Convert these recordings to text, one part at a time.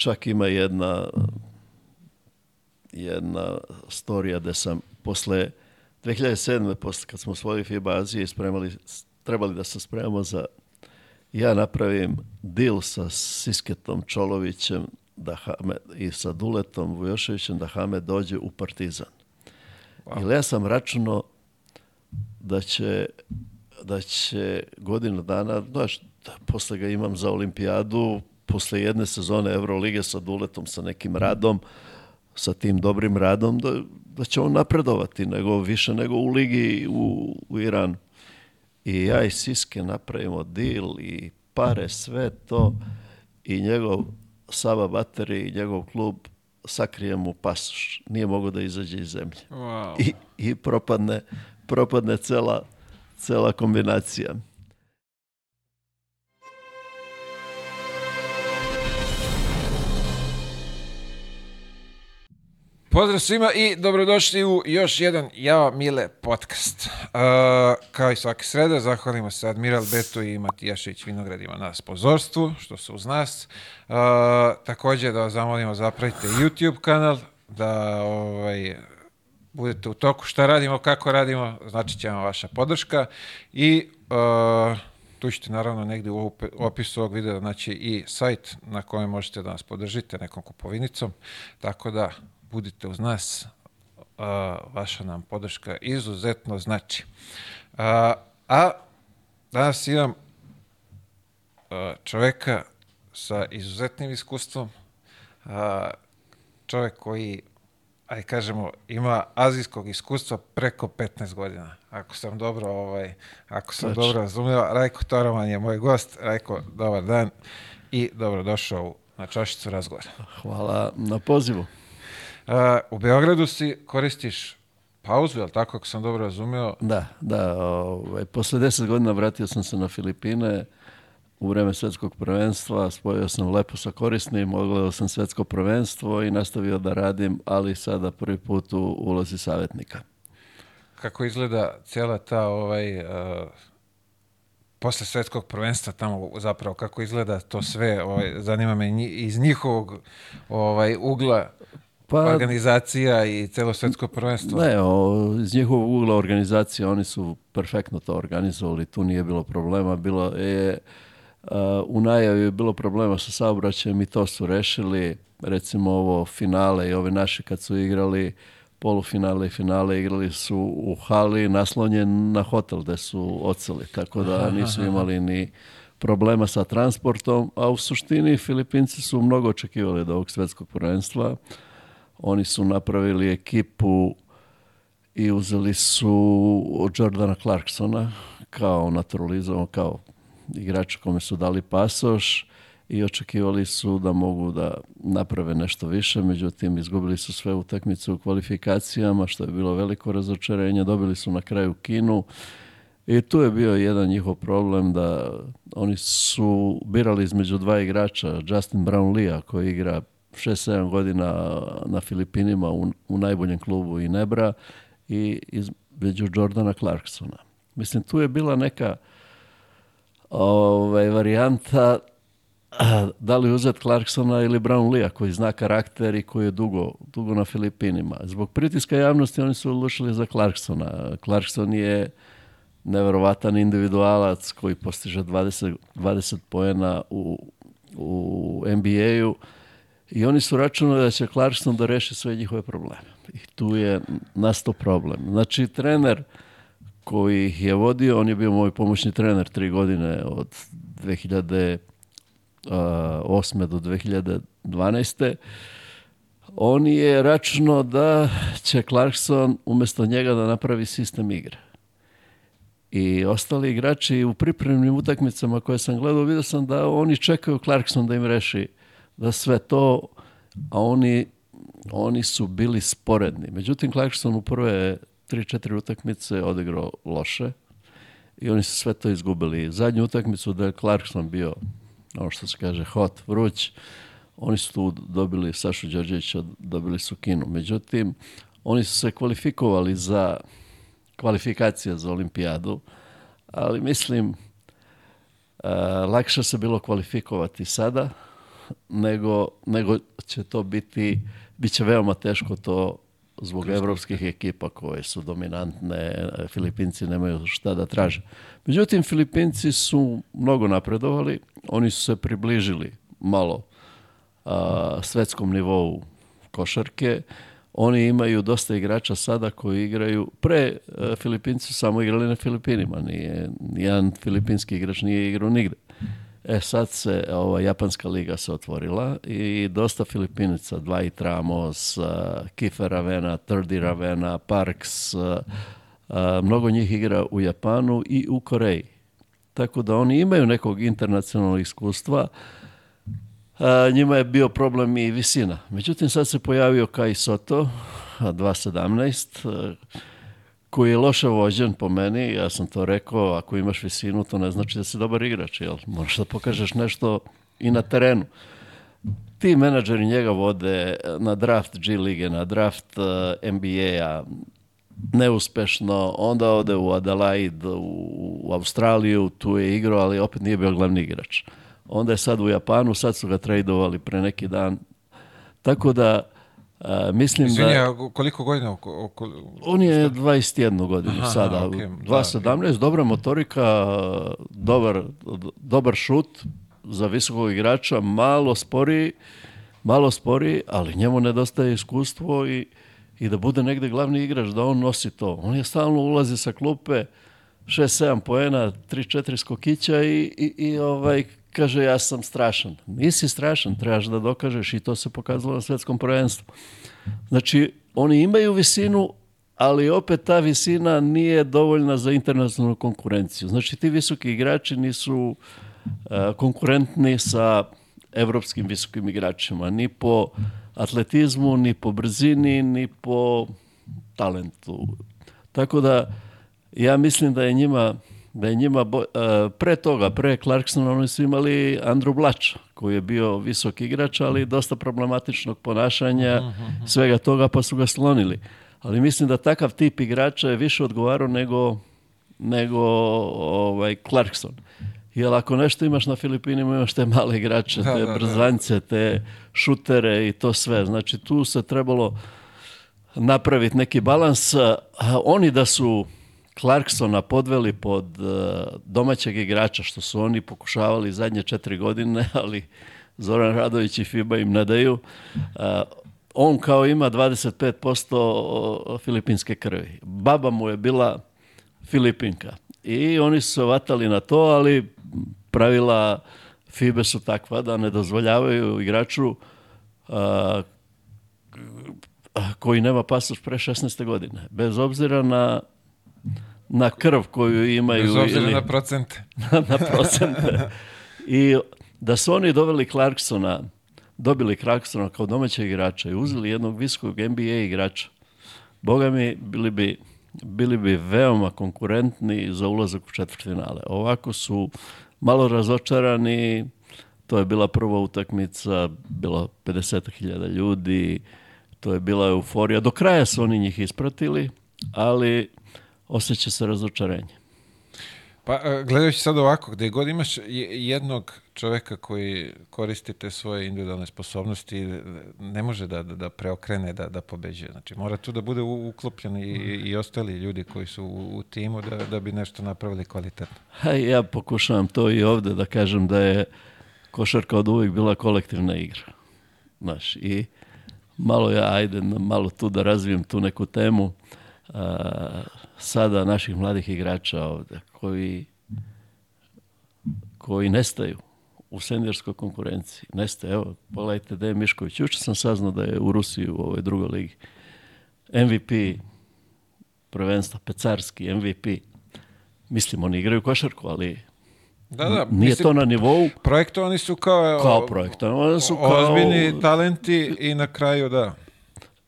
Čak ima jedna jedna storija gde sam posle 2007. posle kad smo osvojili FIBA Azije spremali, trebali da se spremamo za ja napravim deal sa Sisketom Čolovićem da Hame, i sa Duletom Vujoševićem da Hame dođe u Partizan. Wow. Ili ja sam računao da će, da će godinu dana, znaš, da posle ga imam za olimpijadu, posle jedne sezone Evrolige sa Duletom, sa nekim radom, sa tim dobrim radom, da, da će on napredovati nego, više nego u ligi u, u Iranu. I ja i Siske napravimo deal i pare, sve to i njegov Sava Bateri i njegov klub sakrije mu pasoš. Nije mogao da izađe iz zemlje. Wow. I, I, propadne, propadne cela, cela kombinacija. Pozdrav svima i dobrodošli u još jedan Jao Mile podcast. Uh, kao i svake srede, zahvalimo se Admiral Beto i Matijašić Vinogradima na pozorstvu, što su uz nas. Uh, e, takođe da vas zamolimo, zapravite YouTube kanal, da ovaj, budete u toku šta radimo, kako radimo, znači će vam vaša podrška. I uh, tu ćete naravno negde u opisu ovog videa, znači i sajt na kojem možete da nas podržite nekom kupovinicom. Tako da, budite uz nas, vaša nam podrška izuzetno znači. A, a danas imam čoveka sa izuzetnim iskustvom, a, čovek koji, aj kažemo, ima azijskog iskustva preko 15 godina. Ako sam dobro, ovaj, ako sam Tačno. dobro razumeo, Rajko Toroman je moj gost. Rajko, dobar dan i dobrodošao u na čašicu razgovora. Hvala na pozivu u Beogradu si koristiš pauzu, je li tako, ako sam dobro razumeo? Da, da. Ovaj, posle deset godina vratio sam se na Filipine u vreme svetskog prvenstva, spojio sam lepo sa korisnim, ogledao sam svetsko prvenstvo i nastavio da radim, ali sada prvi put u ulozi savjetnika. Kako izgleda cijela ta ovaj, uh, posle svetskog prvenstva tamo zapravo, kako izgleda to sve, ovaj, zanima me iz njihovog ovaj, ugla Pa, organizacija i celosvetsko prvenstvo. Ne, o, iz njihovog ugla organizacije oni su perfektno to organizovali, tu nije bilo problema, bilo je a, u najavi je bilo problema sa saobraćajem i to su rešili, recimo ovo finale i ove naše kad su igrali polufinale i finale igrali su u hali naslonjen na hotel gde su oceli, tako da nisu imali ni problema sa transportom, a u suštini Filipinci su mnogo očekivali od ovog svetskog prvenstva. Oni su napravili ekipu i uzeli su Jordana Clarksona kao naturalizovan, kao igrača kome su dali pasoš i očekivali su da mogu da naprave nešto više, međutim izgubili su sve utakmice u kvalifikacijama, što je bilo veliko razočarenje, dobili su na kraju Kinu i tu je bio jedan njihov problem da oni su birali između dva igrača, Justin Brown a koji igra 6-7 godina na Filipinima u, u najboljem klubu Inebra i između Jordana Clarksona. Mislim, tu je bila neka ovaj, varijanta da li uzeti Clarksona ili Brownlea koji zna karakter i koji je dugo, dugo na Filipinima. Zbog pritiska javnosti oni su odlučili za Clarksona. Clarkson je neverovatan individualac koji postiže 20, 20 pojena u, u NBA-u I oni su računali da će Clarkson da reši sve njihove probleme. I tu je nastao problem. Znači, trener koji ih je vodio, on je bio moj pomoćni trener tri godine od 2008. do 2012. On je računao da će Clarkson umesto njega da napravi sistem igre. I ostali igrači u pripremnim utakmicama koje sam gledao, vidio sam da oni čekaju Clarkson da im reši da sve to, a oni, oni su bili sporedni. Međutim, Clarkson u prve 3-4 utakmice odigrao loše i oni su sve to izgubili. Zadnju utakmicu da je Clarkson bio, ono što se kaže, hot, vruć, oni su tu dobili Sašu Đorđevića, dobili su Kinu. Međutim, oni su se kvalifikovali za kvalifikacije za olimpijadu, ali mislim uh, lakše se bilo kvalifikovati sada nego, nego će to biti, bit će veoma teško to zbog evropskih ekipa koje su dominantne, Filipinci nemaju šta da traže. Međutim, Filipinci su mnogo napredovali, oni su se približili malo a, svetskom nivou košarke, oni imaju dosta igrača sada koji igraju, pre e, Filipinci su samo igrali na Filipinima, nije, nijedan filipinski igrač nije igrao nigde. E sad se ova Japanska liga se otvorila i dosta Filipinica, dva i Tramos, uh, e, Kifer Ravena, Trdi Ravena, Parks, uh, uh, mnogo njih igra u Japanu i u Koreji. Tako da oni imaju nekog internacionalnog iskustva, njima je bio problem i visina. Međutim, sad se pojavio Kai Soto, 2.17, koji je loše vođen po meni, ja sam to rekao, ako imaš visinu, to ne znači da si dobar igrač, jel? Moraš da pokažeš nešto i na terenu. Ti menadžeri njega vode na draft G lige, na draft eh, NBA-a, neuspešno, onda ode u Adelaide, u Australiju, tu je igrao, ali opet nije bio glavni igrač. Onda je sad u Japanu, sad su ga tradovali pre neki dan. Tako da, Uh, mislim Izvinja, da... koliko godina? Oko, oko, on je 21 godinu Aha, sada. Okay, 2.17, da, dobra motorika, dobar, dobar šut za visokog igrača, malo spori, malo spori, ali njemu nedostaje iskustvo i, i da bude negde glavni igrač, da on nosi to. On je stalno ulazi sa klupe, 6-7 poena, 3-4 skokića i, i, i ovaj, kaže ja sam strašan. Nisi strašan, trebaš da dokažeš i to se pokazalo na svetskom prvenstvu. Znači, oni imaju visinu, ali opet ta visina nije dovoljna za internacionalnu konkurenciju. Znači, ti visoki igrači nisu uh, konkurentni sa evropskim visokim igračima, ni po atletizmu, ni po brzini, ni po talentu. Tako da, ja mislim da je njima da je njima bo, uh, pre toga, pre Clarksona, oni su imali Andrew Blač, koji je bio visok igrač, ali dosta problematičnog ponašanja, uh mhm, -huh. Mhm, mhm. svega toga, pa su ga slonili. Ali mislim da takav tip igrača je više odgovarao nego, nego ovaj, Clarkson. Jer ako nešto imaš na Filipinima, imaš te male igrače, da, te da, da. brzance, te šutere i to sve. Znači tu se trebalo napraviti neki balans. Oni da su Clarksona podveli pod eh, domaćeg igrača, što su oni pokušavali zadnje četiri godine, ali Zoran Radović i FIBA im ne daju. Eh, on kao ima 25% eh, filipinske krvi. Baba mu je bila Filipinka. I oni su se vatali na to, ali pravila FIBE su takva da ne dozvoljavaju igraču a, koji nema pasoš pre 16. godine. Bez obzira na na krv koju imaju. Bez obzira ili, na procente. na, na procente. I da su oni doveli Clarksona, dobili Clarksona kao domaćeg igrača i uzeli jednog visokog NBA igrača, boga mi, bili bi, bili bi veoma konkurentni za ulazak u četvrtfinale. Ovako su malo razočarani, to je bila prva utakmica, bilo 50.000 ljudi, to je bila euforija. Do kraja su oni njih ispratili, ali osjeća se razočarenje. Pa, e, gledajući sad ovako, gde god imaš jednog čoveka koji koristi te svoje individualne sposobnosti, e, ne može da, da, da preokrene, da, da pobeđuje. Znači, mora tu da bude uklopljen i, i ostali ljudi koji su u, u timu da, da bi nešto napravili kvalitetno. Ha, ja pokušavam to i ovde da kažem da je košarka od uvijek bila kolektivna igra. Znaš, i malo ja, ajde, malo tu da razvijem tu neku temu. A, sada naših mladih igrača ovde, koji, koji nestaju u senderskoj konkurenciji. Nestaju. Evo, pogledajte Dejan Mišković. Juče sam saznao da je u Rusiji u ovoj drugoj ligi MVP prvenstva, pecarski MVP. Mislim, oni igraju košarku, ali da, da, Nije mislim, to na nivou... Projektovani su kao... Kao projektovani su kao... Ozbiljni talenti i na kraju, da.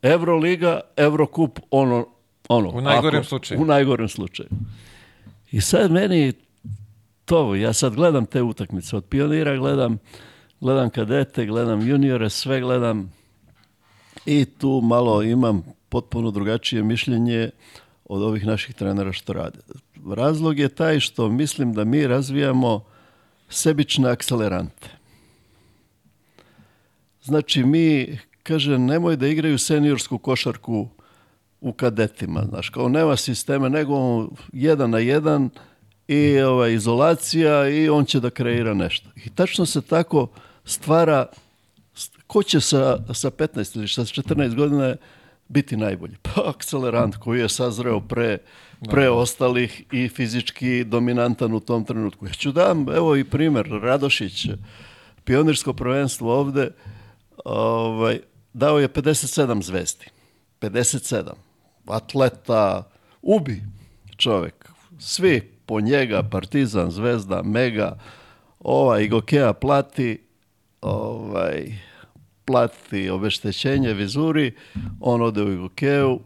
Euroliga, Eurocup, ono, Ono, u najgorem ako, slučaju. U najgorem slučaju. I sad meni to, ja sad gledam te utakmice, od pionira gledam, gledam kadete, gledam juniore, sve gledam i tu malo imam potpuno drugačije mišljenje od ovih naših trenera što rade. Razlog je taj što mislim da mi razvijamo sebične akcelerante. Znači mi, kaže, nemoj da igraju seniorsku košarku u kadetima, znaš, kao nema sistema, nego jedan na jedan i ova, izolacija i on će da kreira nešto. I tačno se tako stvara ko će sa, sa 15 ili sa 14 godina biti najbolji? Pa akcelerant koji je sazreo pre, pre da. ostalih i fizički dominantan u tom trenutku. Ja ću da dam, evo i primer, Radošić, pionirsko prvenstvo ovde, ovaj, dao je 57 zvezdi. 57 atleta, ubi čovek. Svi po njega, Partizan, Zvezda, Mega, ovaj Igokea plati, ovaj, plati obeštećenje Vizuri, on ode u Igokeu,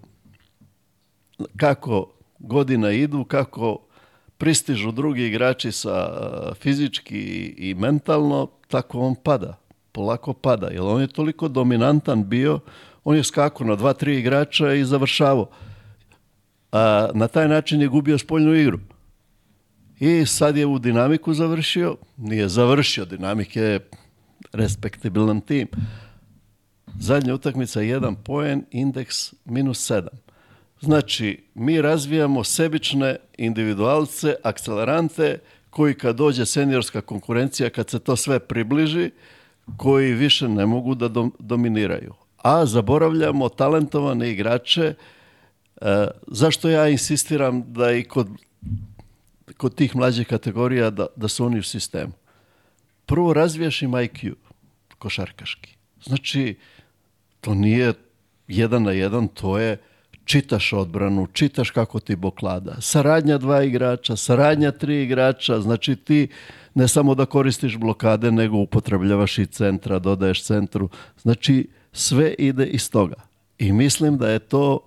kako godina idu, kako pristižu drugi igrači sa eh, fizički i mentalno, tako on pada, polako pada, jer on je toliko dominantan bio on je skakao na dva, tri igrača i završavao. A, na taj način je gubio spoljnu igru. I sad je u dinamiku završio, nije završio, dinamik je respektibilan tim. Zadnja utakmica je jedan poen, indeks minus 7. Znači, mi razvijamo sebične individualce, akcelerante, koji kad dođe seniorska konkurencija, kad se to sve približi, koji više ne mogu da dominiraju a zaboravljamo talentovane igrače. E, zašto ja insistiram da i kod, kod tih mlađih kategorija da, da su oni u sistemu? Prvo razvijaš im IQ košarkaški. Znači, to nije jedan na jedan, to je čitaš odbranu, čitaš kako ti boklada. Saradnja dva igrača, saradnja tri igrača, znači ti ne samo da koristiš blokade, nego upotrebljavaš i centra, dodaješ centru. Znači, sve ide iz toga. I mislim da je to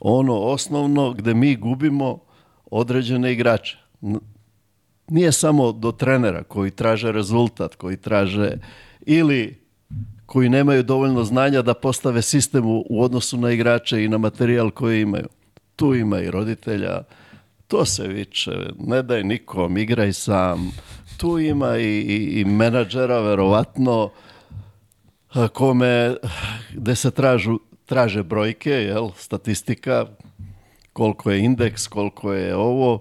ono osnovno gde mi gubimo određene igrače. Nije samo do trenera koji traže rezultat, koji traže ili koji nemaju dovoljno znanja da postave sistem u odnosu na igrače i na materijal koji imaju. Tu ima i roditelja, to se viče, ne daj nikom, igraj sam. Tu ima i, i, i menadžera, verovatno, kome, gde se tražu, traže brojke, jel, statistika, koliko je indeks, koliko je ovo,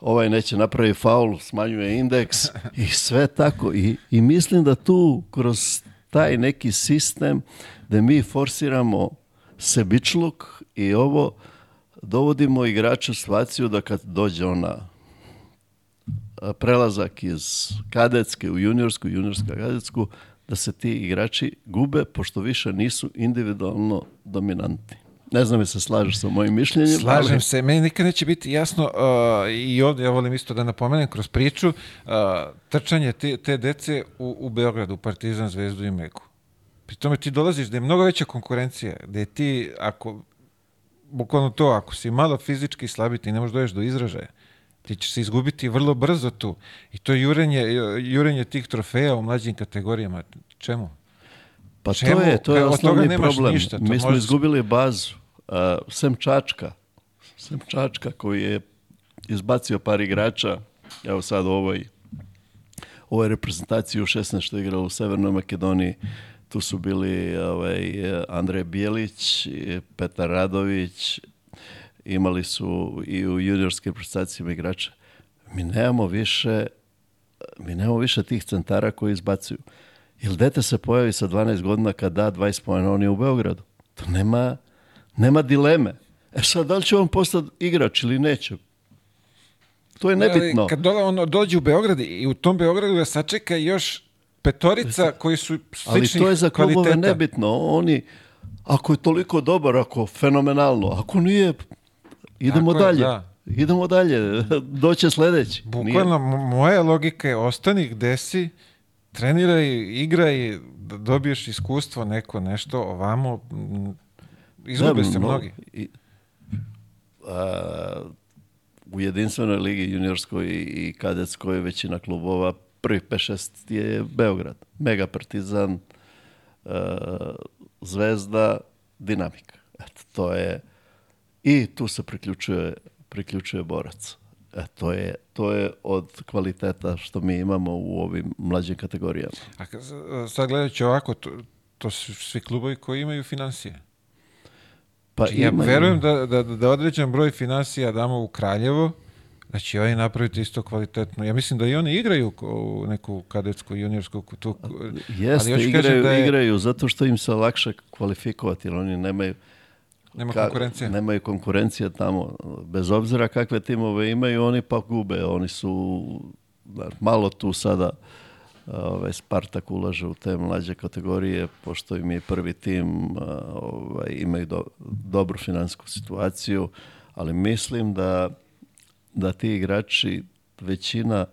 ovaj neće napravi faul, smanjuje indeks i sve tako. I, I mislim da tu kroz taj neki sistem da mi forsiramo sebičluk i ovo dovodimo igrača u situaciju da kad dođe ona prelazak iz kadetske u juniorsku, juniorska kadetsku, da se ti igrači gube pošto više nisu individualno dominantni. Ne znam je se slažeš sa mojim mišljenjem. Slažem ali... se, meni nikad neće biti jasno uh, i ovdje ja volim isto da napomenem kroz priču uh, trčanje te, te dece u, u Beogradu, Partizan, Zvezdu i Megu. Pri tome ti dolaziš da je mnogo veća konkurencija, da je ti, ako, bukvalno to, ako si malo fizički slabiti, ne možeš da doješ do izražaja ti će se izgubiti vrlo brzo tu. I to je jurenje, jurenje tih trofeja u mlađim kategorijama. Čemu? Pa Čemu? to je, to je osnovni problem. Ništa, Mi smo možda... izgubili bazu. Uh, sem Čačka, sem Čačka koji je izbacio par igrača, evo sad ovoj, ovoj reprezentaciji u 16 što je igrala u Severnoj Makedoniji, tu su bili ovaj, Andrej Bijelić, Petar Radović, imali su i u juniorskim prestacijama igrača. Mi nemamo više mi nemamo više tih centara koji izbacuju. Ili dete se pojavi sa 12 godina kad da 20 pojena, on je u Beogradu. To nema, nema dileme. E sad, da li će on postati igrač ili neće? To je nebitno. Ali kad dola on dođe u Beograd i u tom Beogradu ga sačeka još petorica koji su sličnih Ali to je za klubove nebitno. Oni, ako je toliko dobar, ako fenomenalno, ako nije, idemo Tako dalje. Je, da. Idemo dalje, doće sledeći. Bukvalno, moja logika je ostani gde si, treniraj, igraj, dobiješ iskustvo neko nešto ovamo, izgube da, se mnogi. I, a, u jedinstvenoj ligi juniorskoj i kadetskoj većina klubova prvi 5-6 je Beograd. Mega Partizan, a, Zvezda, Dinamika. Eto, to je i tu se priključuje, priključuje borac. E, to, je, to je od kvaliteta što mi imamo u ovim mlađim kategorijama. A sad gledajući ovako, to, to su svi klubovi koji imaju financije. Pa znači, imaju. ja verujem da, da, da određen broj financija damo u Kraljevo, da znači će oni napraviti isto kvalitetno. Ja mislim da i oni igraju u neku kadetsku, juniorsku tu. Jeste, ali igraju, da je... igraju, zato što im se lakše kvalifikovati, jer oni nemaju Nema ka, konkurencije. Nemaju konkurencije tamo. Bez obzira kakve timove imaju, oni pa gube. Oni su malo tu sada ovaj, Spartak ulaže u te mlađe kategorije, pošto im je prvi tim, ovaj, imaju do, dobru finansijsku situaciju, ali mislim da, da ti igrači, većina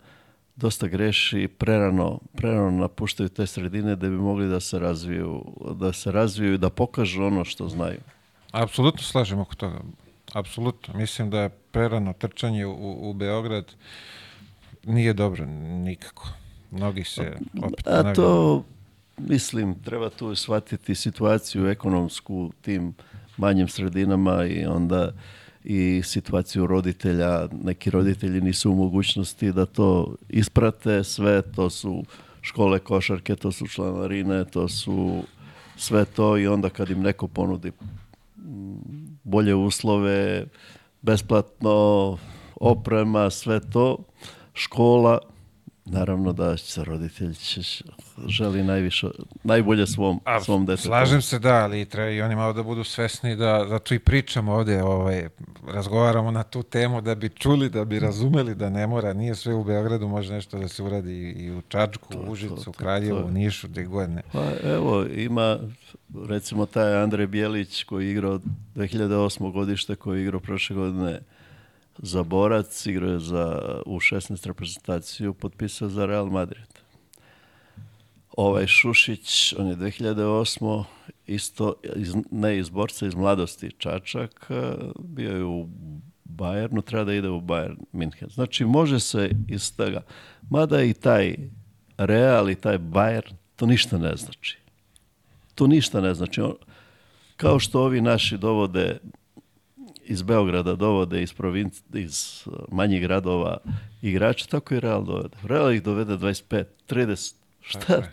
dosta greši prerano, prerano napuštaju te sredine da bi mogli da se razviju, da se razviju i da pokažu ono što znaju. Apsolutno slažem oko toga. Apsolutno. Mislim da je prerano trčanje u, u Beograd nije dobro nikako. Mnogi se opet A to, mislim, treba tu shvatiti situaciju ekonomsku tim manjim sredinama i onda i situaciju roditelja. Neki roditelji nisu u mogućnosti da to isprate. Sve to su škole košarke, to su članarine, to su sve to i onda kad im neko ponudi bolje uslove, besplatno oprema, sve to, škola Naravno da roditelj ćeš, želi najviše, najbolje svom, A, svom detetu. Slažem se da, ali treba i oni malo da budu svesni da, zato da i pričamo ovde, ovaj, razgovaramo na tu temu da bi čuli, da bi razumeli da ne mora, nije sve u Beogradu, može nešto da se uradi i u Čačku, u Užicu, to, Kraljevu, u Nišu, gdje god ne. Pa evo, ima recimo taj Andrej Bijelić koji je igrao 2008. godište, koji je igrao prošle godine za Borac, igrao je za U16 reprezentaciju, potpisao za Real Madrid. Ovaj Šušić, on je 2008. isto, iz, ne iz Borca, iz mladosti Čačak, e, bio je u Bayernu, treba da ide u Bayern Minhen. Znači, može se iz toga. Mada i taj Real i taj Bayern, to ništa ne znači. To ništa ne znači. On, kao što ovi naši dovode iz Beograda dovode, iz, provinci, iz uh, manjih gradova igrače, tako i Real dovede. Real ih dovede 25, 30, šta?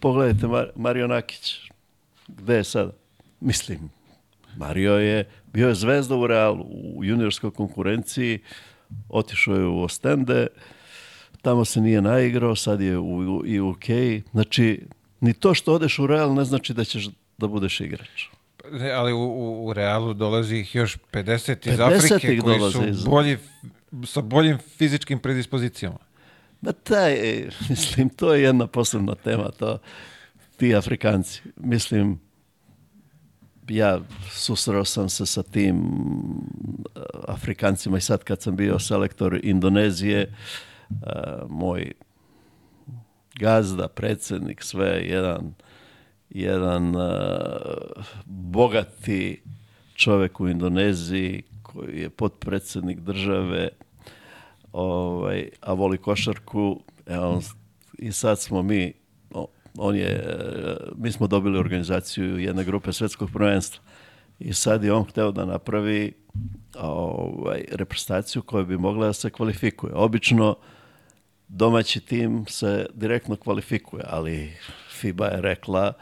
Pogledajte Mar Mario Nakić, gde je sad? Mislim, Mario je bio je zvezda u Realu, u juniorskoj konkurenciji, otišao je u Ostende, tamo se nije naigrao, sad je u, u, i u Keji. Znači, ni to što odeš u Real ne znači da ćeš da budeš igrač ali u, u, u realu dolazi ih još 50 iz Afrike koji su iz... bolji, sa boljim fizičkim predispozicijama. Ma taj, e, mislim, to je jedna posebna tema, to, ti Afrikanci. Mislim, ja susreo sam se sa tim e, Afrikancima i sad kad sam bio selektor Indonezije, e, moj gazda, predsednik, sve, jedan jedan uh, bogati čovjek u Indoneziji koji je potpredsjednik države, ovaj, a voli košarku. Evo, I sad smo mi, on je, e, mi smo dobili organizaciju jedne grupe svetskog prvenstva. I sad je on hteo da napravi ovaj, reprezentaciju koja bi mogla da se kvalifikuje. Obično domaći tim se direktno kvalifikuje, ali FIBA je rekla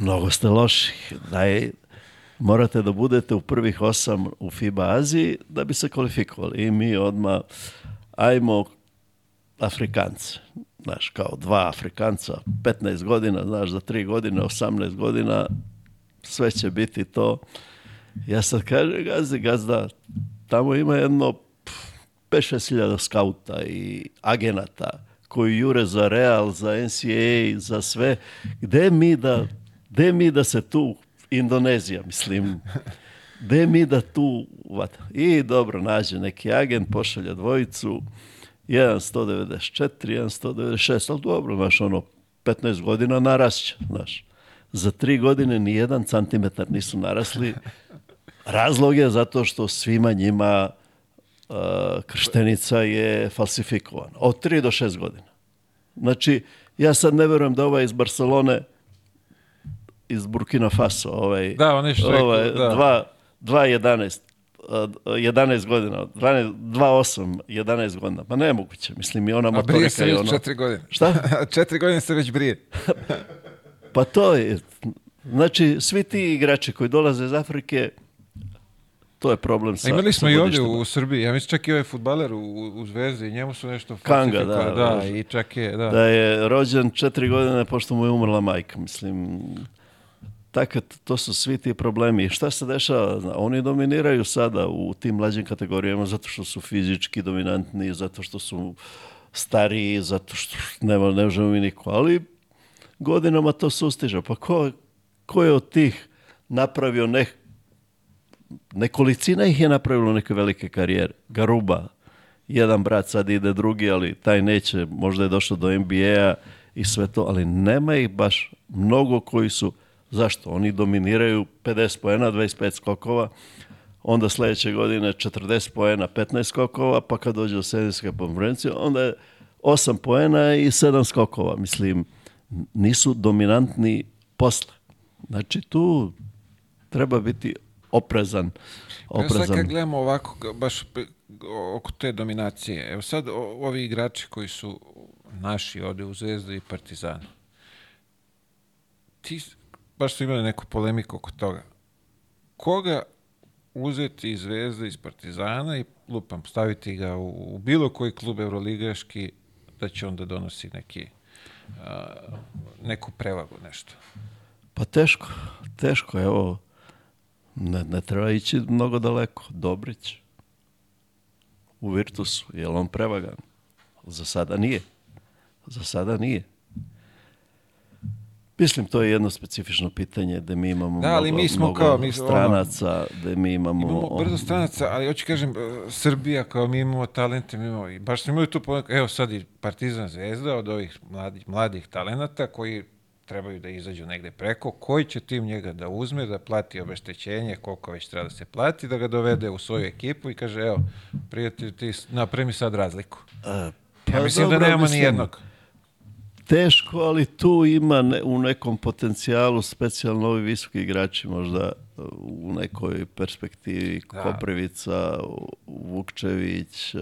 Mnogo ste loši. Naj, morate da budete u prvih osam u FIBA Aziji da bi se kvalifikovali. I mi odmah ajmo Afrikance. Znaš, kao dva Afrikanca, 15 godina, znaš, za 3 godine, 18 godina, sve će biti to. Ja sad kažem, gazdi, gazda, tamo ima jedno 5-6 hiljada skauta i agenata koji jure za Real, za NCAA, za sve. Gde mi da Gde mi da se tu, Indonezija, mislim, gde mi da tu, vat, i dobro, nađe neki agent, pošalja dvojicu, jedan 194, 196, ali dobro, znaš, ono, 15 godina narasće, znaš. Za tri godine ni jedan centimetar nisu narasli. Razlog je zato što svima njima uh, krštenica je falsifikovana. Od tri do šest godina. Znači, ja sad ne verujem da ova iz Barcelone iz Burkina Faso, ovaj, da, on je ovaj, rekao, da. 2 2 11, 11 godina, 12, 2-8, 11 godina. Pa nemoguće, mislim i ona A motorika. A brije se već ono... četiri godine. Šta? četiri godine se već brije. pa to je, znači svi ti igrači koji dolaze iz Afrike, to je problem sa... A imali smo sa i ovdje u Srbiji, ja mislim čak i ovaj futbaler u, u Zvezdi, njemu su nešto... Kanga, da, da, da, i čak je, da. Da je rođen četiri godine pošto mu je umrla majka, mislim... Tako, to su svi ti problemi. Šta se dešava? Oni dominiraju sada u tim mlađim kategorijama zato što su fizički dominantni, zato što su stariji, zato što nema, ne možemo mi niko. Ali godinama to sustiže. Pa ko, ko je od tih napravio ne, nekolicina ih je napravilo neke velike karijere. Garuba, jedan brat sad ide drugi, ali taj neće, možda je došao do NBA-a i sve to, ali nema ih baš mnogo koji su Zašto? Oni dominiraju 50 poena, 25 skokova, onda sledeće godine 40 poena, 15 skokova, pa kad dođe do sredinske konferencije, onda je 8 poena i 7 skokova. Mislim, nisu dominantni posle. Znači, tu treba biti oprezan. oprezan. Sad kad gledamo ovako, baš oko te dominacije, evo sad ovi igrači koji su naši ode u Zvezdu i Partizanu, ti baš su imali neku polemiku oko toga. Koga uzeti iz Zvezde, iz Partizana i lupam, staviti ga u, u bilo koji klub euroligaški, da će onda donosi neki, a, neku prevagu, nešto. Pa teško, teško, evo, ne, ne treba ići mnogo daleko. Dobrić u Virtusu, je on prevagan? Za sada nije. Za sada nije. Mislim, to je jedno specifično pitanje da mi imamo da, ali mnogo, mi smo mnogo kao, mi, stranaca, da mi imamo... Imamo brzo stranaca, ali hoću kažem, e, Srbija kao mi imamo talente, mi imamo, i baš smo imali tu ponekad, evo sad i Partizan Zvezda od ovih mladih, mladih talenata koji trebaju da izađu negde preko, koji će tim njega da uzme, da plati obeštećenje, koliko već treba da se plati, da ga dovede u svoju ekipu i kaže, evo, prijatelj, ti napremi sad razliku. E, A, pa, ja mislim da dobro, da nemamo ni jednog teško, ali tu ima ne, u nekom potencijalu, specijalno ovi visoki igrači možda uh, u nekoj perspektivi da. Koprivica, Vukčević. Uh,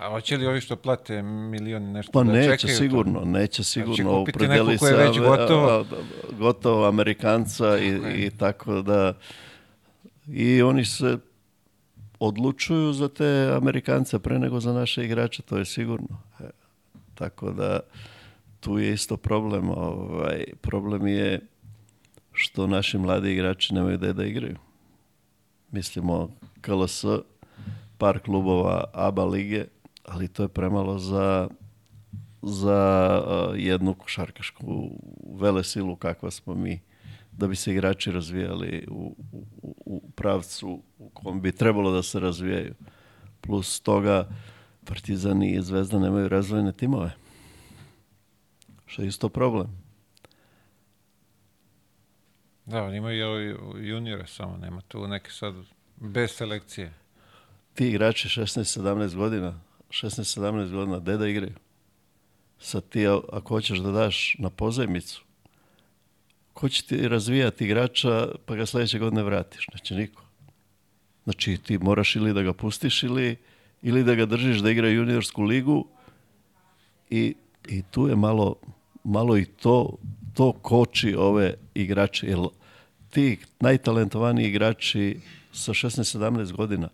a hoće li ovi što plate milion nešto pa da neće sigurno, to? neće znači, sigurno znači, opredeli je već gotovo. gotovo Amerikanca i, i tako da i oni se odlučuju za te Amerikanca pre nego za naše igrače, to je sigurno. E, tako da tu je isto problem. Ovaj, problem je što naši mladi igrači nemaju gde da igraju. Mislimo KLS, par klubova ABA lige, ali to je premalo za, za uh, jednu košarkašku velesilu kakva smo mi da bi se igrači razvijali u, u, u pravcu u kom bi trebalo da se razvijaju. Plus toga Partizan i Zvezda nemaju razvojne timove. Što je isto problem. Da, oni imaju i juniore samo, nema tu neke sad bez selekcije. Ti igrači 16-17 godina, 16-17 godina, da igraju? Sad ti, ako hoćeš da daš na pozajmicu, ko će ti razvijati igrača pa ga sljedeće godine vratiš? Neće niko. Znači ti moraš ili da ga pustiš ili, ili da ga držiš da igra juniorsku ligu i, i tu je malo malo i to, to koči ove igrače. Jer ti najtalentovaniji igrači sa 16-17 godina,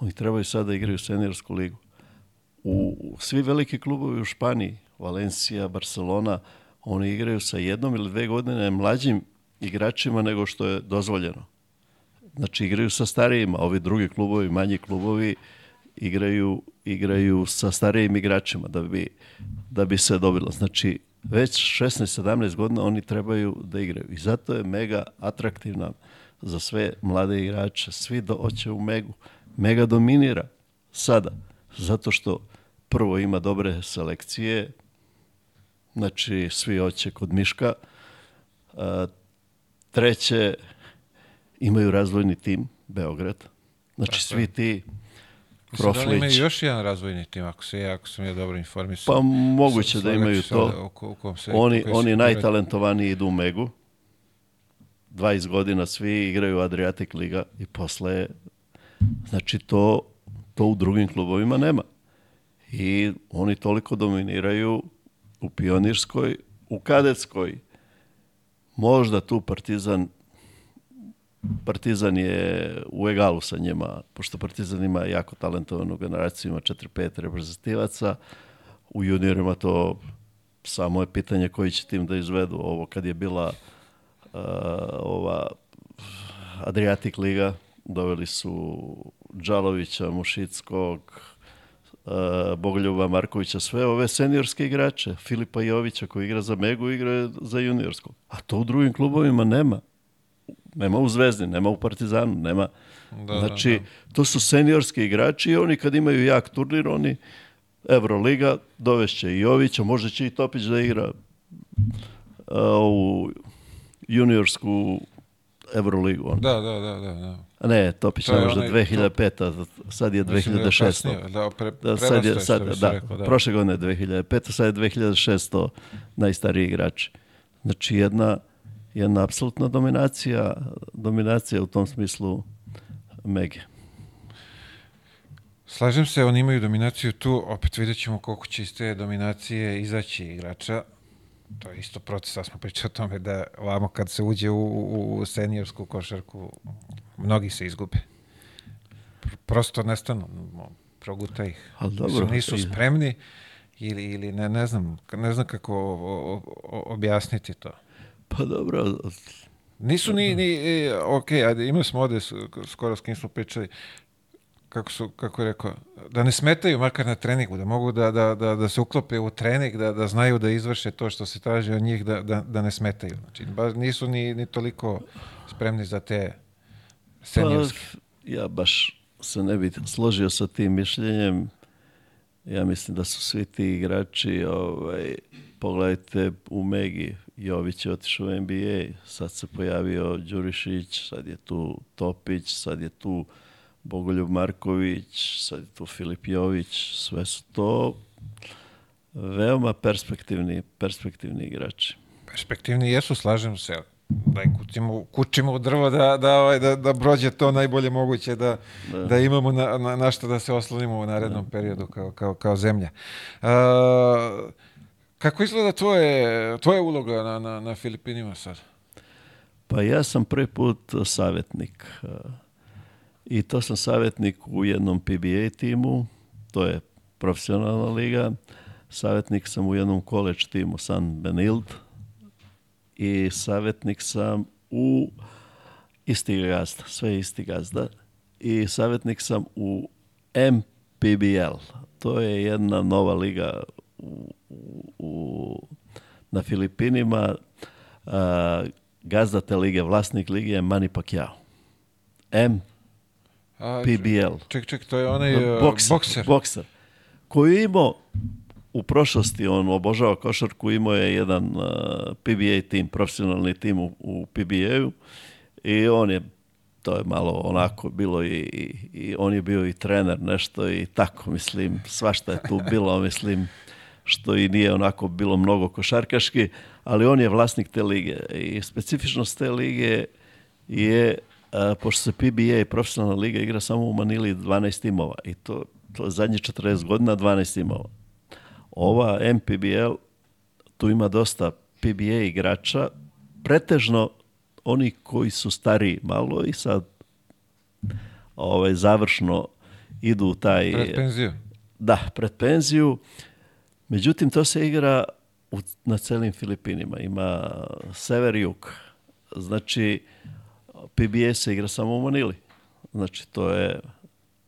oni trebaju sada da igraju seniorsku ligu. U, u, svi veliki klubovi u Španiji, Valencija, Barcelona, oni igraju sa jednom ili dve godine mlađim igračima nego što je dozvoljeno. Znači igraju sa starijima, ovi drugi klubovi, manji klubovi igraju, igraju sa starijim igračima da bi, da bi se dobilo. Znači već 16-17 godina oni trebaju da igraju. I zato je Mega atraktivna za sve mlade igrače. Svi doće u Megu. Mega dominira sada. Zato što prvo ima dobre selekcije, znači svi hoće kod Miška. A, treće, imaju razvojni tim Beograd. Znači svi ti Mislim Proflić. da imaju još jedan razvojni tim, ako, se, ako sam ja dobro informisan. Pa moguće da imaju to. U, u se, oni oni najtalentovaniji idu u Megu. 20 godina svi igraju Adriatic Liga i posle znači to, to u drugim klubovima nema. I oni toliko dominiraju u pionirskoj, u kadetskoj. Možda tu Partizan Partizan je u egalu sa njima, pošto Partizan ima jako talentovanu generaciju, ima 4-5 reprezentativaca, u juniorima to samo je pitanje koji će tim da izvedu. Ovo kad je bila uh, ova Adriatic Liga, doveli su Đalovića, Mušickog, uh, Markovića, sve ove seniorske igrače, Filipa Jovića koji igra za Megu, igra za juniorsko. A to u drugim klubovima nema nema u Zvezdi, nema u Partizanu, nema... Da, da znači, da, da. to su seniorski igrači i oni kad imaju jak turnir, oni Evroliga, dovešće i Jovića, možda će i Topić da igra a, u juniorsku Evroligu. On. Da, da, da, da, da. ne, Topić to je možda onaj, 2005, sad je 2006. Da, da, pre, da, sad je, sad, da, rekao, da, prošle godine je 2005, sad je 2600 najstariji igrač. Znači jedna jedna apsolutna dominacija, dominacija u tom smislu Mege. Slažem se, oni imaju dominaciju tu, opet vidjet ćemo koliko će iz te dominacije izaći igrača. To je isto proces, sad smo pričali o tome da ovamo kad se uđe u, u, u seniorsku košarku, mnogi se izgube. Prosto nestanu, proguta ih. Ali dobro, nisu spremni ili, ili ne, ne, znam, ne znam kako o, o, objasniti to. Pa dobro, Nisu ni, ni e, ok, ajde, imali smo ovdje skoro s kim smo pričali, kako su, kako je rekao, da ne smetaju makar na treningu, da mogu da, da, da, da se uklope u trening, da, da znaju da izvrše to što se traži od njih, da, da, da ne smetaju. Znači, baš nisu ni, ni toliko spremni za te pa, seniorske. Pa, ja baš se ne bi složio sa tim mišljenjem. Ja mislim da su svi ti igrači, ovaj, pogledajte u Megi, Jović je otišao u NBA, sad se pojavio Đurišić, sad je tu Topić, sad je tu Bogoljub Marković, sad je tu Filip Jović, sve su to veoma perspektivni, perspektivni igrači. Perspektivni jesu, slažem se, da im kućimo, kućimo drvo da, da, ovaj, da, da brođe to najbolje moguće da, da. da imamo na, na, na što da se oslonimo u narednom da. periodu kao, kao, kao zemlja. Uh, kako izgleda tvoje, tvoja uloga na, na, na Filipinima sad? Pa ja sam prvi put savjetnik i to sam savjetnik u jednom PBA timu, to je profesionalna liga, savjetnik sam u jednom college timu San Benild, i savjetnik sam u isti gazda, sve isti gazda i savjetnik sam u MPBL. To je jedna nova liga u, u, na Filipinima. A, gazda te lige, vlasnik lige je Manny Pacquiao. M PBL. Ček, ček, to je onaj bokser. bokser. bokser. Koji je imao u prošlosti on obožava košarku, imao je jedan uh, PBA tim, profesionalni tim u, u PBA-u i on je, to je malo onako bilo i, i, i, on je bio i trener nešto i tako, mislim, svašta je tu bilo, mislim, što i nije onako bilo mnogo košarkaški, ali on je vlasnik te lige i specifičnost te lige je, uh, pošto se PBA, profesionalna liga, igra samo u Manili 12 timova i to, to je zadnje 40 godina 12 timova Ova MPBL, tu ima dosta PBA igrača, pretežno oni koji su stariji malo i sad ovaj, završno idu u taj... Pred penziju. Da, pred penziju. Međutim, to se igra u, na celim Filipinima. Ima sever i jug. Znači, PBA se igra samo u Manili. Znači, to je...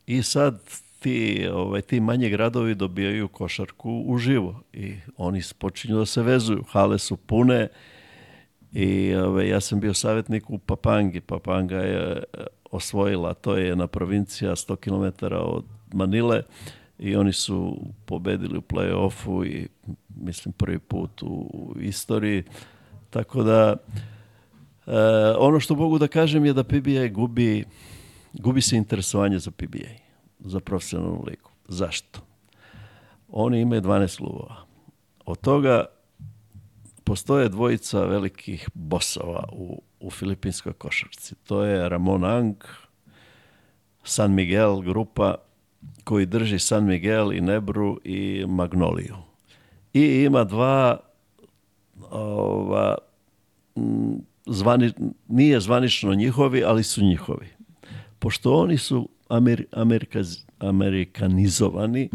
I sad ti, ovaj, ti manje gradovi dobijaju košarku uživo i oni počinju da se vezuju. Hale su pune i ovaj, ja sam bio savjetnik u Papangi. Papanga je eh, osvojila, to je na provincija 100 km od Manile i oni su pobedili u play-offu i mislim prvi put u istoriji. Tako da e, ono što mogu da kažem je da PBA gubi, gubi se interesovanje za PBA za profesionalnu ligu. Zašto? Oni imaju 12 klubova. Od toga postoje dvojica velikih bosova u, u filipinskoj košarci. To je Ramon Ang, San Miguel grupa koji drži San Miguel i Nebru i Magnoliju. I ima dva ova, zvani, nije zvanično njihovi, ali su njihovi. Pošto oni su amer, amerikaz, amerikanizovani.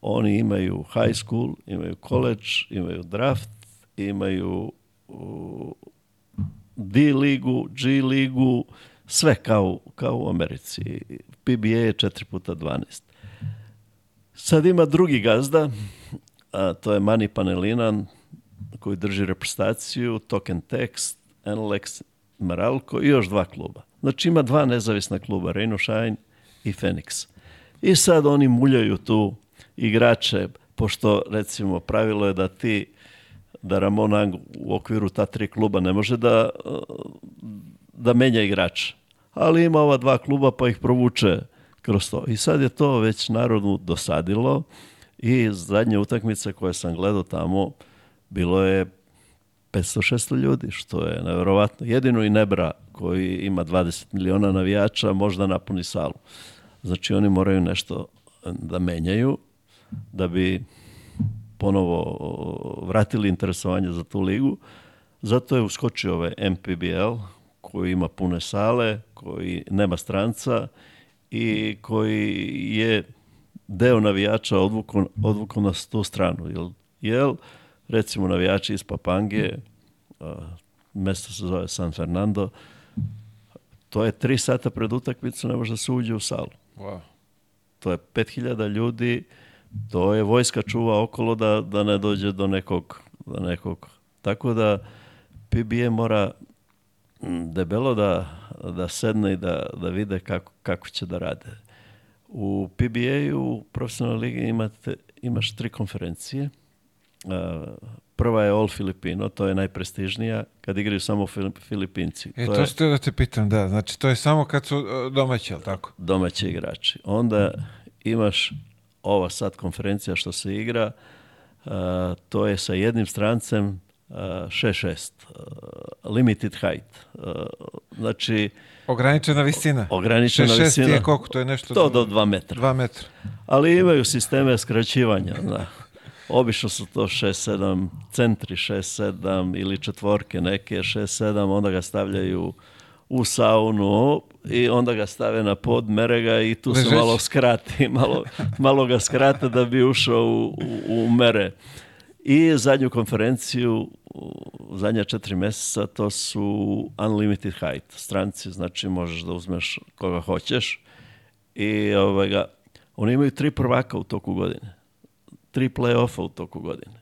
Oni imaju high school, imaju college, imaju draft, imaju uh, D ligu, G ligu, sve kao, kao u Americi. PBA je 4 puta 12. Sad ima drugi gazda, a to je Mani Panelinan, koji drži reprezentaciju, Token Text, Analytics, Meralko i još dva kluba. Znači ima dva nezavisna kluba, Reno Shine i Phoenix. I sad oni muljaju tu igrače, pošto recimo pravilo je da ti, da Ramon Ang u okviru ta tri kluba ne može da, da menja igrače. Ali ima ova dva kluba pa ih provuče kroz to. I sad je to već narodu dosadilo i zadnja utakmica koja sam gledao tamo bilo je 500-600 ljudi, što je nevjerovatno. Jedino i Nebra koji ima 20 miliona navijača možda napuni salu. Znači oni moraju nešto e, da menjaju da bi ponovo vratili interesovanje za tu ligu. Zato je uskočio ovaj MPBL koji ima pune sale, koji nema stranca i koji je deo navijača odvuko, odvuko na tu stranu. Jel, jel recimo navijači iz Papange, mesto se zove San Fernando, to je tri sata pred utakmicu, ne može da se uđe u salu. Wow. To je 5000 ljudi, to je vojska čuva okolo da, da ne dođe do nekog, do nekog. Tako da PBA mora debelo da, da sedne i da, da vide kako, kako će da rade. U PBA u profesionalnoj ligi imate, imaš tri konferencije – Eh, prva je All Filipino, to je najprestižnija, kad igraju samo Filipinci. E, to, to ste da te pitam, da. Znači, to je samo kad su eh, domaći, ali tako? Domaći igrači. Onda imaš ova sad konferencija što se igra, uh, to je sa jednim strancem uh, 6-6. Uh, limited height. Znači... Ograničena visina. Ograničena 6 -6 visina. je koliko? To je nešto... To do 2 metra. 2 metra. Ali imaju sisteme skraćivanja, da. Obično su to 6-7, centri 6-7 ili četvorke neke 6-7, onda ga stavljaju u saunu i onda ga stave na pod, mere ga i tu Bežeć. se malo skrati, malo, malo ga skrate da bi ušao u, u, u mere. I zadnju konferenciju, zadnja četiri mjeseca, to su Unlimited Height. Stranci, znači možeš da uzmeš koga hoćeš. I ovaj, oni imaju tri prvaka u toku godine tri play-offa u toku godine.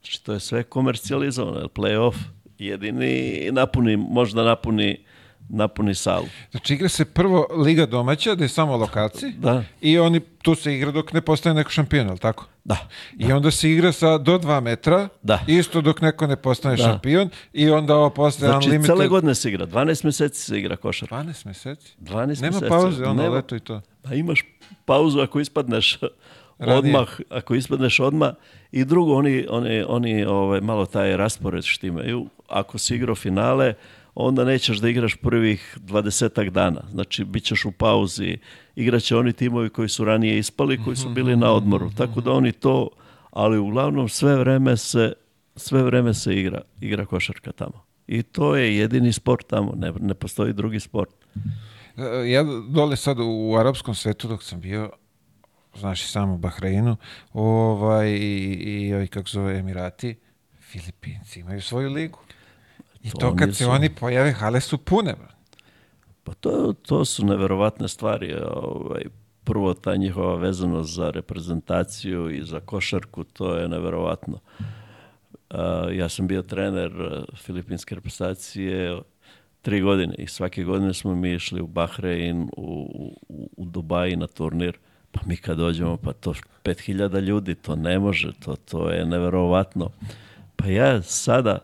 Znači to je sve komercijalizovano, jer play-off jedini napuni, možda napuni napuni salu. Znači igra se prvo Liga domaća, da je samo lokaciji da. i oni tu se igra dok ne postane neko šampion, ali tako? Da. I da. onda se igra sa do dva metra, da. isto dok neko ne postane da. šampion i onda ovo postaje znači, unlimited. Znači, cele godine se igra, 12 meseci se igra košar. 12 meseci? 12 Nema meseci. pauze, ono Nema... leto i to. Pa imaš pauzu ako ispadneš Ranije. Odmah, ako ispadneš odmah. I drugo, oni, oni, oni ovaj, malo taj raspored štimaju. Ako si igrao finale, onda nećeš da igraš prvih dvadesetak dana. Znači, bit ćeš u pauzi. Igraće oni timovi koji su ranije ispali, koji su bili na odmoru. Tako da oni to, ali uglavnom sve vreme se, sve vreme se igra, igra košarka tamo. I to je jedini sport tamo, ne, ne postoji drugi sport. E, ja dole sad u arapskom svetu dok sam bio, znaš i samo Bahreinu, ovaj, i, i ovaj, kako zove, Emirati, Filipinci imaju svoju ligu. I to, to kad se su... oni pojave, hale su pune, bro. Pa to, to su neverovatne stvari. Ovaj, prvo, ta njihova vezanost za reprezentaciju i za košarku, to je neverovatno. ja sam bio trener eh, filipinske reprezentacije tri godine i svake godine smo mi išli u Bahrein, u, u, u Dubaji na turnir. Pa mi kad dođemo, pa to 5000 ljudi, to ne može, to, to je neverovatno. Pa ja sada,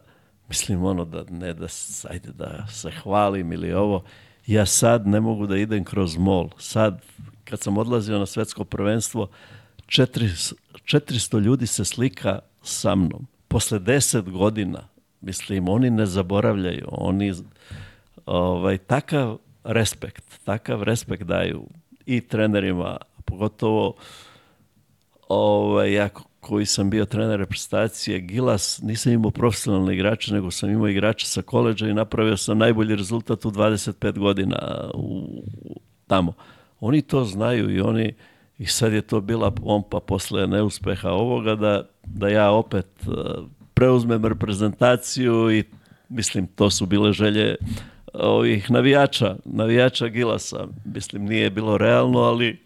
mislim ono da ne da, ajde da se hvalim ili ovo, ja sad ne mogu da idem kroz mol. Sad, kad sam odlazio na svetsko prvenstvo, 400, 400 ljudi se slika sa mnom. Posle 10 godina, mislim, oni ne zaboravljaju, oni ovaj, takav respekt, takav respekt daju i trenerima Pogotovo ovaj, ja koji sam bio trener reprezentacije Gilas, nisam imao profesionalne igrače, nego sam imao igrače sa koleđa i napravio sam najbolji rezultat u 25 godina u, tamo. Oni to znaju i oni i sad je to bila pompa posle neuspeha ovoga da, da ja opet eh, preuzmem reprezentaciju i mislim to su bile želje eh, ovih navijača, navijača Gilasa. Mislim nije bilo realno, ali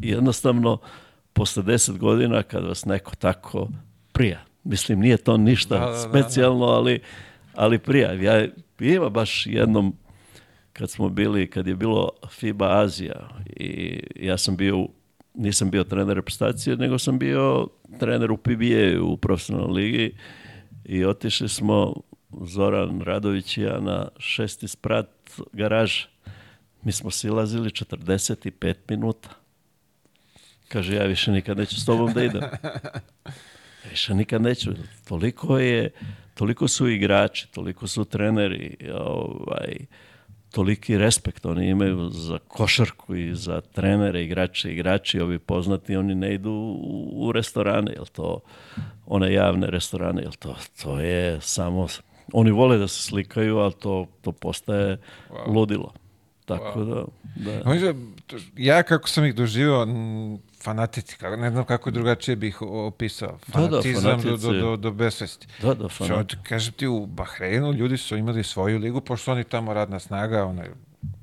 jednostavno posle 10 godina kad vas neko tako prija. Mislim, nije to ništa da da, da, da, specijalno, ali, ali prija. Ja, ima baš jednom kad smo bili, kad je bilo FIBA Azija i ja sam bio, nisam bio trener reprezentacije, nego sam bio trener u PBA u profesionalnoj ligi i otišli smo Zoran Radović i ja na šesti sprat garaž. Mi smo silazili 45 minuta. Kaže, ja više nikad neću s tobom da idem. Ja više nikad neću. Toliko je, toliko su igrači, toliko su treneri, ovaj, toliki respekt oni imaju za košarku i za trenere, igrače, igrači, ovi poznati, oni ne idu u, u restorane, jel to, one javne restorane, jel to, to je samo, oni vole da se slikaju, ali to, to postaje wow. ludilo. Tako wow. da, da. Ja kako sam ih doživio, fanatici, ne znam kako drugačije bih opisao. Da, da, Fanatizam do, do, do, do besvesti. Da, da, znači, fanatici. Kažem ti, u Bahreinu ljudi su imali svoju ligu, pošto oni tamo radna snaga, ona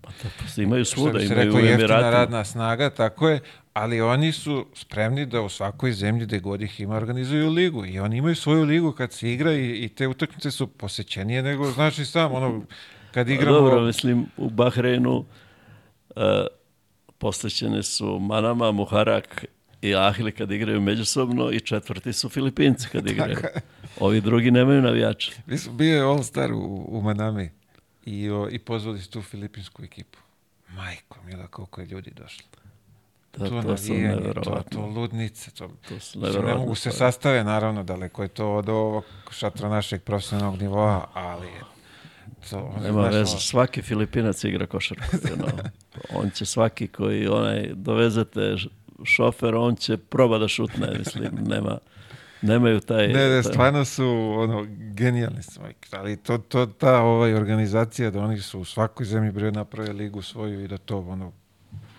Pa da, pa imaju svuda, imaju rekao, u Emiratu. radna snaga, tako je, ali oni su spremni da u svakoj zemlji gde god ih ima organizuju ligu i oni imaju svoju ligu kad se igra i, i te utakmice su posećenije nego znači sam ono kad pa igramo... Dobro, mislim u Bahreinu uh, e, posvećene su Manama, Muharak i Ahile kad igraju međusobno i četvrti su Filipinci kad igraju. Ovi drugi nemaju navijača. Bio je All Star u, u Manami i, o, i pozvali su tu filipinsku ekipu. Majko, mila, koliko je ljudi došlo. Da, to, to su to, to ludnice, to, to su ne mogu se sastave, naravno, daleko je to od ovog šatra našeg profesionalnog nivoa, ali je to. Nema znaš, veze, svaki Filipinac igra košarku. on će svaki koji onaj dovezete šofer, on će proba da šutne, mislim, nema nemaju taj... Ne, ne, stvarno su ono, genijalni ali to, to, ta ovaj, organizacija da oni su u svakoj zemlji bre napravili ligu svoju i da to ono,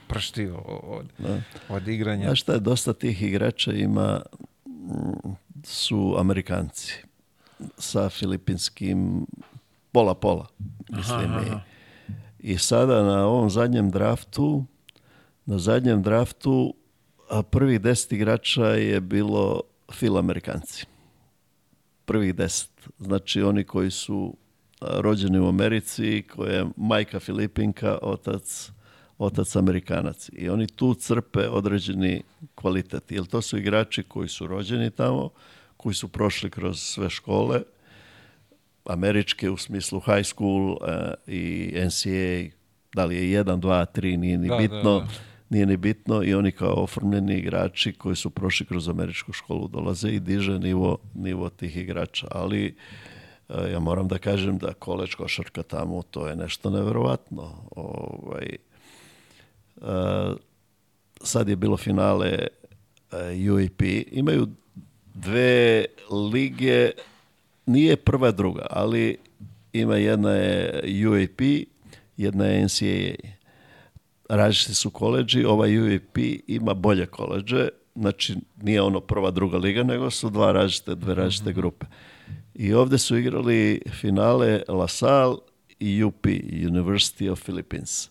pršti od, da. od igranja. Znaš šta je, dosta tih igrača ima mm, su Amerikanci sa filipinskim pola-pola, mislim. Aha, I, I sada na ovom zadnjem draftu, na zadnjem draftu, a prvih 10 igrača je bilo fil Amerikanci. Prvih 10, Znači oni koji su rođeni u Americi, koje je majka Filipinka, otac, otac Amerikanac. I oni tu crpe određeni kvalitet. Jer to su igrači koji su rođeni tamo, koji su prošli kroz sve škole – američke u smislu high school uh, i NCAA, da li je 1, 2, 3, nije ni da, bitno. Da, da. Nije ni bitno i oni kao oformljeni igrači koji su prošli kroz američku školu dolaze i diže nivo, nivo tih igrača. Ali uh, ja moram da kažem da koleč košarka tamo to je nešto neverovatno. Ovaj, uh, sad je bilo finale UAP. Imaju dve lige nije prva druga, ali ima jedna je UAP, jedna je NCAA. Različiti su koleđi, ova UAP ima bolje koleđe, znači nije ono prva druga liga, nego su dva različite, dve mhm. različite grupe. I ovde su igrali finale La Salle i UP, University of Philippines.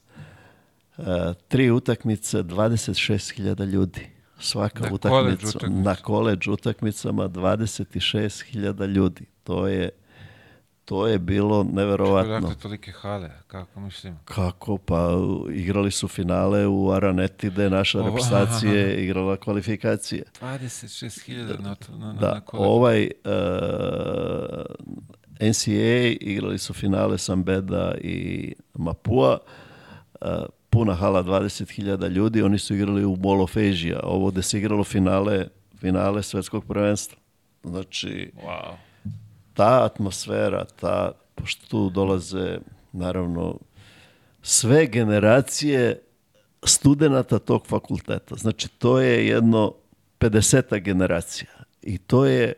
Uh, tri utakmice, 26.000 ljudi. Svaka na utakmica, college utakmica. na koleđ utakmicama 26.000 ljudi. To je, to je bilo neverovatno. Kako dakle tolike hale, kako mislim? Kako, pa igrali su finale u Araneti gde naša Ovo, reprezentacija igrala kvalifikacije. 26.000 na, na, da, na ovaj uh, eh, NCAA igrali su finale Sambeda i Mapua. Uh, puna hala 20.000 ljudi, oni su igrali u Mall of Asia, ovo gde se igralo finale, finale svetskog prvenstva. Znači, wow ta atmosfera, ta, pošto tu dolaze naravno sve generacije studenta tog fakulteta. Znači, to je jedno 50 generacija i to je,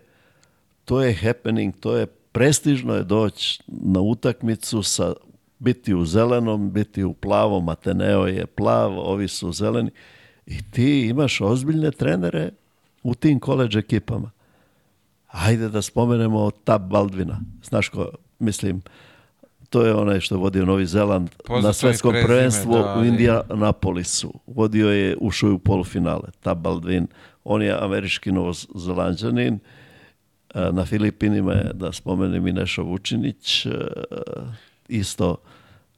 to je happening, to je prestižno je doći na utakmicu sa biti u zelenom, biti u plavom, Ateneo je plav, ovi su zeleni. I ti imaš ozbiljne trenere u tim koleđ ekipama. Hajde da spomenemo Tab Baldvina. Znaš ko, mislim, to je onaj što je vodio Novi Zeland Pozdrav na svetskom prvenstvu da, u Indianapolisu. Vodio je, ušao u polufinale, Tab Baldvin. On je američki novozelanđanin. E, na Filipinima je, da spomenem, i Neša Vučinić. E, isto,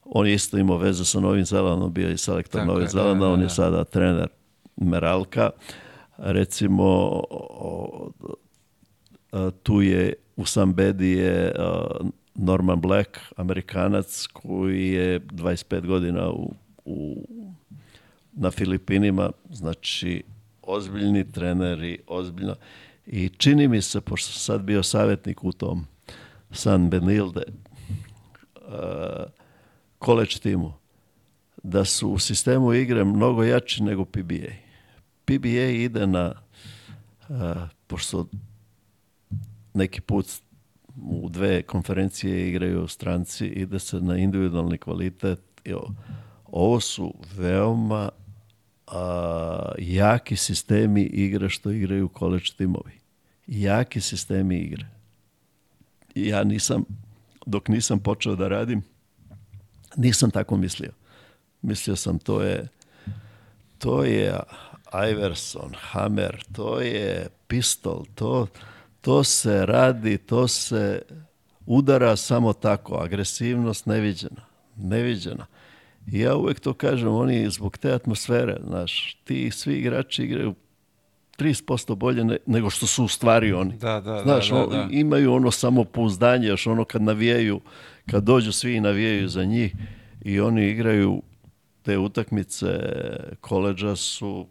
on je isto imao veze sa Novim Zelandom, bio je selektor Novog Zelanda, da, on je da. sada trener Meralka. Recimo, Eh, tu je u Sambedi je eh, Norman Black, Amerikanac koji je 25 godina u, u, na Filipinima, znači ozbiljni treneri, ozbiljno. I čini mi se, pošto sam sad bio savjetnik u tom San Benilde, uh, college timu, da su u sistemu igre mnogo jači nego PBA. PBA ide na, uh, pošto neki put u dve konferencije igraju stranci, i da se na individualni kvalitet. Ovo su veoma a, jaki sistemi igre što igraju koleč timovi. Jaki sistemi igre. Ja nisam, dok nisam počeo da radim, nisam tako mislio. Mislio sam to je to je Iverson, Hammer, to je Pistol, to To se radi, to se udara samo tako. Agresivnost neviđena. Neviđena. I ja uvek to kažem, oni zbog te atmosfere, znaš, ti svi igrači igraju 30% bolje ne, nego što su u stvari oni. Da, da, da znaš, da, da, da. imaju ono samopouzdanje, još ono kad navijaju, kad dođu svi i navijaju za njih i oni igraju te utakmice koleđa su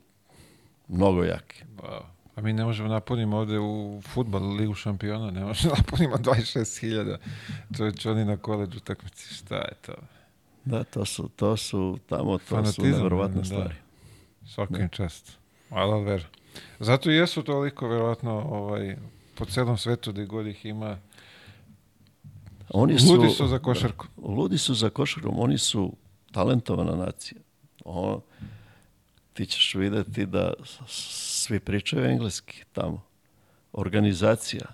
mnogo jaki. Wow. Pa mi ne možemo da napuniti ovde u futbol ligu šampiona, ne možemo da napunimo 26.000 To čovječoni na koleđu takmici, šta je to? Da, to su, to su tamo, to Fanatizam, su nevjerovatne da. stvari. Svaka im čast. Hvala Zato jesu toliko vjerojatno ovaj, po celom svetu gdje god ih ima oni su, ludi su za košarku. Ludi su za košarku, oni su talentovana nacija. O, ti ćeš videti da svi pričaju engleski tamo. Organizacija.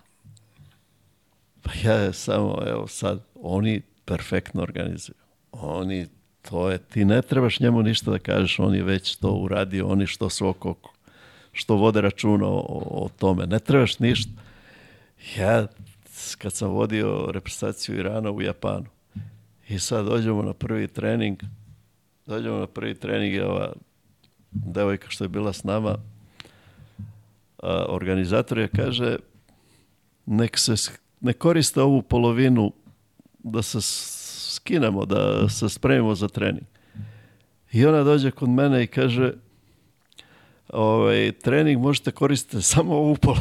Pa ja je samo, evo sad, oni perfektno organizuju. Oni, to je, ti ne trebaš njemu ništa da kažeš, on je već to uradio, oni što su oko, što vode računa o, o tome. Ne trebaš ništa. Ja, kad sam vodio reprezentaciju Irana u Japanu, i sad dođemo na prvi trening, dođemo na prvi trening, evo, devojka što je bila s nama, a, organizator je kaže nek se ne koriste ovu polovinu da se skinemo, da se spremimo za trening. I ona dođe kod mene i kaže ovaj, trening možete koristiti samo ovu polo,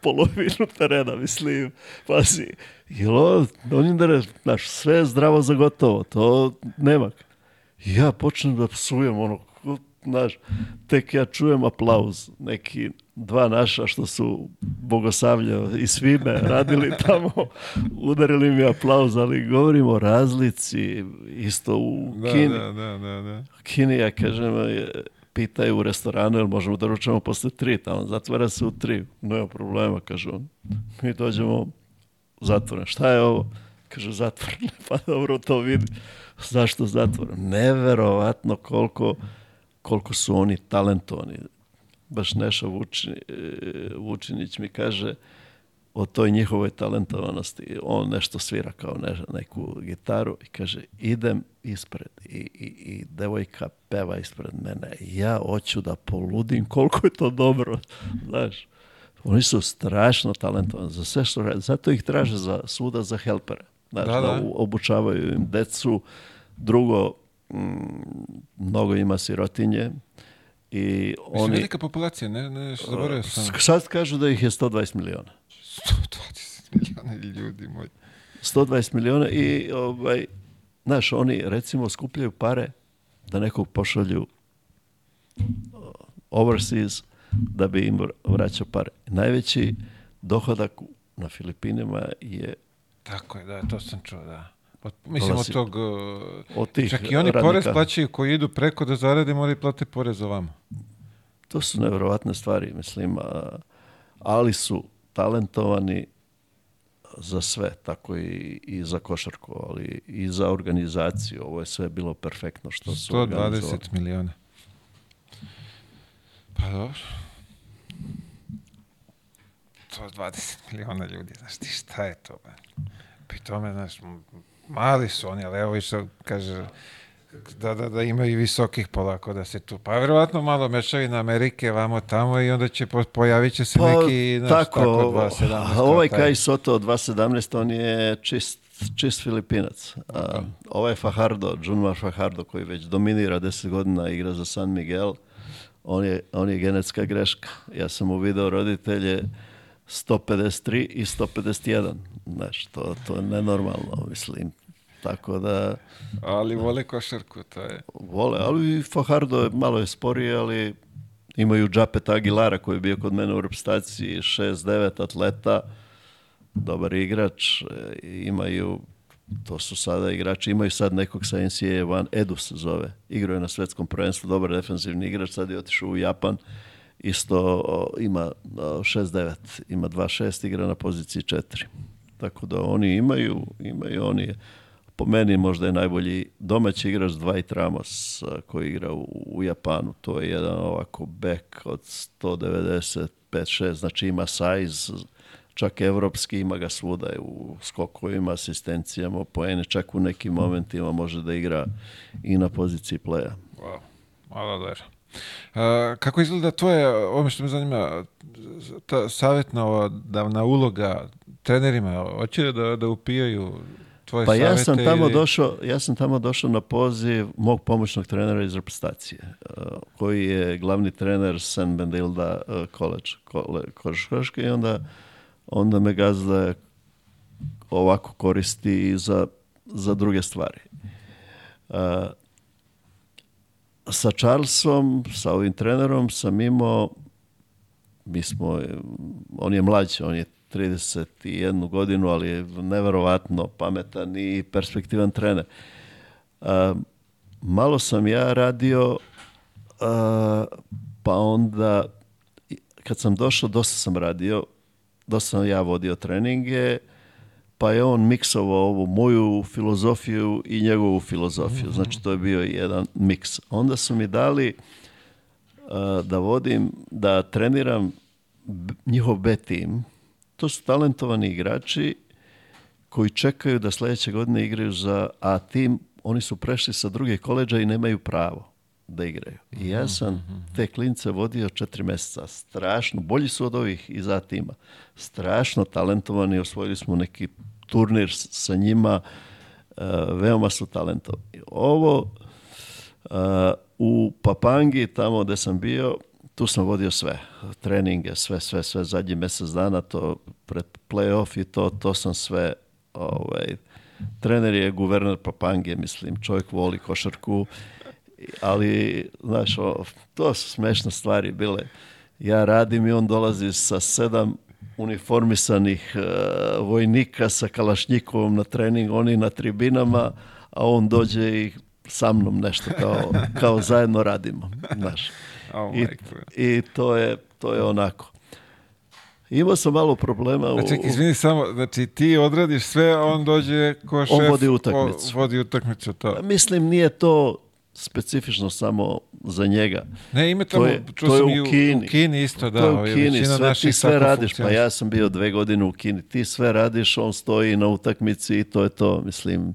polovinu terena, mislim. Pazi, jel on znaš, sve je zdravo za gotovo, to nema. ja počnem da psujem ono, znaš, tek ja čujem aplauz, neki dva naša što su Bogosavlja i svime radili tamo, udarili mi aplauz, ali govorimo o razlici isto u da, Kini. Da, da, da, da. Kini, ja kažem, pitaju u restoranu jel možemo da ručamo posle tri, tamo zatvara se u tri, nema problema, kaže on. Mi dođemo zatvoren, šta je ovo? Kaže zatvoren, pa dobro to vidi. Zašto zatvoren? Neverovatno koliko koliko su oni talentovani. Baš Neša Vučin, e, Vučinić mi kaže o toj njihovoj talentovanosti. On nešto svira kao ne, neku gitaru i kaže idem ispred i, i, i devojka peva ispred mene. Ja hoću da poludim koliko je to dobro. Znaš, oni su strašno talentovani za sve što radi. Zato ih traže za, svuda za helpere. Znači, da, da. da obučavaju im decu. Drugo, Mm, mnogo ima sirotinje i oni... Mislim, velika populacija, ne, ne, što zaboravio sam. Sad kažu da ih je 120 miliona. 120 miliona ljudi moji. 120 miliona i, ovaj, znaš, oni recimo skupljaju pare da nekog pošalju overseas da bi im vraćao pare. Najveći dohodak na Filipinima je... Tako je, da, to sam čuo, da. Pa, mislim, dolazi, od tog... E, od tih čak i oni radnika. porez plaćaju koji idu preko da zarade, moraju plate porez ovamo. To su nevjerovatne stvari, mislim, ali su talentovani za sve, tako i, i za košarku, ali i za organizaciju. Ovo je sve bilo perfektno što 120 su 120 miliona. Pa dobro. 120 miliona ljudi, znaš ti šta je to? Pri tome, znaš, mali su oni, ali evo i kaže, da, da, da ima i visokih polako da se tu. Pa verovatno malo mešavina Amerike vamo tamo i onda će po, pojavit će se pa, neki naš, tako, tako 217. Ovaj taj. Kai Soto 217 on je čist, čist Filipinac. A, da. ovaj Fajardo, Junmar Fajardo koji već dominira 10 godina igra za San Miguel, on je, on je genetska greška. Ja sam mu video roditelje 153 i 151. Znaš, to, to je nenormalno, mislim. Tako da... Ali vole košarku, to je... Vole, ali Fahardo je malo je sporiji, ali imaju Džapeta Aguilara koji je bio kod mene u repstaciji, 6-9 atleta, dobar igrač, e, imaju to su sada igrači, imaju sad nekog sa NCAA van, Edu se zove, igrao je na svetskom prvenstvu, dobar defensivni igrač, sad je otišao u Japan, isto o, ima 6-9, ima 2-6, igra na poziciji 4. Tako da oni imaju, imaju oni po meni možda je najbolji domaći igrač Dwight Ramos koji igra u, u Japanu. To je jedan ovako bek od 195-6, znači ima size, čak evropski ima ga svuda u skokovima, asistencijama, poene, čak u nekim momentima može da igra i na poziciji pleja. Wow, malo da Uh, kako izgleda tvoje, ovo što me zanima, ta savjetna ova davna uloga trenerima, hoće da, da upijaju tvoje pa ja sam tamo ili... došao, ja sam tamo došao na poziv mog pomoćnog trenera iz reprezentacije, uh, koji je glavni trener San Bendilda College, uh, Koškoške i onda, onda me gazda ovako koristi i za, za druge stvari. Uh, sa Charlesom, sa ovim trenerom sam imao mi smo, on je mlađi, on je 31 godinu, ali je neverovatno pametan i perspektivan trener. A, malo sam ja radio, a, pa onda kad sam došao, dosta sam radio, dosta sam ja vodio treninge, pa je on miksovao ovu moju filozofiju i njegovu filozofiju. Mhm. Znači, to je bio jedan miks. Onda su mi dali uh, da vodim, da treniram njihov B tim, to su talentovani igrači koji čekaju da sledeće godine igraju za A tim, oni su prešli sa druge koleđa i nemaju pravo da igraju. I ja mhm, sam mhm, mhm. te klince vodio četiri meseca. Strašno, bolji su od ovih iz A tima. Strašno talentovani, osvojili smo neki turnir sa njima, e, veoma su talentovani. Ovo e, u Papangi, tamo gde sam bio, tu sam vodio sve, treninge, sve, sve, sve, zadnji mjesec dana, to pred playoff i to, to sam sve, ovaj, trener je guverner Papange, mislim, čovjek voli košarku, ali, znaš, o, to su smešne stvari bile. Ja radim i on dolazi sa sedam uniformisanih uh, vojnika sa Kalašnjikovom na trening, oni na tribinama, a on dođe i sa mnom nešto kao, kao zajedno radimo, znaš. Oh I, I, to, je, to je onako. Imao sam malo problema. U... Znači, izvini samo, znači ti odradiš sve, on dođe ko šef. On vodi utakmicu. O, vodi utakmicu, to. Pa mislim, nije to specifično samo za njega. Ne, ima tamo, to je, to je sam u, Kini. u Kini isto, da. To je u Kini, sve, ti sve radiš, pa ja sam bio dve godine u Kini, ti sve radiš, on stoji na utakmici i to je to, mislim,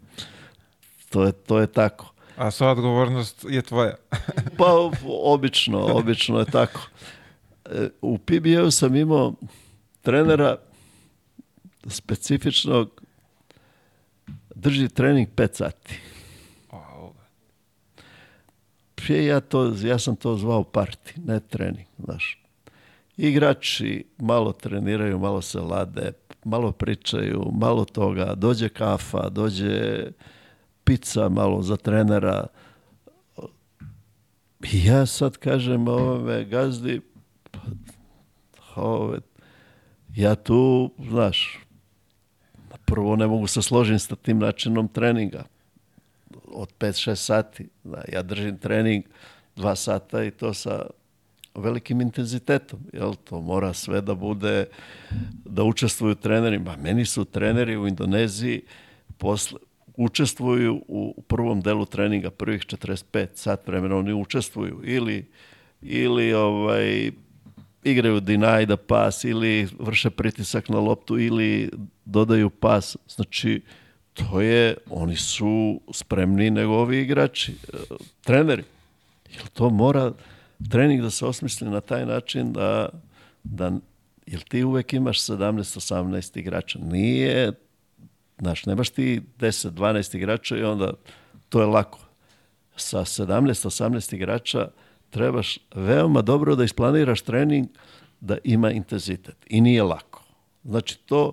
to je, to je tako. A sva odgovornost je tvoja. pa obično, obično je tako. E, u PBA-u sam imao trenera specifičnog drži trening 5 sati. Prije ja, to, ja sam to zvao parti, ne trening, znaš. Igrači malo treniraju, malo se lade, malo pričaju, malo toga, dođe kafa, dođe špica malo za trenera. I ja sad kažem ovome gazdi, pa, ove, ja tu, znaš, prvo ne mogu se složiti sa tim načinom treninga. Od 5-6 sati. Da, ja držim trening 2 sata i to sa velikim intenzitetom. Jel, to mora sve da bude, da učestvuju treneri. Ma, meni su treneri u Indoneziji posle, učestvuju u prvom delu treninga, prvih 45 sat vremena oni učestvuju ili, ili ovaj, igraju deny da pas ili vrše pritisak na loptu ili dodaju pas. Znači, to je, oni su spremni nego ovi igrači, e, treneri. Jel to mora trening da se osmisli na taj način da, da jel ti uvek imaš 17-18 igrača? Nije Znaš, nemaš ti 10, 12 igrača i onda to je lako. Sa 17, 18 igrača trebaš veoma dobro da isplaniraš trening da ima intenzitet. I nije lako. Znači to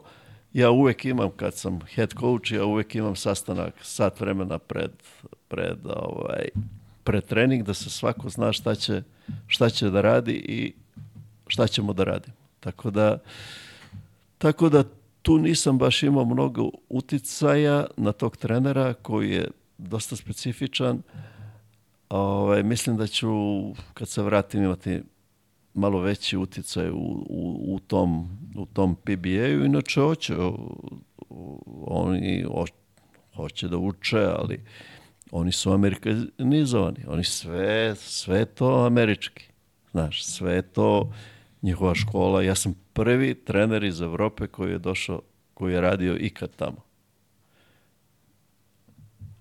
ja uvek imam kad sam head coach, ja uvek imam sastanak sat vremena pred, pred, ovaj, pred trening da se svako zna šta će, šta će da radi i šta ćemo da radimo. Tako da, tako da tu nisam baš imao mnogo uticaja na tog trenera koji je dosta specifičan. Ove, ovaj, mislim da ću kad se vratim imati malo veći uticaj u, u, u tom, u tom PBA-u. Inače, hoće, oni o, hoće da uče, ali oni su amerikanizovani. Oni sve, sve to američki. Znaš, sve to njihova škola. Ja sam prvi trener iz Evrope koji je došao, koji je radio ikad tamo.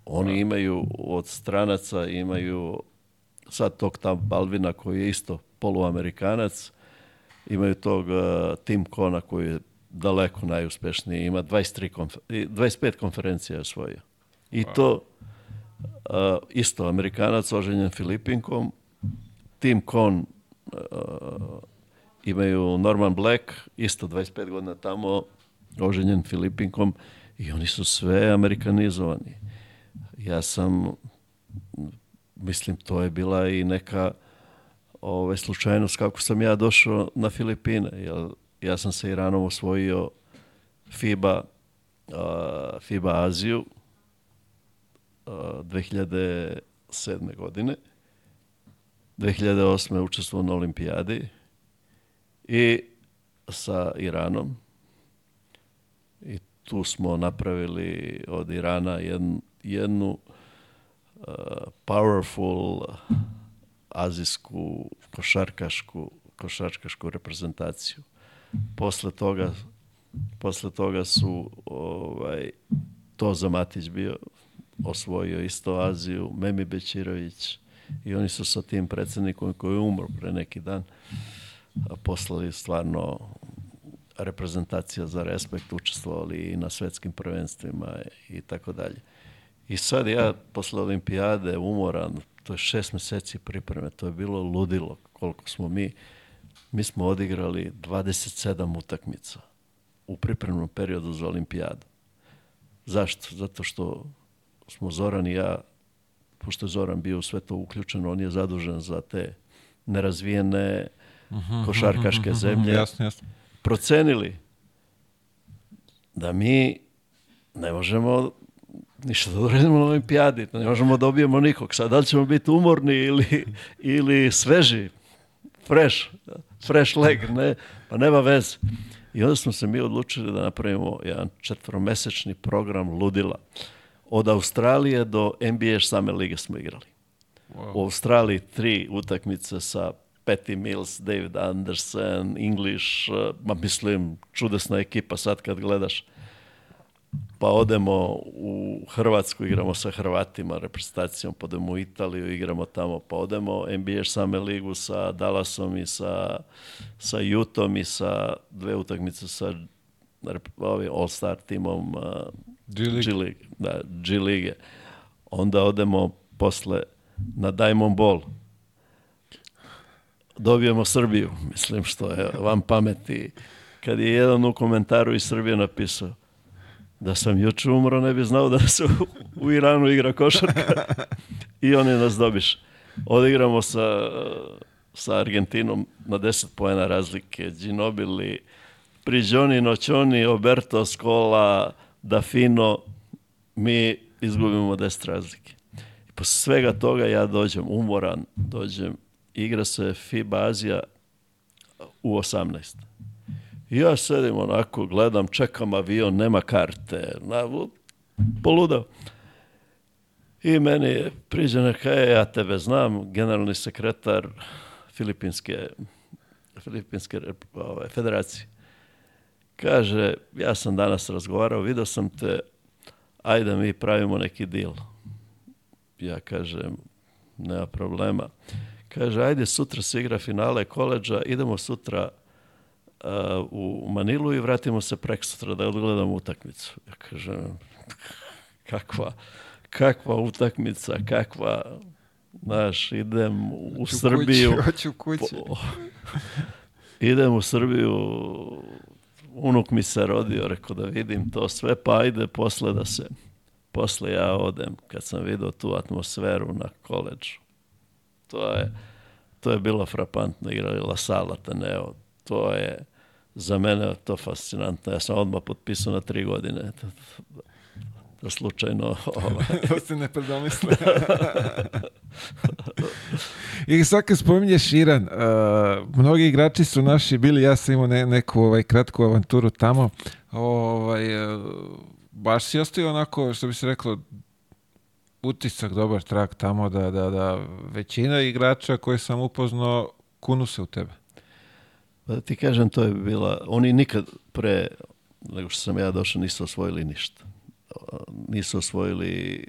Oni da. imaju od stranaca, imaju sad tog tam Balvina koji je isto poluamerikanac, imaju tog uh, Tim Kona koji je daleko najuspješniji, ima 23 konfer 25 konferencija osvojio. I to uh, isto Amerikanac oženjen Filipinkom, Tim Kon uh, imaju Norman Black, isto 25 godina tamo, oženjen Filipinkom i oni su sve amerikanizovani. Ja sam, mislim, to je bila i neka ove, ovaj, slučajnost kako sam ja došao na Filipine. Ja, ja sam se i rano osvojio FIBA, a, FIBA Aziju a, 2007. godine. 2008. učestvovao na olimpijadi i sa Iranom. I tu smo napravili od Irana jednu, jednu uh, powerful azijsku košarkašku, košarkašku reprezentaciju. Posle toga, posle toga su ovaj, Toza Matić bio, osvojio isto Aziju, Memi Bećirović i oni su sa tim predsednikom koji je umro pre neki dan, poslali stvarno reprezentacija za respekt, učestvovali i na svetskim prvenstvima i tako dalje. I sad ja posle olimpijade umoran, to je šest meseci pripreme, to je bilo ludilo koliko smo mi, mi smo odigrali 27 utakmica u pripremnom periodu za olimpijadu. Zašto? Zato što smo Zoran i ja, pošto je Zoran bio u sve to uključen, on je zadužen za te nerazvijene uh, košarkaške mhm, mhm, mhm, zemlje jasno, jasno. procenili da mi ne možemo ništa da uredimo na olimpijadi, ne možemo da dobijemo nikog. Sad da li ćemo biti umorni ili, ili sveži, fresh, fresh leg, ne, pa nema veze. I onda smo se mi odlučili da napravimo jedan četvromesečni program ludila. Od Australije do NBA same lige smo igrali. Wow. U Australiji tri utakmice sa Patty Mills, David Anderson, English, ma mislim, čudesna ekipa sad kad gledaš. Pa odemo u Hrvatsku, igramo sa Hrvatima, reprezentacijom, podemo pa u Italiju, igramo tamo, pa odemo NBA same ligu sa Dallasom i sa, sa Jutom i sa dve utakmice sa ovim All-Star timom uh, G-Lige. Da, G-Lige. Onda odemo posle na Diamond Ball dobijemo Srbiju, mislim što je van pameti. Kad je jedan u komentaru iz Srbije napisao da sam juče umro, ne bi znao da se u Iranu igra košarka i oni nas dobiš. Odigramo sa, sa Argentinom na 10 pojena razlike. Ginobili, Prigioni, Noćoni, Oberto, Skola, Dafino, mi izgubimo 10 razlike. I posle svega toga ja dođem umoran, dođem igra se Fibazija u 18. Ja sedim onako, gledam, čekam avion, nema karte, na, poludao. I meni je priđena kaj, e, ja tebe znam, generalni sekretar Filipinske, Filipinske ove, ovaj, federacije. Kaže, ja sam danas razgovarao, video sam te, ajde mi pravimo neki deal. Ja kažem, nema problema. Kaže, ajde, sutra se igra finale koleđa, idemo sutra uh, u Manilu i vratimo se prek sutra da odgledamo utakmicu. Ja kažem, kakva, kakva utakmica, kakva, znaš, idem u oću Srbiju. Hoću oću kući. Po, idem u Srbiju, unuk mi se rodio, rekao da vidim to sve, pa ajde posle da se, posle ja odem, kad sam vidio tu atmosferu na koleđu To je, to je bila frapantna igra La Sala Teneo. To je za mene to fascinantno. Ja sam odmah potpisao na tri godine. Da slučajno... Ovaj. da se ne predomisle. I sad kad spominješ Iran, uh, mnogi igrači su naši bili, ja sam imao ne, neku ovaj, kratku avanturu tamo, ovaj, uh, baš si ostao onako, što bi se reklo, utisak, dobar trak tamo da, da, da većina igrača koje sam upoznao kunu se u tebe. Pa da ti kažem, to je bila, oni nikad pre nego što sam ja došao nisu osvojili ništa. Nisu osvojili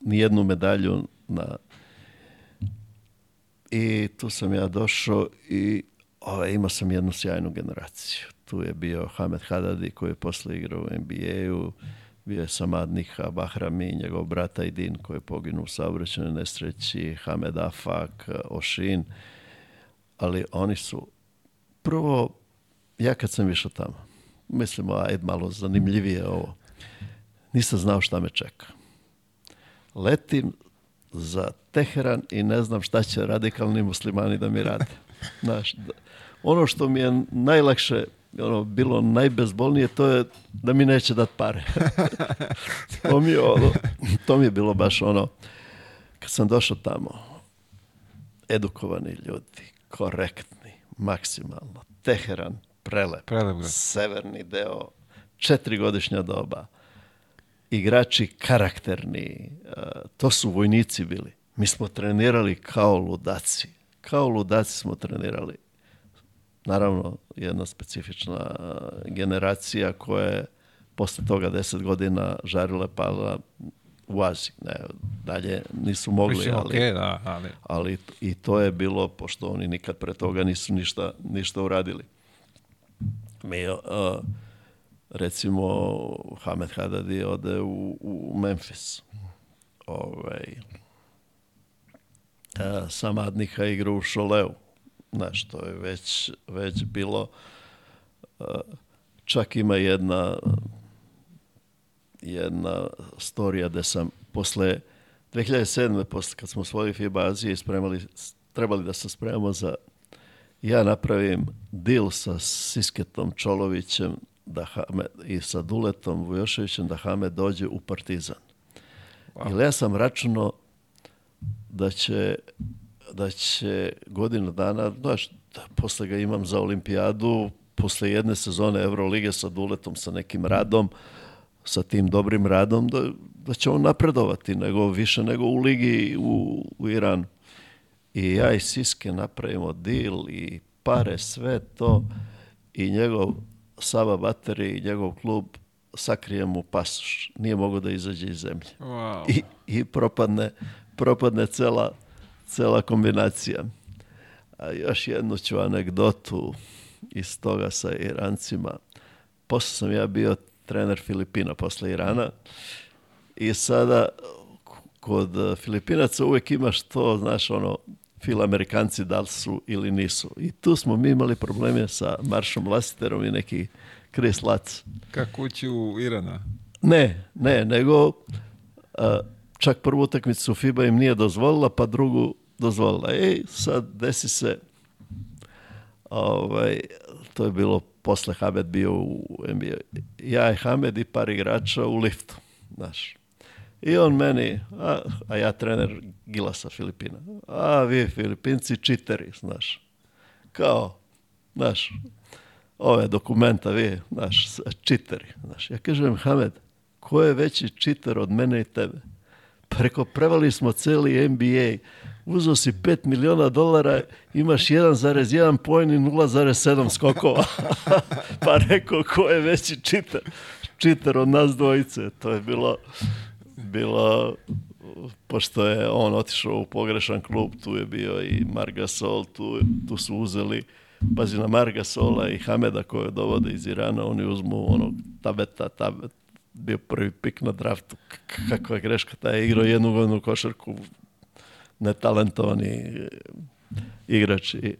ni jednu medalju na i tu sam ja došao i ovaj, imao sam jednu sjajnu generaciju. Tu je bio Hamed Hadadi koji je posle igrao u NBA-u, bio je Samadniha Bahrami, njegov brata Idin koji je poginuo u saobraćenoj nesreći, Hamed Afak, e, Ošin, ali oni su prvo, ja kad sam išao tamo, mislim, ajde malo zanimljivije ovo, nisam znao šta me čeka. Letim za Teheran i ne znam šta će radikalni muslimani da mi rade. Znaš, da, ono što mi je najlakše ono, bilo najbezbolnije, to je da mi neće dat pare. to, mi je ono, to mi je bilo baš ono, kad sam došao tamo, edukovani ljudi, korektni, maksimalno, Teheran, prelep, prelep da. severni deo, četiri godišnja doba, igrači karakterni, e, to su vojnici bili. Mi smo trenirali kao ludaci. Kao ludaci smo trenirali naravno jedna specifična e, generacija koja je posle toga 10 godina žarila pala u Aziji. Ne, dalje nisu mogli, Mislim, ali, okay, da, ali... ali i to je bilo, pošto oni nikad pre toga nisu ništa, ništa uradili. Mi, uh, recimo, Hamed Hadadi ode u, u Memphis. Ovaj, uh, e, Samadnika igra u Šoleu znaš, to je već, već bilo, e, čak ima jedna, jedna storija da sam posle 2007. posle kad smo osvojili FIBA Azije spremali, trebali da se spremamo za ja napravim deal sa Sisketom Čolovićem da Hame, i sa Duletom Vujoševićem da Hame dođe u Partizan. Wow. Jer ja sam računao da će da će godina dana, znaš, da posle ga imam za olimpijadu, posle jedne sezone Evrolige sa duletom, sa nekim radom, sa tim dobrim radom, da, da će on napredovati nego, više nego u ligi u, u Iranu. I ja i Siske napravimo deal i pare, sve to i njegov Saba Bateri i njegov klub sakrije mu pasoš. Nije mogao da izađe iz zemlje. Wow. I, I propadne propadne cela cela kombinacija. A još jednu ću anegdotu iz toga sa Irancima. Posle sam ja bio trener Filipina posle Irana i sada kod Filipinaca uvek imaš to, znaš, ono, fil Amerikanci da li su ili nisu. I tu smo mi imali probleme sa Maršom Lasiterom i neki Chris Lac. Kako ući u Irana? Ne, ne, nego... Uh, čak prvu utakmicu FIBA im nije dozvolila, pa drugu dozvolila. Ej, sad desi se, ovaj, to je bilo posle Hamed bio u NBA. Ja i Hamed i par igrača u liftu, znaš. I on meni, a, a ja trener Gilasa Filipina, a vi Filipinci čiteri, znaš. Kao, znaš, ove dokumenta, vi, znaš, čiteri, znaš. Ja kažem, Hamed, ko je veći čiter od mene i tebe? preko prevali smo celi NBA. Uzeo si 5 miliona dolara, imaš 1,1 poen i 0,7 skokova. pa rekao, ko je veći čitar? Čitar od nas dvojice. To je bilo, bilo pošto je on otišao u pogrešan klub, tu je bio i Margasol, tu, tu su uzeli pazi na Marga Sola i Hameda koje dovode iz Irana, oni uzmu onog tabeta, tabeta, bio prvi pik na draftu. Kako je greška, taj je igrao jednu godinu košarku, netalentovani e, igrač. I,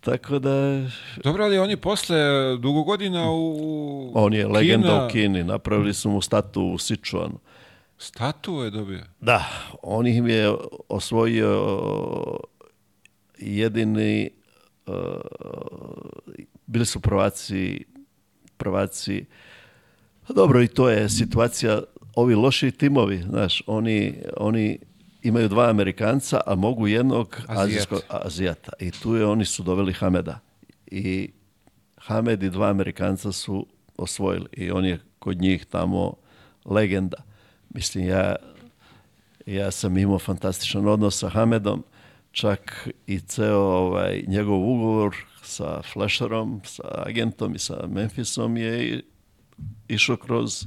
tako da... Dobro, ali on je posle dugo godina u On je Kina... legenda u Kini, napravili su mu statu u Sičuanu. Statu je dobio? Da, on im je osvojio jedini... Uh, bili su prvaci, prvaci Pa dobro, i to je situacija, ovi loši timovi, znaš, oni, oni imaju dva Amerikanca, a mogu jednog azijskog Azijata. I tu je, oni su doveli Hameda. I Hamed i dva Amerikanca su osvojili. I on je kod njih tamo legenda. Mislim, ja, ja sam imao fantastičan odnos sa Hamedom. Čak i ceo ovaj, njegov ugovor sa Flasherom, sa agentom i sa Memphisom je išao kroz,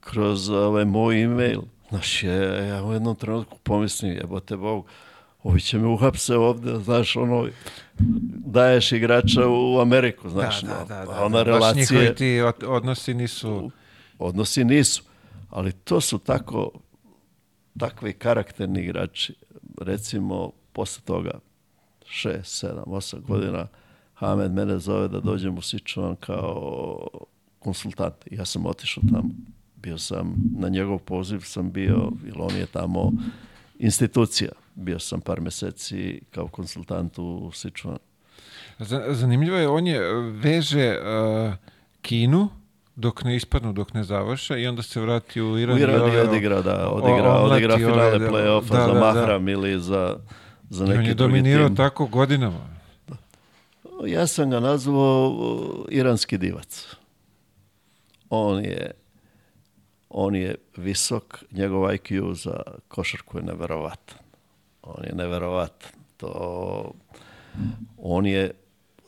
kroz ovaj, moj e-mail. Znaš, ja, ja u jednom trenutku pomislim, jebote Bog, ovi će me uhapse ovde, znaš, ono, daješ igrača u Ameriku, znaš, da, da no, da, da, pa da. ona da, relacije... Baš ti odnosi nisu... Odnosi nisu, ali to su tako, takvi karakterni igrači. Recimo, posle toga, 6, 7, 8 godina, Hamed mene zove da dođem u Sičuan kao konsultant. Ja sam otišao tamo. Bio sam, na njegov poziv sam bio, jer on je tamo institucija. Bio sam par meseci kao konsultant u Sičuanu. Zanimljivo je, on je e, veže uh, Kinu dok ne ispadnu, dok ne završe i onda se vrati u Iran. U Iran i ove, odigra, da, odigra, o, odigra finale play-offa da, za da, da. Mahram da. ili za, za neki drugi tim. On je dominirao tim. tako godinama. Da. Ja sam ga nazvao e, iranski divac on je on je visok, njegov IQ za košarku je neverovatan. On je neverovatan. To, on je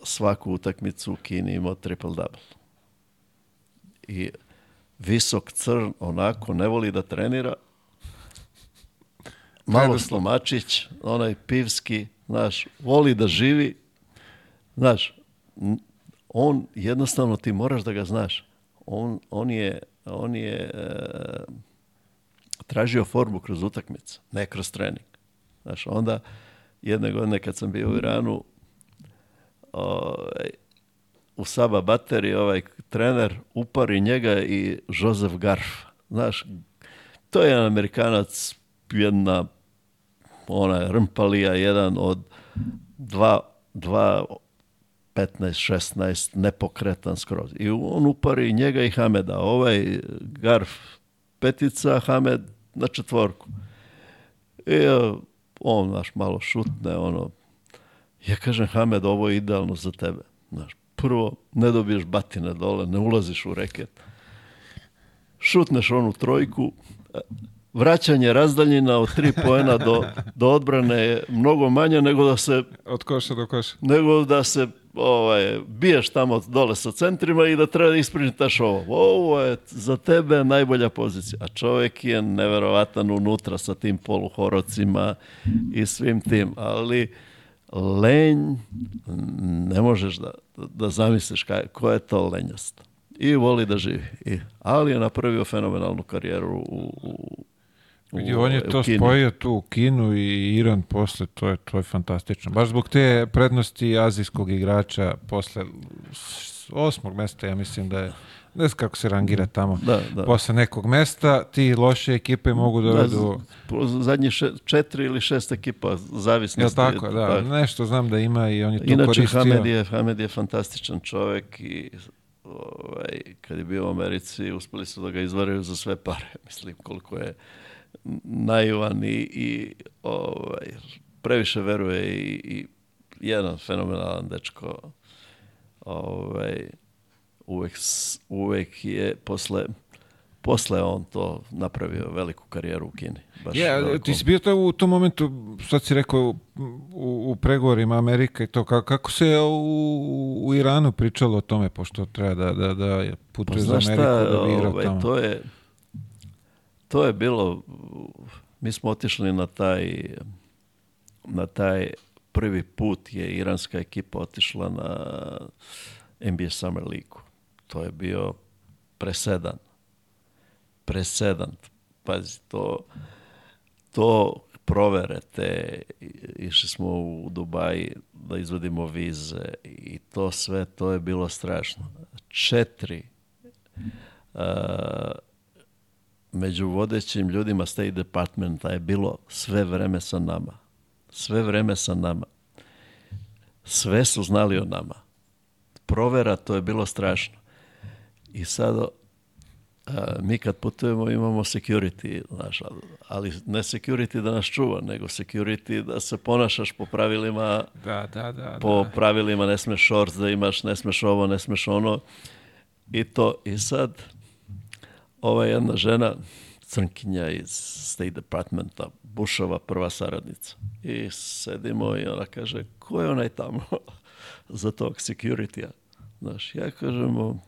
svaku utakmicu u Kini imao triple-double. I visok crn, onako, ne voli da trenira. Malo slomačić, onaj pivski, znaš, voli da živi. Znaš, on jednostavno ti moraš da ga znaš on, on je, on je e, tražio formu kroz utakmicu, ne kroz trening. Znaš, onda jedne godine kad sam bio u Iranu, ovaj, u Saba Bateri, ovaj trener, upari njega i Joseph Garf. Znaš, to je jedan Amerikanac, jedna ona rmpalija, jedan od dva, dva 15, 16, nepokretan skroz. I on upari njega i Hameda. Ovaj Garf petica, Hamed na četvorku. I e, on, naš, malo šutne, ono, ja kažem, Hamed, ovo je idealno za tebe. Znaš, prvo, ne dobiješ batine dole, ne ulaziš u reket. Šutneš onu trojku, e, vraćanje razdaljina od tri poena do, do odbrane je mnogo manje nego da se... Od koša do koša. Nego da se ovaj, biješ tamo dole sa centrima i da treba da isprinteš ovo. Ovo je za tebe najbolja pozicija. A čovjek je neverovatan unutra sa tim poluhorocima i svim tim. Ali lenj ne možeš da, da zamisliš kaj, ko je to lenjost. I voli da živi. I, ali je napravio fenomenalnu karijeru u, u Vidi, on je to spojio tu u Kinu i Iran posle, to je, to je fantastično. Baš zbog te prednosti azijskog igrača posle osmog mesta, ja mislim da je ne znam kako se rangira tamo. Da, da. Posle nekog mesta ti loše ekipe mogu da da, dovedu... Da, zadnje še, četiri ili šest ekipa, zavisno. Ja tako, da. Tako. Nešto znam da ima i on je to Inače, koristio. Inače, Hamed je, Hamed je fantastičan čovek i ovaj, kad je bio u Americi uspeli su da ga izvaraju za sve pare. Mislim, koliko je naivan i, i ovaj, previše veruje i, i jedan fenomenalan dečko ovaj, uvek, uvek je posle posle on to napravio veliku karijeru u Kini. Baš ja, velikom. ti si bio to u tom momentu, sad si rekao, u, u pregovorima Amerika i to, kako, kako se u, u Iranu pričalo o tome, pošto treba da, da, da putuje pa, za Ameriku šta, da bira ovaj, tamo? To je, to je bilo, mi smo otišli na taj, na taj prvi put je iranska ekipa otišla na NBA Summer League. To je bio presedan. Presedan. Pazi, to, to proverete, išli smo u Dubaji da izvodimo vize i to sve, to je bilo strašno. Četiri uh, među vodećim ljudima State Departmenta je bilo sve vreme sa nama. Sve vreme sa nama. Sve su znali o nama. Provera, to je bilo strašno. I sad a, mi kad putujemo imamo security, znaš, ali ne security da nas čuva, nego security da se ponašaš po pravilima, da, da, da, po da. pravilima ne smeš shorts da imaš, ne smeš ovo, ne smeš ono. I to, i sad ova jedna žena, crnkinja iz State Departmenta, Bushova prva saradnica. I sedimo i ona kaže, ko je onaj tamo za tog security-a? Znaš, ja kažemo,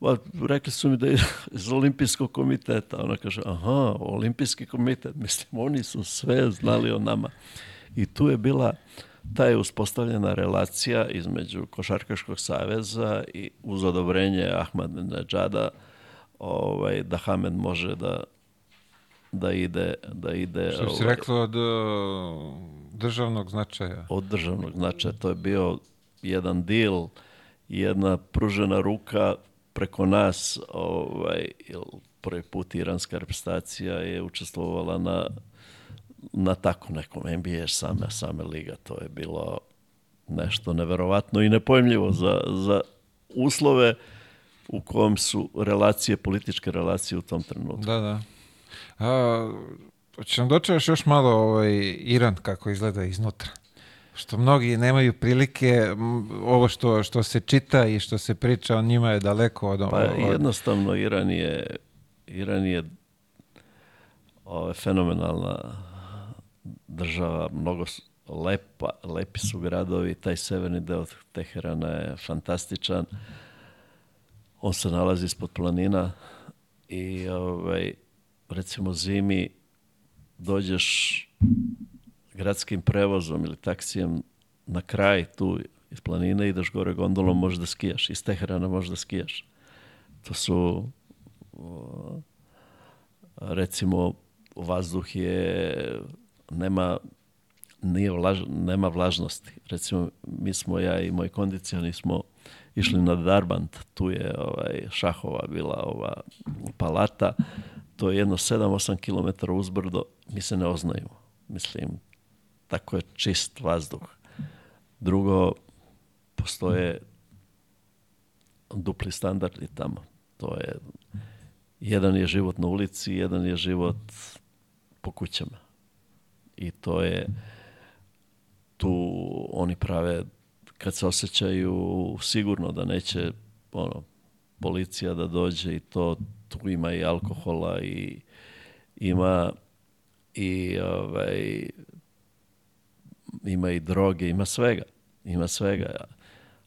ba, pa rekli su mi da je iz olimpijskog komiteta. Ona kaže, aha, olimpijski komitet. Mislim, oni su sve znali o nama. I tu je bila ta je uspostavljena relacija između Košarkaškog saveza i uz odobrenje Ahmadinejada Džada, ovaj, da Hamed može da da ide da ide Što si ovaj, rekla od e, državnog značaja. Od državnog značaja to je bio jedan deal, jedna pružena ruka preko nas, ovaj prvi put iranska reprezentacija je učestvovala na na tako nekom NBA same, same liga, to je bilo nešto neverovatno i nepojmljivo za, za uslove u kom su relacije, političke relacije u tom trenutku. Da, da. A, će nam dočeraš još malo ovaj Iran kako izgleda iznutra što mnogi nemaju prilike, ovo što, što se čita i što se priča o njima je daleko od... Pa jednostavno Iran je, Iran je ovaj, fenomenalna država, mnogo lepa, lepi su gradovi, taj severni deo Teherana je fantastičan on se nalazi ispod planina i ovaj, recimo zimi dođeš gradskim prevozom ili taksijem na kraj tu iz planine, ideš gore gondolom, možeš da skijaš, iz Teherana možeš da skijaš. To su recimo vazduh je nema nije vlaž, nema vlažnosti. Recimo mi smo ja i moj kondicioni smo išli na Darbant, tu je ovaj, Šahova bila ova palata, to je jedno 7-8 km uzbrdo, mi se ne oznajemo. Mislim, tako je čist vazduh. Drugo, postoje dupli standardi tamo. To je, jedan je život na ulici, jedan je život po kućama. I to je, tu oni prave kad se osjećaju sigurno da neće ono, policija da dođe i to, tu ima i alkohola i ima i ovaj, ima i droge, ima svega. Ima svega.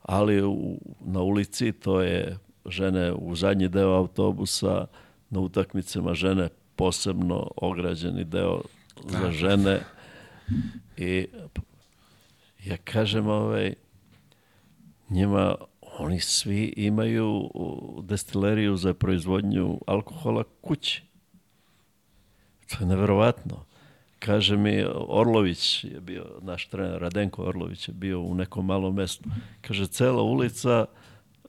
Ali u, na ulici to je žene u zadnji deo autobusa, na utakmicama žene posebno ograđeni deo za žene. I ja kažem ovaj, njima oni svi imaju destileriju za proizvodnju alkohola kući. To je neverovatno. Kaže mi, Orlović je bio, naš trener, Radenko Orlović je bio u nekom malom mestu. Kaže, cela ulica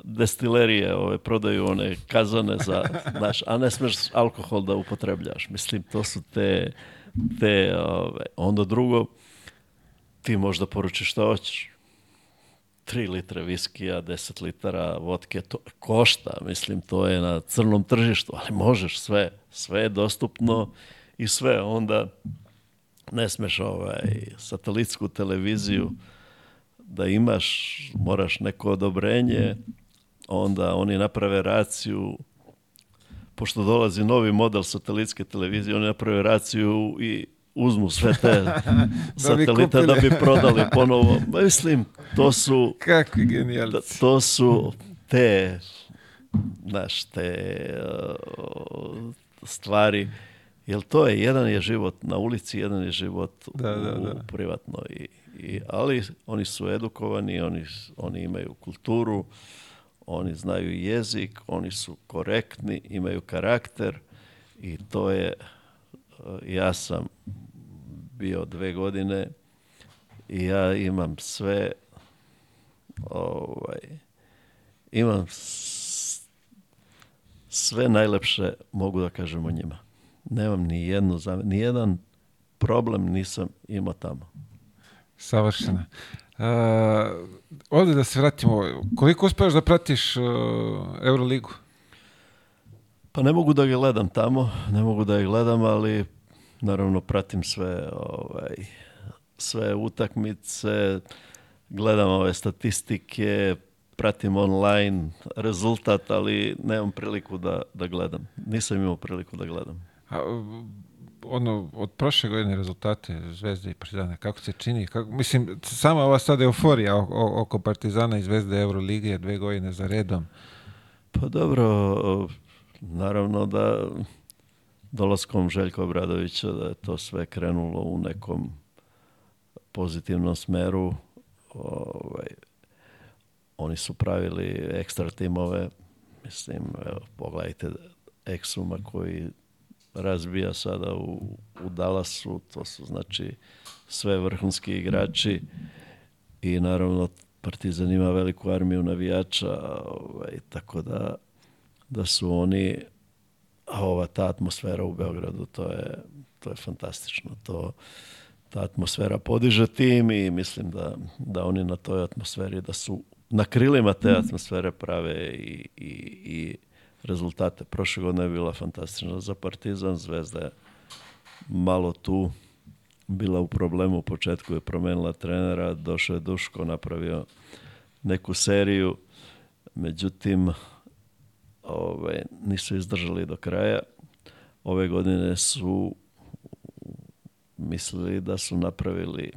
destilerije ove, prodaju one kazane za, naš, a ne smeš alkohol da upotrebljaš. Mislim, to su te, te ove. onda drugo, ti možda poručiš šta hoćeš 3 litra viskija, 10 litara vodke, to košta, mislim, to je na crnom tržištu, ali možeš sve, sve je dostupno i sve, onda ne smeš ovaj, satelitsku televiziju da imaš, moraš neko odobrenje, onda oni naprave raciju, pošto dolazi novi model satelitske televizije, oni naprave raciju i uzmu sve te da satelite bi da bi da prodali ponovo. Mislim, to su... Kako genijalci. Da, to su te, znaš, te e, stvari. Jer to je, jedan je život na ulici, jedan je život da, u, da, da privatno. I, I, ali oni su edukovani, oni, oni imaju kulturu, oni znaju jezik, oni su korektni, imaju karakter i to je, e, ja sam bio dve godine i ja imam sve ovaj, imam sve najlepše mogu da kažem o njima. Nemam ni jednu, ni jedan problem nisam imao tamo. Savršeno. Uh, e, ovdje da se vratimo, koliko uspeš da pratiš uh, Euroligu? Pa ne mogu da ga gledam tamo, ne mogu da je gledam, ali naravno pratim sve ovaj, sve utakmice, gledam ove statistike, pratim online rezultat, ali nemam priliku da, da gledam. Nisam imao priliku da gledam. A, ono, od prošle godine rezultate Zvezde i Partizana, kako se čini? Kako, mislim, sama ova sad euforija oko Partizana i Zvezde Euroligije dve godine za redom. Pa dobro, naravno da dolaskom Željka Obradovića da je to sve krenulo u nekom pozitivnom smeru. Ovaj, oni su pravili ekstra timove, mislim, evo, pogledajte Exuma koji razbija sada u, u Dallasu, to su znači sve vrhunski igrači i naravno Partizan ima veliku armiju navijača, ovaj, tako da, da su oni ova, ta atmosfera u Beogradu, to je, to je fantastično. To, ta atmosfera podiže tim i mislim da, da oni na toj atmosferi, da su na krilima te mhm. atmosfere prave i, i, i rezultate. Prošle godine je bila fantastična za Partizan, Zvezda je malo tu bila u problemu, u početku je promenila trenera, došao je Duško, napravio neku seriju, međutim ovaj, nisu izdržali do kraja. Ove godine su mislili da su napravili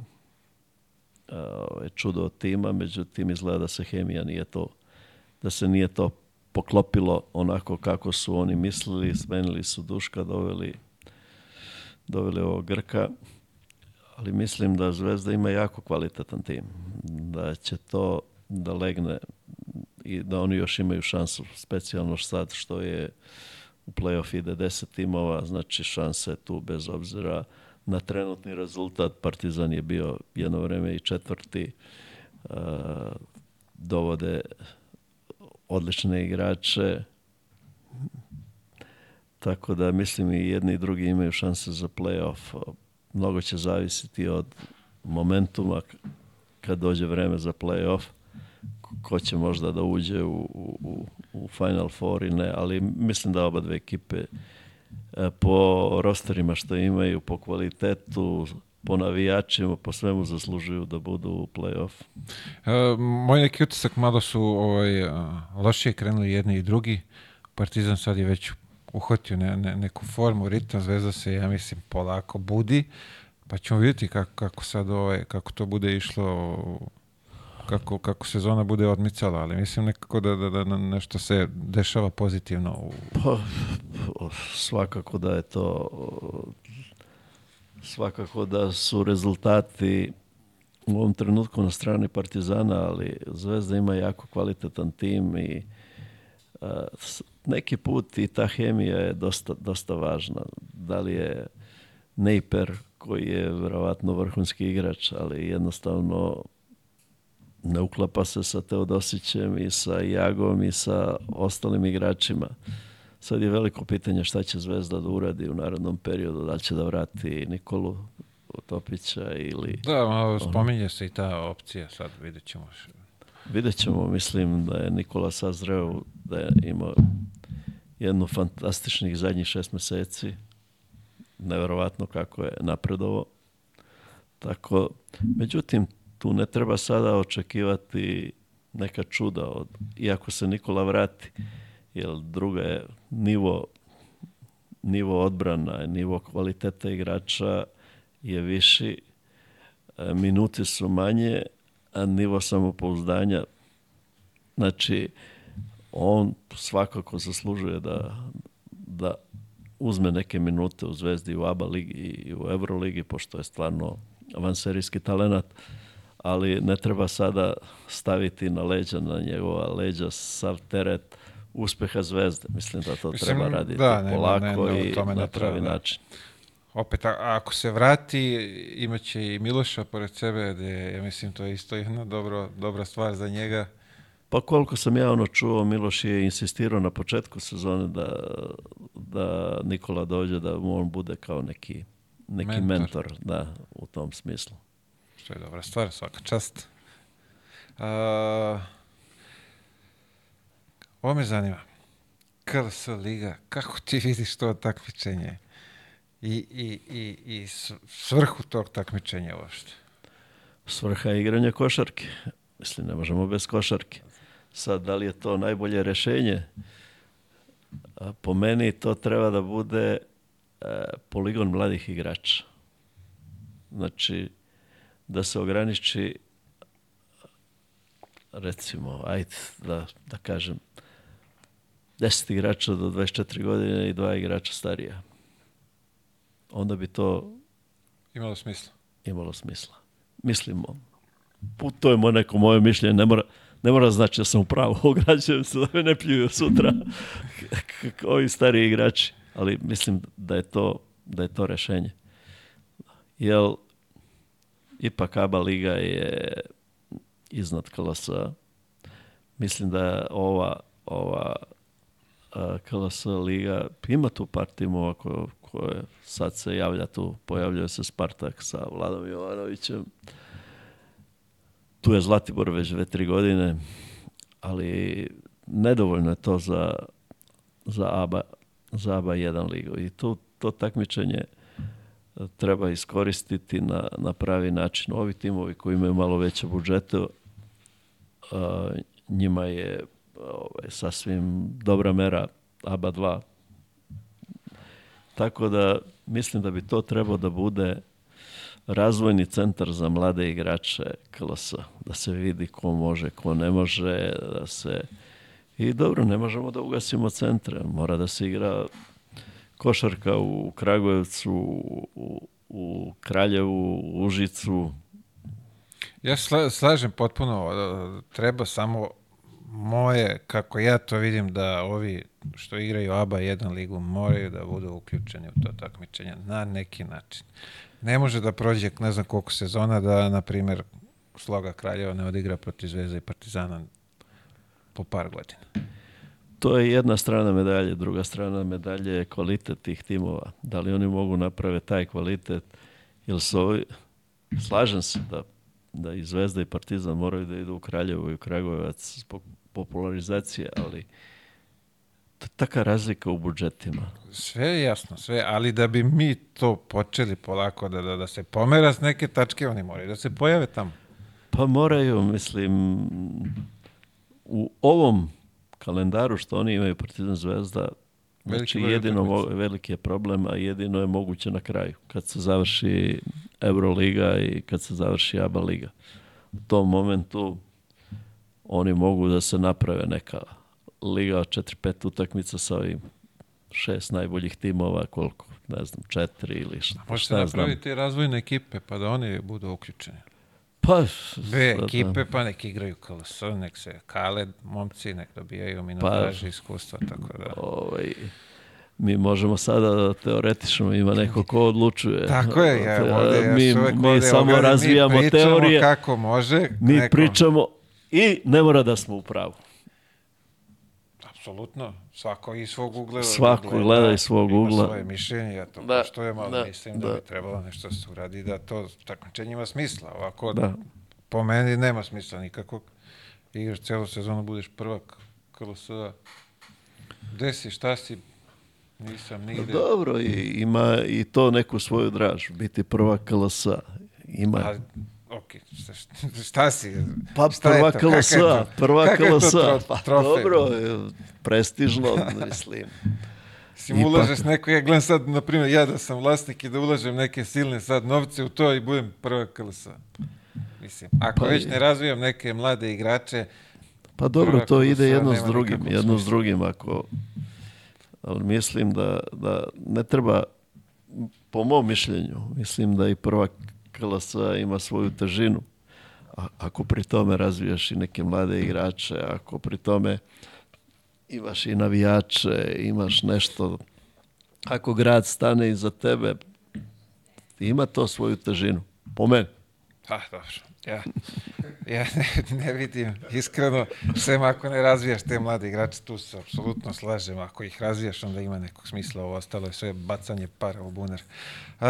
ovaj, čudo od tima, međutim izgleda da se hemija nije to, da se nije to poklopilo onako kako su oni mislili, smenili su Duška, doveli, doveli ovog Grka, ali mislim da Zvezda ima jako kvalitetan tim, da će to da legne i da oni još imaju šansu, specijalno sad što je u play-off ide 10 timova, znači šansa je tu bez obzira na trenutni rezultat. Partizan je bio jedno vreme i četvrti, uh, dovode odlične igrače, tako da mislim i jedni i drugi imaju šanse za play-off. Mnogo će zavisiti od momentuma kad dođe vreme za play-off ko će možda da uđe u, u, u Final Four i ne, ali mislim da oba dve ekipe e, po rosterima što imaju, po kvalitetu, po navijačima, po svemu zaslužuju da budu u play-off. E, moj neki utisak, mada su ovaj, e, lošije krenuli jedni i drugi, Partizan sad je već uhvatio ne, ne, neku formu, ritam, zvezda se, ja mislim, polako budi, pa ćemo vidjeti kako, kako sad ovaj, kako to bude išlo kako, kako sezona bude odmicala, ali mislim nekako da, da, da nešto se dešava pozitivno. U... Pa, pa, svakako da je to svakako da su rezultati u ovom trenutku na strani Partizana, ali Zvezda ima jako kvalitetan tim i a, neki put i ta hemija je dosta, dosta važna. Da li je Neiper koji je verovatno vrhunski igrač, ali jednostavno ne uklapa se sa Teodosićem i sa Jagom i sa ostalim igračima. Sad je veliko pitanje šta će Zvezda da uradi u narodnom periodu, da će da vrati Nikolu Topića ili... Da, malo spominje se i ta opcija, sad vidjet ćemo. Vidjet ćemo, mislim da je Nikola sazreo, da je imao jednu fantastičnih zadnjih šest meseci, neverovatno kako je napredovo. Tako, međutim, tu ne treba sada očekivati neka čuda od, iako se Nikola vrati, jer druga je nivo, nivo odbrana, nivo kvaliteta igrača je viši, e, minute su manje, a nivo samopouzdanja, znači, on svakako zaslužuje da, da uzme neke minute u Zvezdi, u ABA ligi i u Euroligi, pošto je stvarno avanserijski talenat ali ne treba sada staviti na leđa, na njegova leđa sav teret uspeha zvezde. Mislim da to Mislim, treba raditi da, nema, polako ne, ne, i na pravi da. način. Opet, a, ako se vrati, imaće i Miloša pored sebe, gde, ja mislim, to je isto jedna dobro, dobra stvar za njega. Pa koliko sam ja ono čuo, Miloš je insistirao na početku sezone da, da Nikola dođe, da on bude kao neki, neki mentor. mentor da, u tom smislu to je dobra stvar, svaka čast. Uh, ovo me zanima. KLS Liga, kako ti vidiš to takmičenje i, i, i, i svrhu tog takmičenja uopšte? Svrha je igranja košarke. Mislim, ne možemo bez košarke. Sad, da li je to najbolje rešenje? A po meni to treba da bude e, poligon mladih igrača. Znači, da se ograniči recimo, ajde da, da kažem 10 igrača do 24 godine i dva igrača starija. Onda bi to imalo smisla. Imalo smisla. Mislimo, putujemo neko moje mišljenje, ne mora, ne mora znači da sam u pravu, ograđujem se da me ne pljuju sutra ovi stari igrači, ali mislim da je to, da je to rešenje. Jel, ipak ABA liga je iznad klasa. Mislim da ova, ova KLS liga, ima tu par timova koje, koje sad se javlja tu, pojavljuje se Spartak sa Vladom Jovanovićem. Tu je Zlatibor već dve, tri godine, ali nedovoljno je to za, za ABA, za ABA 1 ligu. I tu to takmičenje treba iskoristiti na, na pravi način. Ovi timovi koji imaju malo veće budžete, njima je ovaj, sasvim dobra mera ABA 2. Tako da mislim da bi to trebao da bude razvojni centar za mlade igrače KLS, da se vidi ko može, ko ne može, da se... I dobro, ne možemo da ugasimo centre, mora da se igra košarka u Kragujevcu, u, u Kraljevu, u Užicu. Ja slažem potpuno, e, treba samo moje, kako ja to vidim, da ovi što igraju ABA 1 ligu moraju da budu uključeni u to takmičenje na neki način. Ne može da prođe ne znam koliko sezona da, na primjer, Sloga Kraljeva ne odigra protiv Zvezda i Partizana po par godina to je jedna strana medalje, druga strana medalje je kvalitet tih timova. Da li oni mogu naprave taj kvalitet, jer su ovi, slažem se da, da i Zvezda i Partizan moraju da idu u Kraljevo i u Kragujevac zbog popularizacije, ali taka razlika u budžetima. Sve je jasno, sve, ali da bi mi to počeli polako da, da, da se pomera s neke tačke, oni moraju da se pojave tamo. Pa moraju, mislim, u ovom kalendaru što oni imaju Partizan Zvezda, Znači, jedino veliki je problem, a jedino je moguće na kraju, kad se završi Euroliga i kad se završi ABA liga. U tom momentu oni mogu da se naprave neka liga 4-5 utakmica sa ovim šest najboljih timova, koliko, ne znam, četiri ili šta, Možete šta napraviti razvojne ekipe, pa da oni budu uključeni. Pa, Dve ekipe, da. pa nek igraju KLS, nek se kale momci, nek dobijaju minutaže pa, iskustva, tako da. Ovaj, mi možemo sada da teoretično ima neko ko odlučuje. Tako je, ja, da, da, ovde, ja, mi, ja, mi, samo ovde, razvijamo mi teorije. kako može. Mi neko... pričamo i ne mora da smo u pravu. Apsolutno, svako i svog ugla. Svako gleda, gleda iz da, svog ima ugla. svoje mišljenje, ja to da, poštojem, ali da, mislim da, da bi trebalo nešto da se uradi da to takmičenje ima smisla. Ovako, da. po meni nema smisla nikakvog. Igraš celu sezonu, budeš prvak KLS-a. Gde si, šta si, nisam pa nigde. Dobro, i, ima i to neku svoju draž, biti prvak KLS-a. Ima. A, ok, šta, šta si? Pa šta prva klasa, prva klasa. Pa dobro, da. prestižno, mislim. Si mu ulažeš neko, ja gledam sad, na primjer, ja da sam vlasnik i da ulažem neke silne sad novce u to i budem prva klasa. Mislim, ako pa već ne razvijam neke mlade igrače, pa dobro, to ide jedno s drugim, jedno s drugim ako ali mislim da, da ne treba po mom mišljenju, mislim da i prva stakala sa, ima svoju težinu. A, ako pri tome razvijaš i neke mlade igrače, ako pri tome imaš i navijače, imaš nešto, ako grad stane iza tebe, ima to svoju težinu, po meni. Ah, dobro. Ja, ja ne, ne, vidim, iskreno, sem ako ne razvijaš te mlade igrače, tu se apsolutno slažem. Ako ih razvijaš, onda ima nekog smisla. Ovo ostalo je sve bacanje para u bunar. Uh,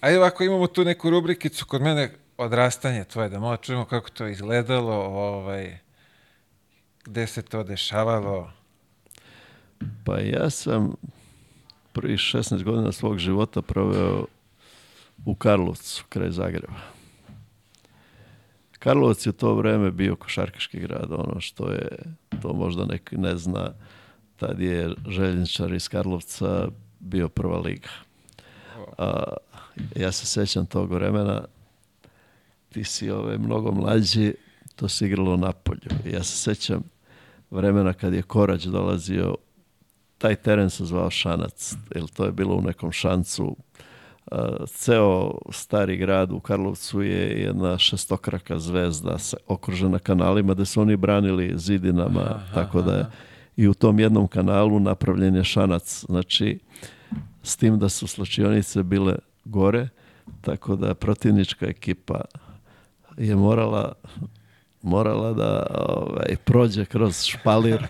ajde ovako, imamo tu neku rubrikicu kod mene odrastanje tvoje, da malo čujemo kako to izgledalo, ovaj, gde se to dešavalo. Pa ja sam prvi 16 godina svog života proveo u Karlovcu, kraj Zagreba. Karlovac je u to vreme bio košarkaški grad, ono što je, to možda nek ne zna, tad je željničar iz Karlovca bio prva liga. A, Ja se sećam tog vremena, ti si ove, mnogo mlađi, to se igralo na polju. Ja se sećam vremena kad je Korać dolazio, taj teren se zvao Šanac, jer to je bilo u nekom šancu. E, ceo stari grad u Karlovcu je jedna šestokraka zvezda okružena kanalima da su oni branili zidinama, aha, tako da je i u tom jednom kanalu napravljen je šanac. Znači, s tim da su slačionice bile gore, tako da protivnička ekipa je morala morala da ovaj, prođe kroz špalir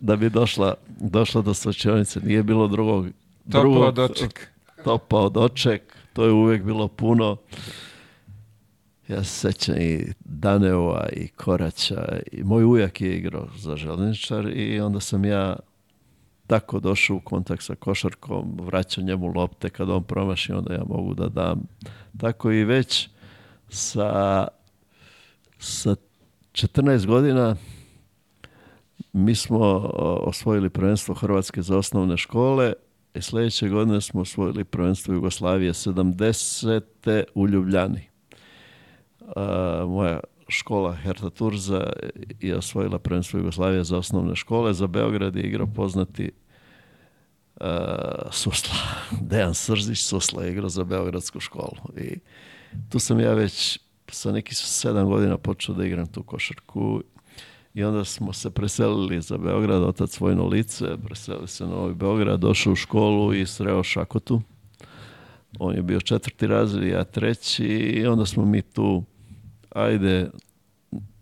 da bi došla, došla do svačionice. Nije bilo drugog... Topao doček. Topao doček. To je uvek bilo puno. Ja se sećam i Daneva i Koraća. I moj ujak je igrao za železničar i onda sam ja tako došao u kontakt sa košarkom, vraća njemu lopte, kad on promaši, onda ja mogu da dam. Tako i već sa, sa 14 godina mi smo osvojili prvenstvo Hrvatske za osnovne škole i sledeće godine smo osvojili prvenstvo Jugoslavije 70. u Ljubljani. A, moja škola Herta Turza je osvojila prvenstvo Jugoslavije za osnovne škole. Za Beograd je igrao poznati uh, Susla, Dejan Srzić Susla je igrao za Beogradsku školu i tu sam ja već sa nekih sedam godina počeo da igram tu košarku i onda smo se preselili za Beograd, otac vojno lice, preselili se na Novi Beograd, došao u školu i sreo Šakotu. On je bio četvrti razred, ja treći i onda smo mi tu, ajde,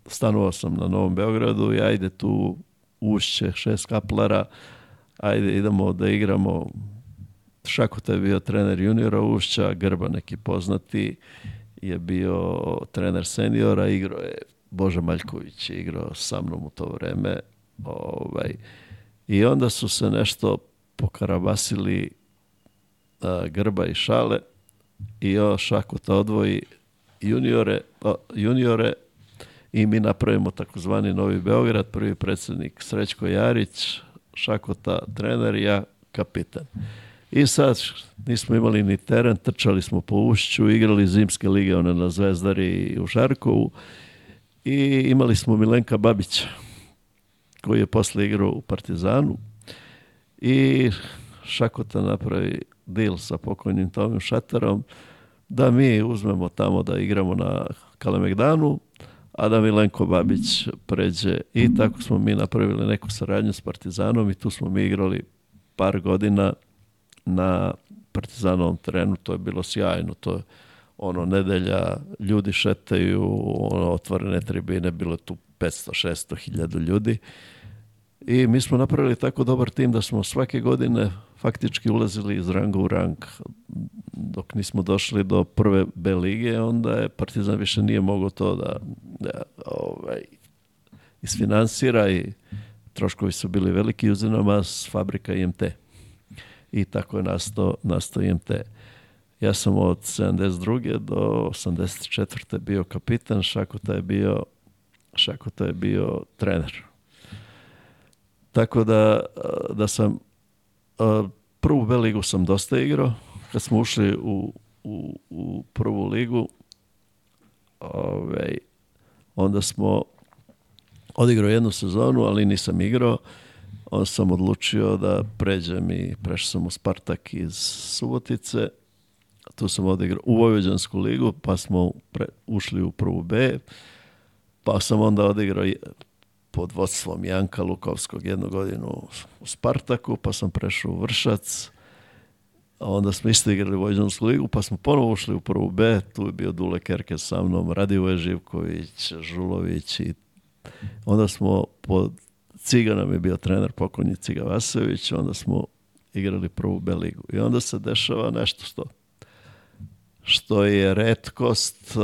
stanovao sam na Novom Beogradu i ajde tu ušće šest kaplara, ajde idemo da igramo Šakota je bio trener juniora Ušća, Grba neki poznati je bio trener seniora, igrao je Boža Maljković je igrao sa mnom u to vreme. Ovaj, I onda su se nešto pokarabasili a, eh, Grba i Šale i o Šakota odvoji juniore, o, juniore i mi napravimo takozvani Novi Beograd. Prvi predsjednik Srećko Jarić, Šakota trener i ja kapitan. I sad nismo imali ni teren, trčali smo po ušću, igrali zimske lige one na Zvezdari i u Žarkovu i imali smo Milenka Babića koji je posle igrao u Partizanu i Šakota napravi deal sa pokojnim Tomim Šatarom da mi uzmemo tamo da igramo na Kalemegdanu a da Milenko Babić pređe. I tako smo mi napravili neku saradnju s Partizanom i tu smo mi igrali par godina na Partizanovom terenu. To je bilo sjajno. To je ono nedelja, ljudi šetaju, ono, otvorene tribine, bilo tu 500, 600 hiljada ljudi. I mi smo napravili tako dobar tim da smo svake godine faktički ulazili iz ranga u rang. Dok nismo došli do prve B lige, onda je Partizan više nije mogao to da, da ovaj, isfinansira i troškovi su bili veliki i uzela nas fabrika IMT. I tako je nastao, nastao IMT. Ja sam od 72. do 84. bio kapitan, Šakota je bio, Šakota je bio trener. Tako da, da sam E, prvu B ligu sam dosta igrao. Kad smo ušli u, u, u prvu ligu, ovaj, onda smo odigrao jednu sezonu, ali nisam igrao. Onda sam odlučio da pređem i prešao sam u Spartak iz Subotice. Tu sam odigrao u Vojvođansku ligu, pa smo pre, ušli u prvu B. Pa sam onda odigrao pod vodstvom Janka Lukovskog jednu godinu u Spartaku, pa sam prešao u Vršac, a onda smo isto igrali Vojđansku ligu, pa smo ponovo ušli u prvu B, tu je bio Dule Kerke sa mnom, Radivoje Živković, Žulović i onda smo pod Ciga nam je bio trener pokojni Ciga Vasović, onda smo igrali prvu B ligu. I onda se dešava nešto što, što je redkost,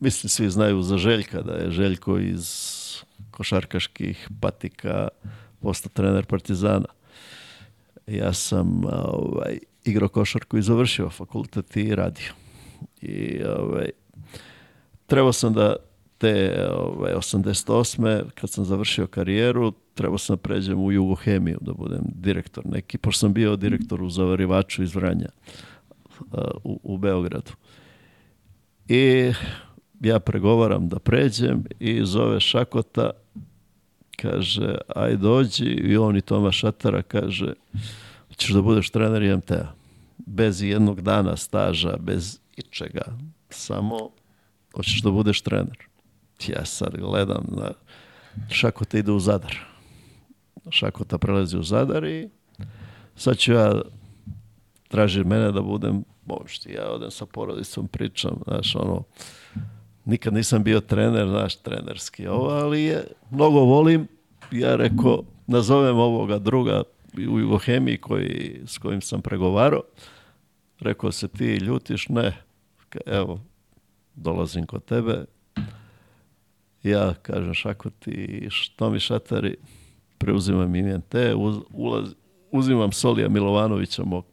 mislim svi znaju za Željka, da je Željko iz košarkaških batika postao trener Partizana. Ja sam ovaj, igrao košarku i završio fakultet i radio. I ovaj, trebao sam da te ovaj, 88. kad sam završio karijeru, trebao sam da pređem u Jugohemiju da budem direktor neki, pošto sam bio direktor u zavarivaču iz Vranja eh, u, u Beogradu. I ja pregovaram da pređem i zove Šakota kaže, aj dođi i on i Toma Šatara kaže, ćeš da budeš trener IMT-a. Bez jednog dana staža, bez ičega, samo hoćeš da budeš trener. Ja sad gledam na Šakota ide u Zadar. Šakota prelazi u Zadar i sad ću ja traži mene da budem pomoći. Ja odem sa porodicom, pričam, znaš, ono, nikad nisam bio trener, naš trenerski ovo, ali je, mnogo volim, ja reko, nazovem ovoga druga u Jugohemiji koji, s kojim sam pregovarao, rekao se ti ljutiš, ne, evo, dolazim kod tebe, ja kažem šako ti, što mi šatari, preuzimam INT, uz, ulaz, uzimam Solija Milovanovića, mog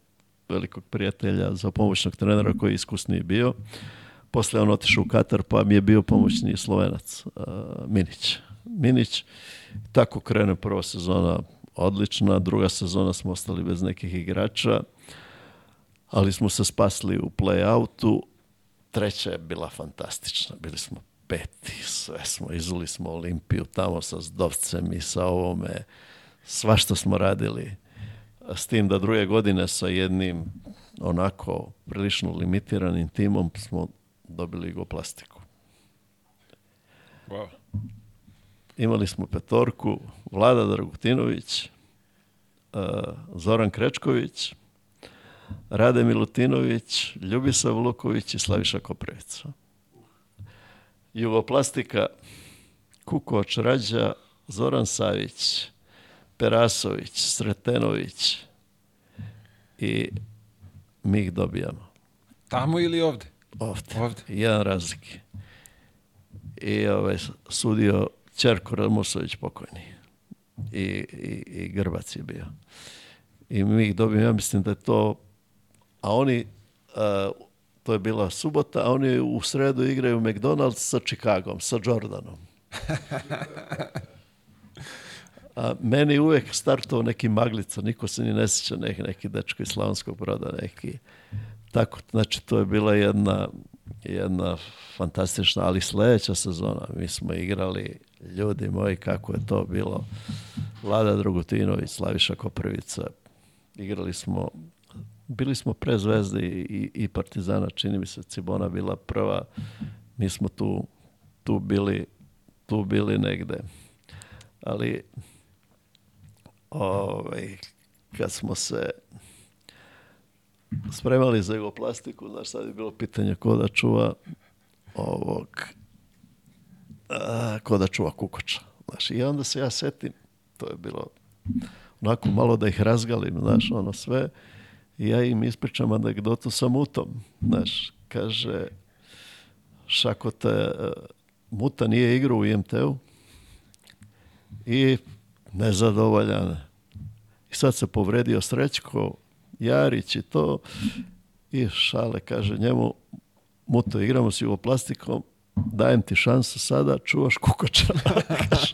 velikog prijatelja za pomoćnog trenera koji je iskusniji bio, Posle on otišao u Katar, pa mi je bio pomoćni slovenac, uh, Minić. Minić, tako krene prva sezona odlična, druga sezona smo ostali bez nekih igrača, ali smo se spasli u play-outu. Treća je bila fantastična, bili smo peti, sve smo, izuli smo Olimpiju tamo sa Zdovcem i sa ovome, sva što smo radili. S tim da druge godine sa jednim onako prilično limitiranim timom smo dobili go plastiku. Wow. Imali smo petorku, Vlada Dragutinović, e, Zoran Krečković, Rade Milutinović, Ljubisav Luković i Slaviša Koprivica. Jugoplastika, Kukoč, Rađa, Zoran Savić, Perasović, Sretenović i mi ih dobijamo. Tamo ili ovde? ovde. Ovde? Jedan razlik. I ovaj, sudio Čerko Ramusović pokojni. I, i, I Grbac je bio. I mi ih dobijemo, ja mislim da je to... A oni... A, to je bila subota, a oni u sredu igraju McDonald's sa Chicagom, sa Jordanom. A meni uvek startovao neki maglica, niko se ni ne seća, neki, neki dečko iz Slavonskog broda, neki Tako, znači to je bila jedna, jedna fantastična, ali sledeća sezona mi smo igrali, ljudi moji kako je to bilo, Vlada Drugutinović, Slaviša Koprivica, igrali smo, bili smo pre Zvezde i, i Partizana, čini mi se Cibona bila prva, mi smo tu, tu bili, tu bili negde. Ali, ovaj, kad smo se spremali za plastiku, znaš, sad je bilo pitanje ko da čuva ovog, a, ko da čuva kukoča. Znaš, i onda se ja setim, to je bilo onako malo da ih razgalim, znaš, ono sve, i ja im ispričam anegdotu sa mutom, znaš, kaže, šakote, muta nije igrao u IMT-u i nezadovoljan. I sad se povredio srećko, Jarić i to. I Šale kaže njemu, muto, igramo s jugoplastikom, dajem ti šansu sada, čuvaš kukočana. kaže,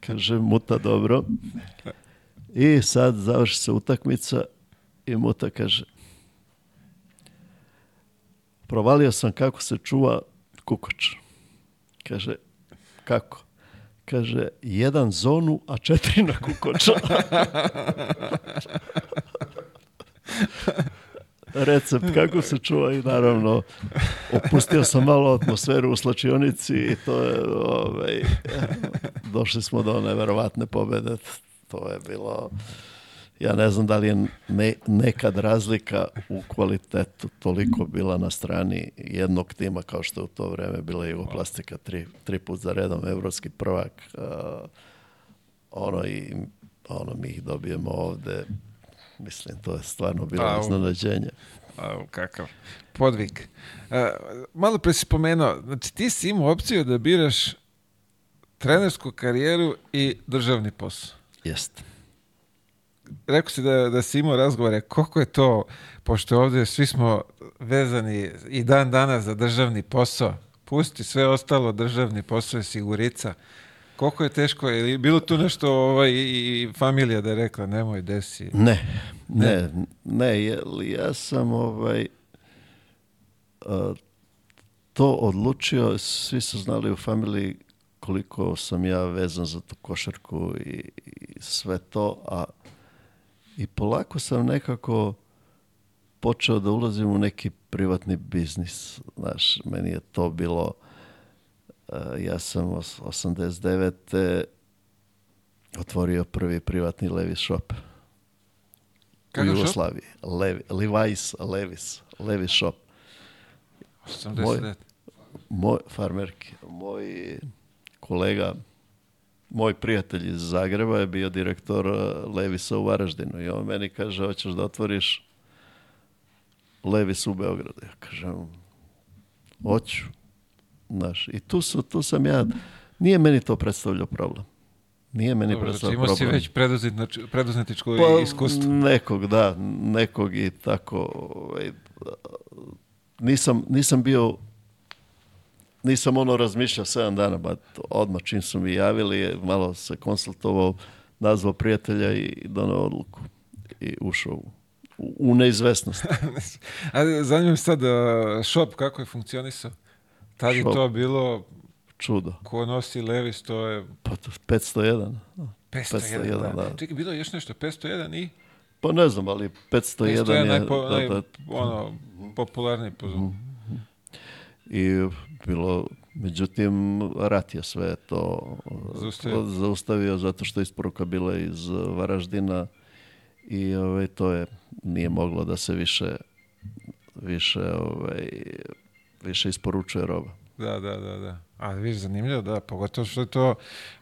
kaže muta, dobro. I sad završi se utakmica i muta kaže, provalio sam kako se čuva kukoč. Kaže, kako? Kaže, jedan zonu, a četiri na kukoča. Recept kako se čuva i naravno opustio sam malo atmosferu u slačionici i to je, ovaj, došli smo do neverovatne pobede. To je bilo ja ne znam da li je ne, nekad razlika u kvalitetu toliko bila na strani jednog tima kao što je u to vreme bila Jugoplastika tri, tri put za redom evropski prvak uh, ono i ono mi ih dobijemo ovde mislim to je stvarno bilo iznenađenje Au, kakav podvik. Uh, e, malo pre si pomenuo, znači ti si imao opciju da biraš trenersku karijeru i državni posao. Jeste rekao si da, da si imao razgovore, koliko je to, pošto ovdje svi smo vezani i dan danas za državni posao, pusti sve ostalo, državni posao je sigurica, koliko je teško, je bilo tu nešto ovaj, i familija da je rekla, nemoj, desi? Ne, ne, ne, jer ja sam ovaj, a, e, to odlučio, svi su znali u familiji koliko sam ja vezan za tu košarku i, i sve to, a i polako sam nekako počeo da ulazim u neki privatni biznis. Znaš, meni je to bilo, eh, ja sam 89. otvorio prvi privatni Levis shop. Kako u Jugoslaviji. Levi, Levi's, Levis, Levis shop. 89. Moj, moj farmerki, moj kolega moj prijatelj iz Zagreba je bio direktor e, Levisa u Varaždinu i on meni kaže, hoćeš da otvoriš Levis u Beogradu. Ja kažem, hoću. Znaš, i tu, su, tu sam ja, nije meni to predstavljao problem. Nije meni Dobro, znači imao si već znači preduzetničko pa, iskustvo. Nekog, da, nekog i tako. Ovaj, nisam, nisam bio nisam ono razmišljao 7 dana, ba, odmah čim su mi javili, malo se konsultovao, nazvao prijatelja i donao odluku i ušao u, u neizvesnost. A zanima me sad, e, šop kako je funkcionisao? Tad je to bilo čudo. Ko nosi Levis, to je... Pa to 501. 501, 501 da. da. Čekaj, bilo je još nešto, 501 i... Pa ne znam, ali 501, 501 je... Najpo, da, da, ono, popularniji pozor. Mm -hmm. I bilo, međutim, rat je sve to zaustavio, zaustavio zato što je isporuka bila iz Varaždina i ovaj, to je, nije moglo da se više, više, ovaj, više isporučuje roba. Da, da, da, da. A viš, zanimljivo, da, pogotovo što je to,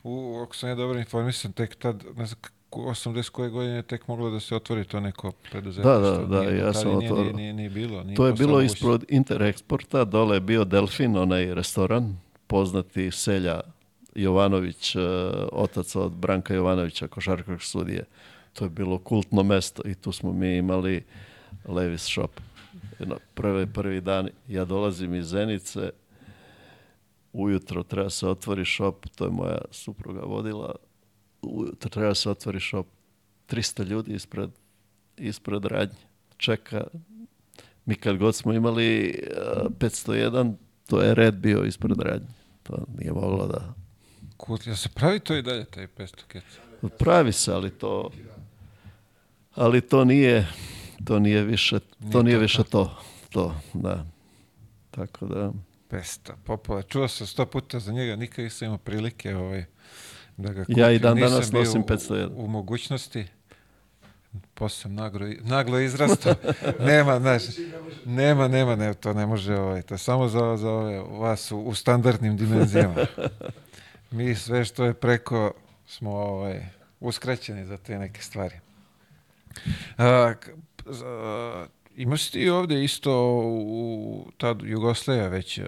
u, ako sam ja dobro informisan, tek tad, ne znam, 80 koje godine je tek moglo da se otvori to neko preduzeće. Da, da, da, nije, ja sam otvorio. Nije, nije, nije, bilo. Nije to je bilo ispred Intereksporta, dole je bio Delfin, onaj restoran, poznati selja Jovanović, e, otac od Branka Jovanovića, košarkaškog sudije. To je bilo kultno mesto i tu smo mi imali Levis shop. Jedno, prve, prvi dan ja dolazim iz Zenice, ujutro treba se otvori shop, to je moja supruga vodila, treba da se otvori šop. 300 ljudi ispred, ispred radnje. Čeka. Mi kad god smo imali 501, eh, to je red bio ispred radnje. To nije moglo da... Kut, se pravi to i dalje, taj 500 keca? Pa pravi se, ali to... Ali to nije... To nije više to. Nije to, više to. to, da. Tako da... 500, Popova. Čuo sam sto puta za njega, nikad nisam imao prilike ovaj, da dakle, ga kupim. Ja i dan Nisam danas nosim 501. U, u mogućnosti posle naglo, naglo izrasto. nema, znaš, nema, nema, ne, to ne može, ovaj, to samo za, za ove, vas u, u, standardnim dimenzijama. Mi sve što je preko smo ovaj, uskraćeni za te neke stvari. A, a imaš ti ovde isto u tad Jugoslavija već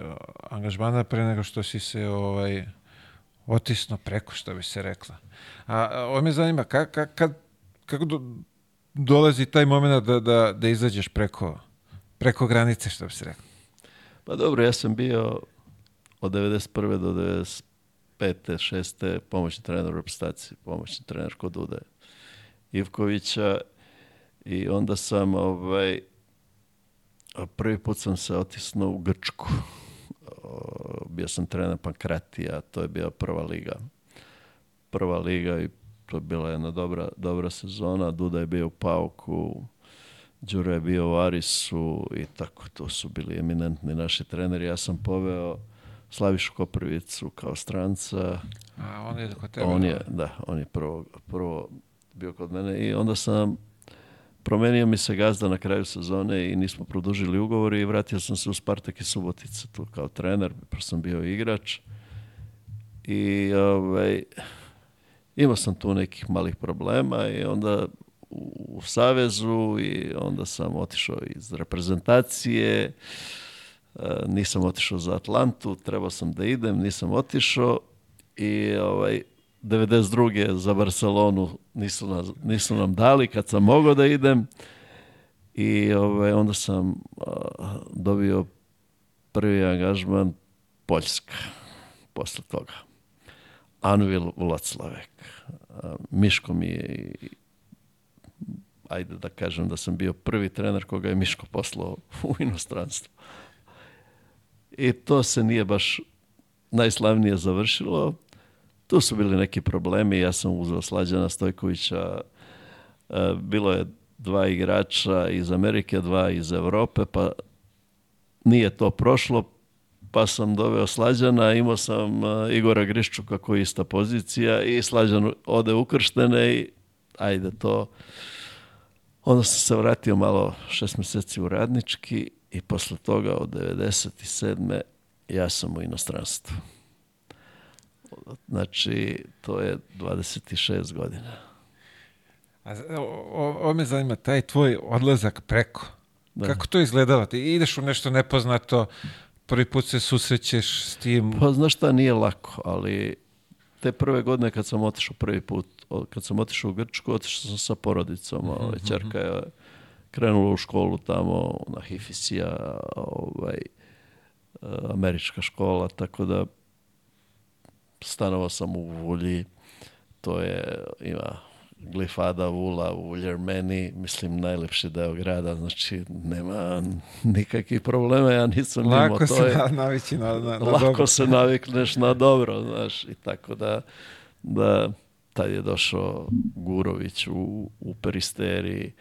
angažmana pre nego što si se ovaj, otisno preko, što bi se rekla. A, ovo me zanima, ka, ka, ka, kako do, dolazi taj moment da, da, da izađeš preko, preko granice, što bi se rekla? Pa dobro, ja sam bio od 91. do 95. 6. pomoćni trener u reprezentaciji, pomoćni trener kod Dude Ivkovića i onda sam ovaj, prvi put sam se otisnuo u Grčku. Eh, bio sam trener Pankratija, to je bila prva liga. Prva liga i to je bila jedna dobra, dobra sezona. Duda je bio u Pauku, Đuro je bio u Arisu i tako, to su bili eminentni naši treneri. Ja sam poveo Slavišu Koprivicu kao stranca. A on je kod tebe? On je, da? da, on je prvo, prvo bio kod mene i onda sam promenio mi se gazda na kraju sezone i nismo produžili ugovor i vratio sam se u Spartak i Subotica tu kao trener, pa sam bio igrač. I ovaj, imao sam tu nekih malih problema i onda u, u Savezu i onda sam otišao iz reprezentacije. E, nisam otišao za Atlantu, trebao sam da idem, nisam otišao i ovaj, 92. za Barcelonu nisu, nas, nisu nam dali kad sam mogao da idem i ovaj, onda sam a, dobio prvi angažman Poljska posle toga. Anvil Ulaclavek. Miško mi je ajde da kažem da sam bio prvi trener koga je Miško poslao u inostranstvo. I to se nije baš najslavnije završilo. Tu su bili neki problemi, ja sam uzeo Slađana Stojkovića, e, bilo je dva igrača iz Amerike, dva iz Evrope, pa nije to prošlo, pa sam doveo Slađana, imao sam e, Igora Griščuka koji je ista pozicija i Slađan ode ukrštene i ajde to. Onda sam se vratio malo šest meseci u radnički i posle toga od 97. ja sam u inostranstvu. Znači, to je 26 godina. A, o, o me zanima, taj tvoj odlazak preko. Da. Kako to izgledava? Ti ideš u nešto nepoznato, prvi put se susrećeš s tim... Pa znaš šta, nije lako, ali te prve godine kad sam otišao prvi put, kad sam otišao u Grčku, otišao sam sa porodicom, mhm, ovaj, mm -hmm. čerka je krenula u školu tamo na Hifisija, ovaj, e, američka škola, tako da stanovao sam u Vulji, to je, ima glifada vula u Jermeni, mislim najlepši deo grada, znači nema nikakvih problema, ja nisam lako imao to. Lako se navići na, na, na Lako dobro. se navikneš na dobro, znaš, i tako da, da tad je došao Gurović u, u Peristeriji,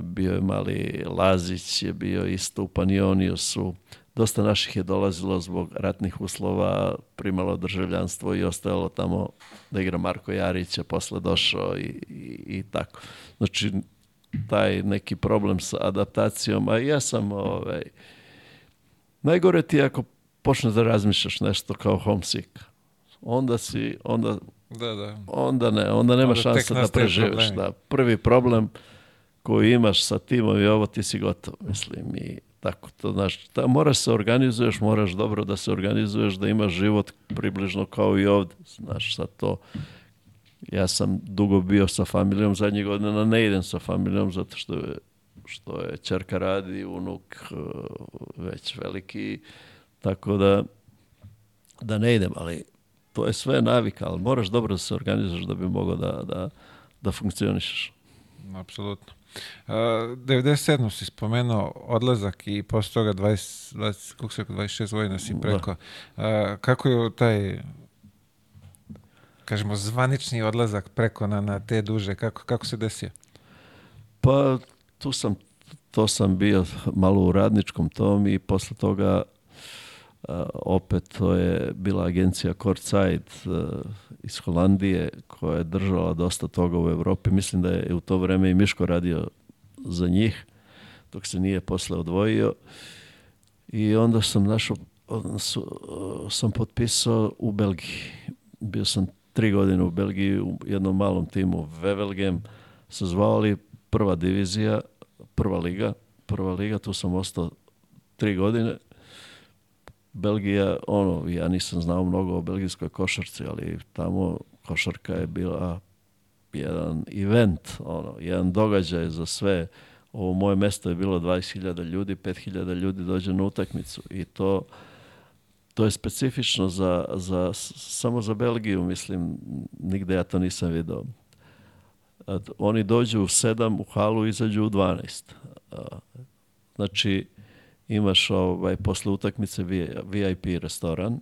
bio je mali Lazić, je bio isto u Panioniosu, dosta naših je dolazilo zbog ratnih uslova, primalo državljanstvo i ostajalo tamo da igra Marko Jarić, a posle došao i, i, i tako. Znači, taj neki problem sa adaptacijom, a ja sam ovaj, najgore ti ako počneš da razmišljaš nešto kao homesick, onda si, onda, da, da. onda ne, onda nema onda šanse da preživiš. Da, prvi problem koji imaš sa timom i ovo ti si gotov, mislim, i tako to, znaš, ta, moraš se organizuješ, moraš dobro da se organizuješ, da imaš život približno kao i ovde. znaš, sad to, ja sam dugo bio sa familijom, zadnjih godina ne idem sa familijom, zato što je, što je čerka radi, unuk eh, već veliki, tako da, da ne idem, ali to je sve navika, ali moraš dobro da se organizuješ da bi mogao da, da, da funkcionišeš. Apsolutno. Uh, 97. si spomenuo odlazak i posle toga 20, 20, kako se 26 godina si da. preko. Uh, kako je taj kažemo zvanični odlazak preko na, na te duže, kako, kako se desio? Pa tu sam, to sam bio malo u radničkom tom i posle toga opet to je bila agencija Corsight e, iz Holandije koja je držala dosta toga u Evropi. Mislim da je u to vrijeme i Miško radio za njih dok se nije posle odvojio. I onda sam našao e, sam potpisao u Belgiji. Bio sam tri godine u Belgiji u jednom malom timu Vevelgem se zvali prva divizija, prva liga, prva liga, tu sam ostao tri godine Belgija, ono, ja nisam znao mnogo o belgijskoj košarci, ali tamo košarka je bila jedan event, ono, jedan događaj za sve. Ovo moje mesto je bilo 20.000 ljudi, 5.000 ljudi dođe na utakmicu i to to je specifično za, za, samo za Belgiju, mislim, nigde ja to nisam video. Oni dođu u 7 u halu, izađu u 12. Znači, imaš ovaj, posle utakmice VIP restoran,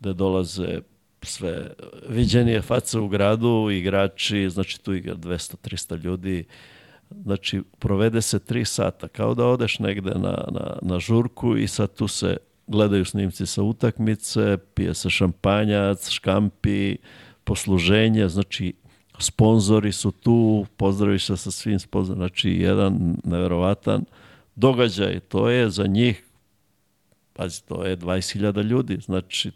da dolaze sve viđenije face u gradu, igrači, znači tu igra 200-300 ljudi, znači provede se tri sata, kao da odeš negde na, na, na žurku i sad tu se gledaju snimci sa utakmice, pije se šampanjac, škampi, posluženje, znači sponzori su tu, pozdraviš se sa svim sponzorima, znači jedan neverovatan događaj, to je za njih, pazi, to je 20.000 ljudi, znači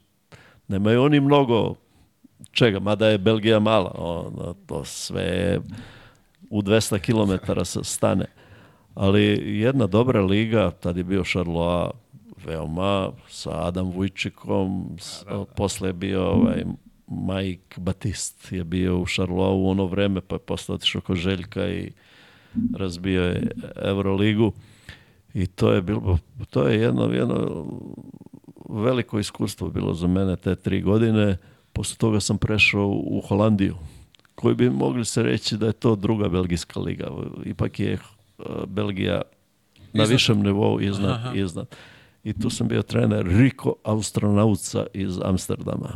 nemaju oni mnogo čega, mada je Belgija mala, ono, to sve u 200 km se stane. Ali jedna dobra liga, tad je bio Charloa, veoma, sa Adam Vujčikom, da, da, da. posle je bio ovaj, Mike Batist je bio u Charloa u ono vreme, pa je posle otišao kod Željka i razbio je Euroligu i to je bilo, to je jedno, jedno veliko iskustvo bilo za mene te tri godine. Posle toga sam prešao u Holandiju, koji bi mogli se reći da je to druga belgijska liga. Ipak je eh, Belgija na iznad. višem nivou iznad, Aha. iznad. I tu sam bio trener Riko Austronauca iz Amsterdama.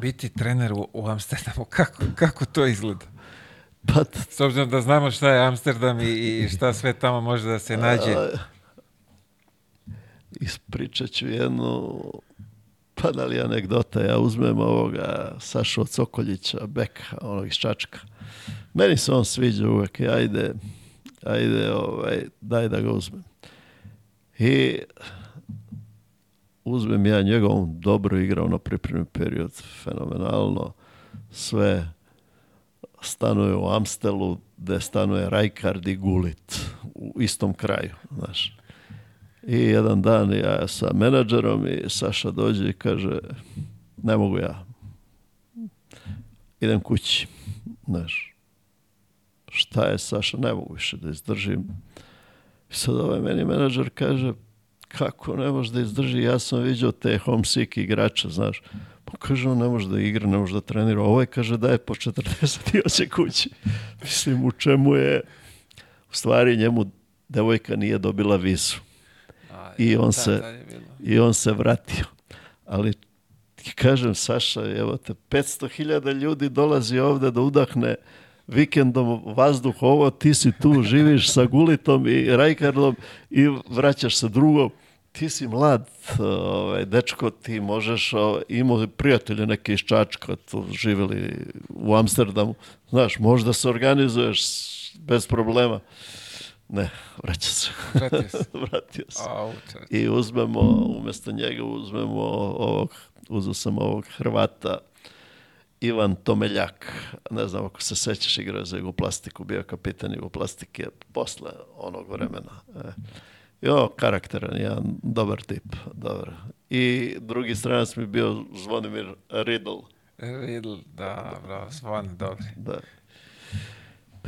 Biti trener u, u Amsterdamu, kako, kako to izgleda? Pa S obzirom da znamo šta je Amsterdam i, i šta sve tamo može da se nađe. A, ispričat ću jednu panali anegdota. Ja uzmem ovoga Sašu Cokoljića, Beka, onog iz Čačka. Meni se on sviđa uvek ajde, ajde, ovaj, daj da ga uzmem. I uzmem ja njega, dobro igrao na pripremni period, fenomenalno, sve stanuje u Amstelu, gde stanuje Rajkard i Gulit u istom kraju, znaš. I jedan dan ja sa menadžerom i Saša dođe i kaže ne mogu ja. Idem kući, znaš. Šta je Saša, ne mogu više da izdržim. I sad ovaj meni menadžer kaže kako ne može da izdrži, ja sam vidio te homesick igrača, znaš Pa kaže, on ne može da igra, ne može da trenira. Ovo ovaj je, kaže, da je po 40 i oće kući. Mislim, u čemu je... U stvari, njemu devojka nije dobila visu. I, on da, se, I on se vratio. Ali kažem, Saša, evo te, 500.000 ljudi dolazi ovde da udahne vikendom vazduh ovo, ti si tu, živiš sa Gulitom i Rajkardom i vraćaš se drugom ti si mlad ovaj, dečko, ti možeš, ovaj, imao prijatelje neke iz Čačka, tu živjeli u Amsterdamu, znaš, možda se organizuješ bez problema. Ne, vraća se. Vratio se. Vratio se. Au, I uzmemo, umjesto njega uzmemo ovog, uzeo sam ovog Hrvata, Ivan Tomeljak, ne znam ako se sećaš igrao za Jugoplastiku, bio kapitan Jugoplastike posle onog vremena. E. Jo, karakteran, jedan dobar tip. Dobar. I drugi stranac mi je bio Zvonimir Riddle. Riddle, da, bravo, Zvon, dobri. Da.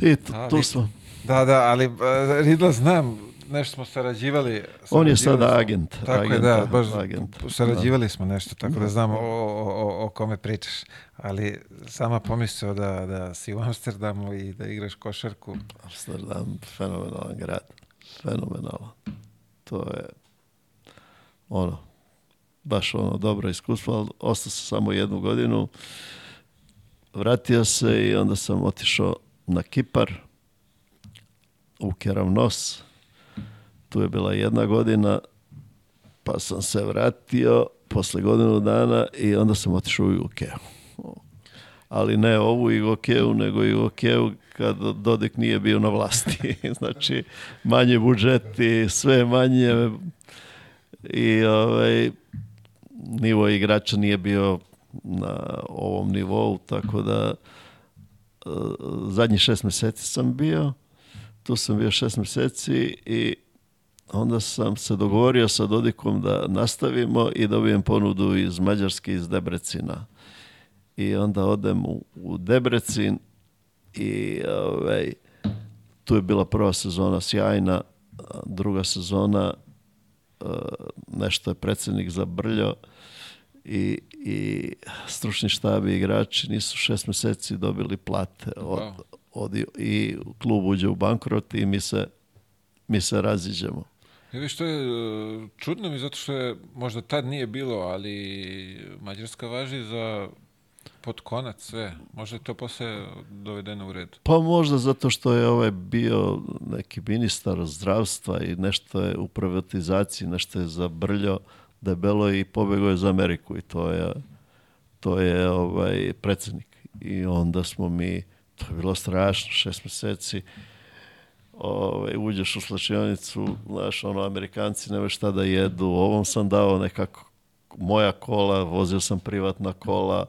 I tu, ali, tu smo. Da, da, ali uh, Riddle znam, nešto smo sarađivali. sarađivali On je sada smo, agent. Tako agent, je, da, da, baš agent, sarađivali da. smo nešto, tako da, da. znam o, o, o kome pričaš. Ali sama pomislio da, da si u Amsterdamu i da igraš košarku. Amsterdam, fenomenalan grad fenomenalan. To je ono, baš ono dobro iskustvo, ali ostao sam samo jednu godinu. Vratio se i onda sam otišao na Kipar u Keravnos. Tu je bila jedna godina, pa sam se vratio posle godinu dana i onda sam otišao u Ikeu. Ali ne ovu Igokeu, nego Igokeu kad Dodik nije bio na vlasti. znači, manje budžeti, sve manje i ovaj, nivo igrača nije bio na ovom nivou, tako da e, zadnjih šest meseci sam bio, tu sam bio šest meseci i onda sam se dogovorio sa Dodikom da nastavimo i da dobijem ponudu iz Mađarske, iz Debrecina. I onda odem u, u Debrecin i ovaj, tu je bila prva sezona sjajna, druga sezona e, nešto je predsjednik zabrljao i, i stručni štab i igrači nisu šest meseci dobili plate od, wow. od, i klub uđe u bankrot i mi se, mi se raziđemo. Ja e, što je e, čudno mi, zato što je možda tad nije bilo, ali Mađarska važi za pod konac sve. Možda je to posle dovedeno u red. Pa možda zato što je ovaj bio neki ministar zdravstva i nešto je u privatizaciji, nešto je zabrljo debelo i pobegao je za Ameriku i to je, to je ovaj predsednik. I onda smo mi, to je bilo strašno, šest meseci, ovaj, uđeš u slačionicu, znaš, ono, Amerikanci nema šta da jedu, ovom sam dao nekako moja kola, vozio sam privatna kola,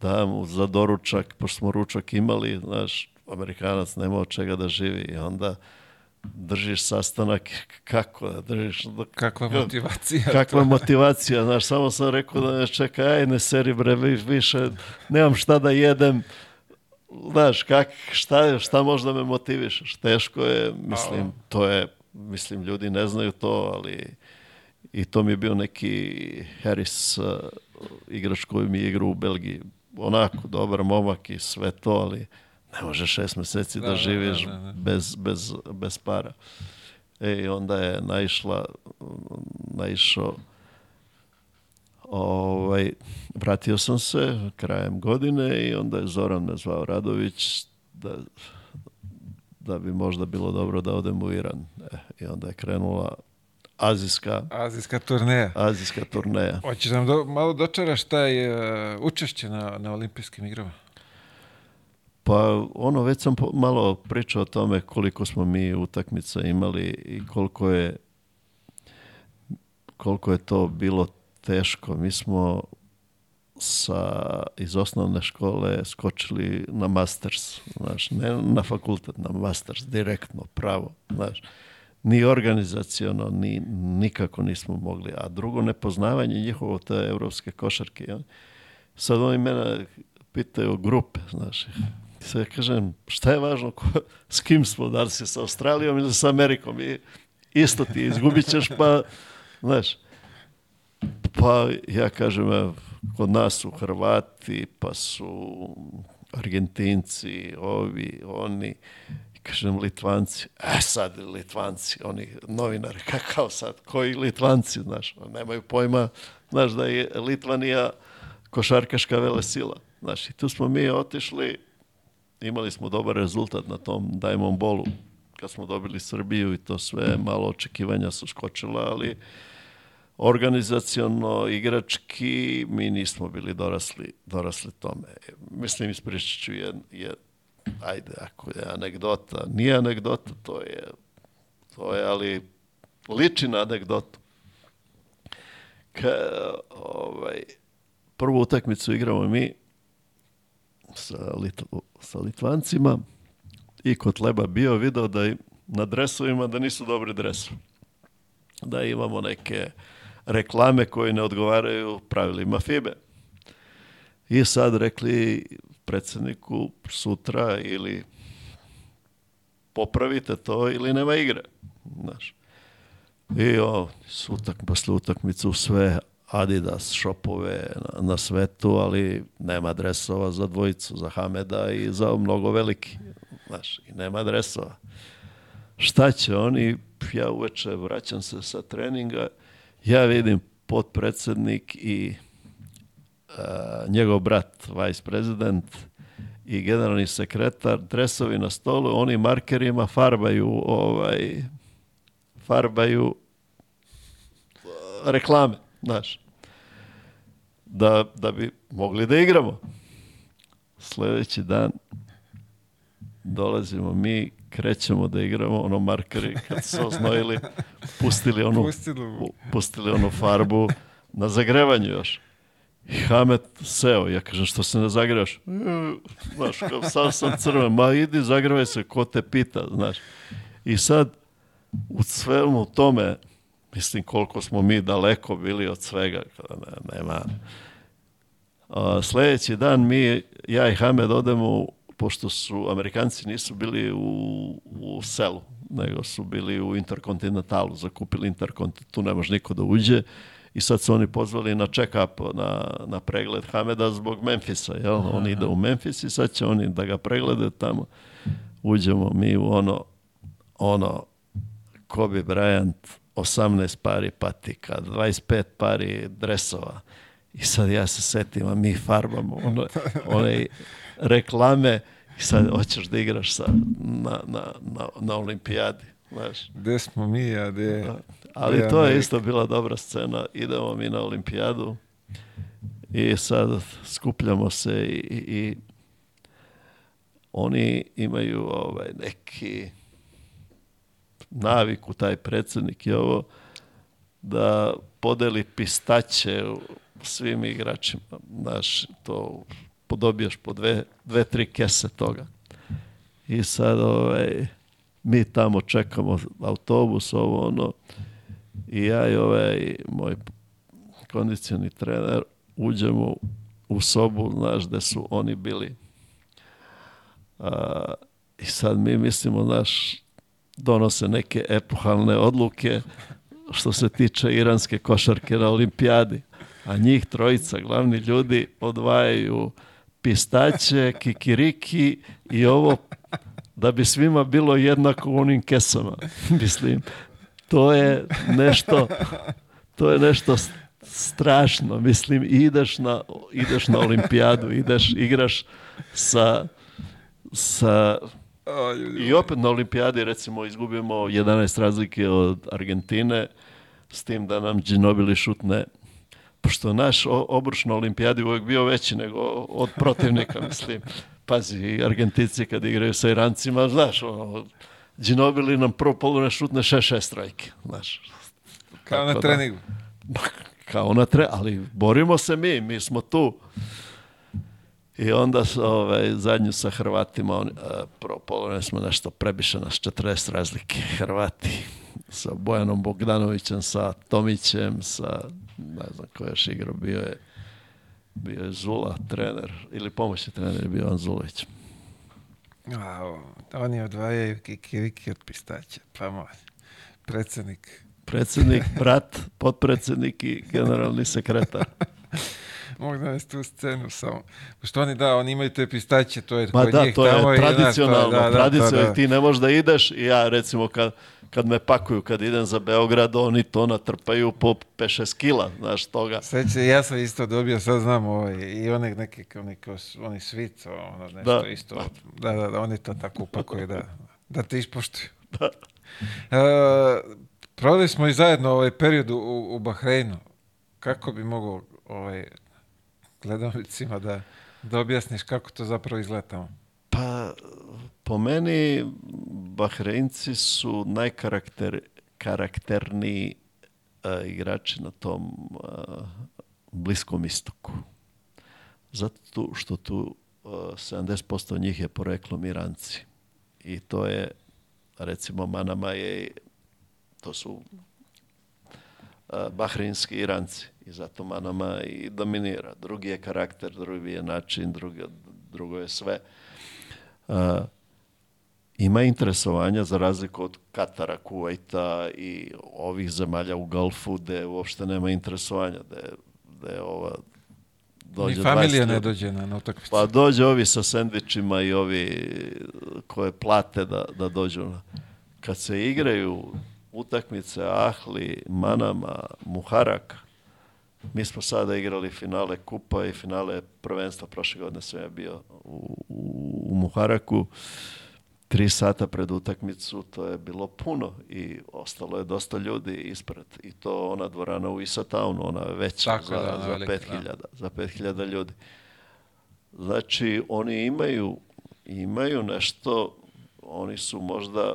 da mu za doručak, pošto smo ručak imali, znaš, Amerikanac nema od čega da živi i onda držiš sastanak, kako da držiš? Kakva motivacija. Kakva to? motivacija, znaš, samo sam rekao da me čeka, aj ne seri bre, više, nemam šta da jedem, znaš, kak, šta, šta možda me motivišeš? Teško je, mislim, to je, mislim, ljudi ne znaju to, ali i to mi je bio neki Harris uh, igrač koji mi je igrao u Belgiji, onako dobar momak i sve to, ali ne možeš šest meseci da, da, da živiš da, da, da, bez, bez, bez para. E, i onda je naišla, naišao, ovaj, vratio sam se krajem godine i onda je Zoran me zvao Radović da, da bi možda bilo dobro da odem u Iran. E, I onda je krenula azijska... Azijska turneja. Azijska turneja. Hoćeš nam do, malo dočaraš šta je uh, učešće na, na olimpijskim igrama? Pa ono, već sam po, malo pričao o tome koliko smo mi utakmica imali i koliko je koliko je to bilo teško. Mi smo sa, iz osnovne škole skočili na masters, znaš, ne na fakultet, na masters, direktno, pravo, znaš ni organizacijono, ni nikako nismo mogli. A drugo, nepoznavanje njihovo te evropske košarke. Ja. Sad oni mene pitaju grupe, znaš. Sad kažem, šta je važno, ko, s kim smo, da li si sa Australijom ili sa Amerikom? I isto ti izgubit ćeš, pa, znaš. Pa ja kažem, kod nas su Hrvati, pa su Argentinci, ovi, oni kažem Litvanci, e sad Litvanci, oni novinari, kakav sad, koji Litvanci, znaš, nemaju pojma, znaš da je Litvanija košarkaška velesila, znaš, i tu smo mi otišli, imali smo dobar rezultat na tom Diamond Bolu, kad smo dobili Srbiju i to sve, malo očekivanja su skočila, ali organizaciono, igrački, mi nismo bili dorasli, dorasli tome. Mislim, ispričat ću jed, jed, ajde, ako je anegdota, nije anegdota, to je, to je, ali liči na anegdotu. Ka, ovaj, prvu utakmicu igramo mi sa, Litv, sa Litvancima i kod Leba bio video da na dresovima da nisu dobri dresovi. Da imamo neke reklame koje ne odgovaraju pravilima FIBE. I sad rekli, predsedniku sutra ili popravite to ili nema igre. Znaš. I o, sutak, posle utakmicu sve Adidas šopove na, na svetu, ali nema dresova za dvojicu, za Hameda i za mnogo veliki. Znaš, i nema dresova. Šta će oni? Ja uveče vraćam se sa treninga, ja vidim potpredsednik i Eh, njegov brat, vice prezident i generalni sekretar, dresovi na stolu, oni markerima farbaju ovaj farbaju eh, reklame, znaš. Da, da bi mogli da igramo. Sledeći dan dolazimo mi, krećemo da igramo, ono markeri kad su oznojili, pustili onu, pustili onu farbu na zagrevanju još. I Hamet seo, ja kažem što se ne zagrevaš? Znaš, kao sad sam crven, ma idi zagravaj se, ko te pita, znaš. I sad u svemu tome, mislim koliko smo mi daleko bili od svega, ne, nema. A, sledeći dan mi, ja i Hamed odemo, pošto su Amerikanci nisu bili u, u selu, nego su bili u Interkontinentalu, zakupili Interkontinental, tu ne može niko da uđe i sad su oni pozvali na check-up, na, na pregled Hameda zbog Memfisa, jel? Aha. On ide u Memfis i sad će oni da ga preglede tamo. Uđemo mi u ono, ono, Kobe Bryant, 18 pari patika, 25 pari dresova. I sad ja se setim, a mi farbamo one, one reklame i sad hoćeš da igraš sa, na, na, na, na olimpijadi. Znaš. Gde smo mi, a gde... Ali to je isto bila dobra scena. Idemo mi na olimpijadu i sad skupljamo se i, i, i oni imaju ovaj neki naviku, taj predsednik je ovo, da podeli pistaće svim igračima. Znaš, to podobiješ po dve, dve, tri kese toga. I sad ovaj, mi tamo čekamo autobus, ovo ono, I ja i ovaj moj kondicioni trener uđemo u sobu, znaš, gde su oni bili. A, I sad mi mislimo, znaš, donose neke epohalne odluke što se tiče iranske košarke na olimpijadi. A njih trojica, glavni ljudi, odvajaju pistaće, kikiriki i ovo da bi svima bilo jednako u onim kesama, mislim to je nešto, to je nešto strašno, mislim, ideš na, ideš na olimpijadu, ideš, igraš sa, sa i opet na olimpijadi recimo izgubimo 11 razlike od Argentine s tim da nam Ginobili šutne pošto naš obruč na olimpijadi uvijek bio veći nego od protivnika mislim pazi Argentinci kad igraju sa Irancima znaš ono, Džinobili nam prvo poluvrijeme šutne 6-6 trojke, znaš. Kao na da. treningu. Da, kao na tre, ali borimo se mi, mi smo tu. I onda ovaj, zadnju sa Hrvatima, on, e, prvo poluvrijeme smo nešto prebiše nas 40 razlike Hrvati sa Bojanom Bogdanovićem, sa Tomićem, sa ne znam ko je još igrao, bio je bio je Zula trener ili pomoćni trener je bio Anzulović. A, oni odvajaju kikiriki od pistaća. Pa moj, predsednik. Predsjednik, brat, potpredsednik i generalni sekretar. Mogu da tu scenu samo. Pošto oni da, oni imaju te pistaće, to je Ma da, njih, to, je tamo da, je, naš, da, to tradicionalno, da, da, tradicionalno, da, ti ne možeš da ideš i ja recimo kad kad me pakuju, kad idem za Beograd, oni to natrpaju po 5-6 kila, znaš, toga. Sveći, ja sam isto dobio, sad znam, ovaj, i one neke, oni, oni svit, ono, nešto da. isto. Da, da, da, oni to tako upakuju, da, da te ispoštuju. Da. Uh, proveli smo i zajedno ovaj period u, u Bahreinu. Kako bi mogao ovaj, gledalnicima da, da objasniš kako to zapravo izgleda tamo? Pa, po meni Bahreinci su najkarakterniji uh, e, igrači na tom uh, bliskom istoku. Zato što tu uh, e, 70% njih je poreklom Iranci. I to je, recimo, Manama je, to su Bahreinski Iranci. I zato Manama i dominira. Drugi je karakter, drugi je način, drugo, drugo je sve. Uh, ima interesovanja za razliku od Katara, Kuvajta i ovih zemalja u Golfu gde uopšte nema interesovanja, gde, gde ova dođe Ni familija 20... ne dođe na utakmicu. Pa dođe ovi sa sendvičima i ovi koje plate da, da dođu. Kad se igraju utakmice Ahli, Manama, Muharaka, mi smo sada igrali finale Kupa i finale prvenstva prošle godine sam ja bio u, u, u Muharaku. Uh, tri sata pred utakmicu, to je bilo puno i ostalo je dosta ljudi ispred. I to ona dvorana u Isatownu, ona je veća Tako, za, da, za, velik, 5000, da. za 5000 ljudi. Znači, oni imaju, imaju nešto, oni su možda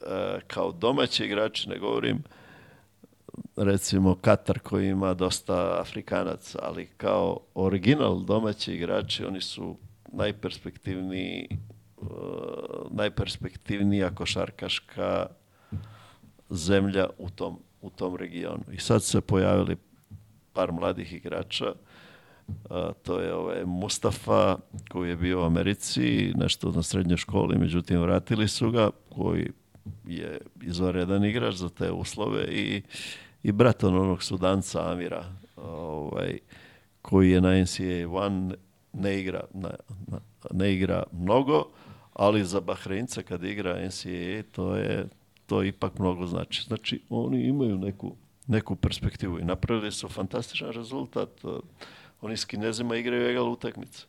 e, kao domaći igrači, ne govorim, recimo Katar koji ima dosta Afrikanaca, ali kao original domaći igrači, oni su najperspektivniji najperspektivnija košarkaška zemlja u tom, u tom regionu. I sad se pojavili par mladih igrača, a, to je ovaj Mustafa koji je bio u Americi, nešto na srednjoj školi, međutim vratili su ga, koji je izvanredan igrač za te uslove i, i brat onog sudanca Amira, ovaj, koji je na NCAA 1 ne igra, na, na, ne igra mnogo, ali za Bahreinca kad igra NCAA to je to ipak mnogo znači. Znači oni imaju neku, neku perspektivu i napravili su fantastičan rezultat. Oni s Kinezima igraju egal utakmice.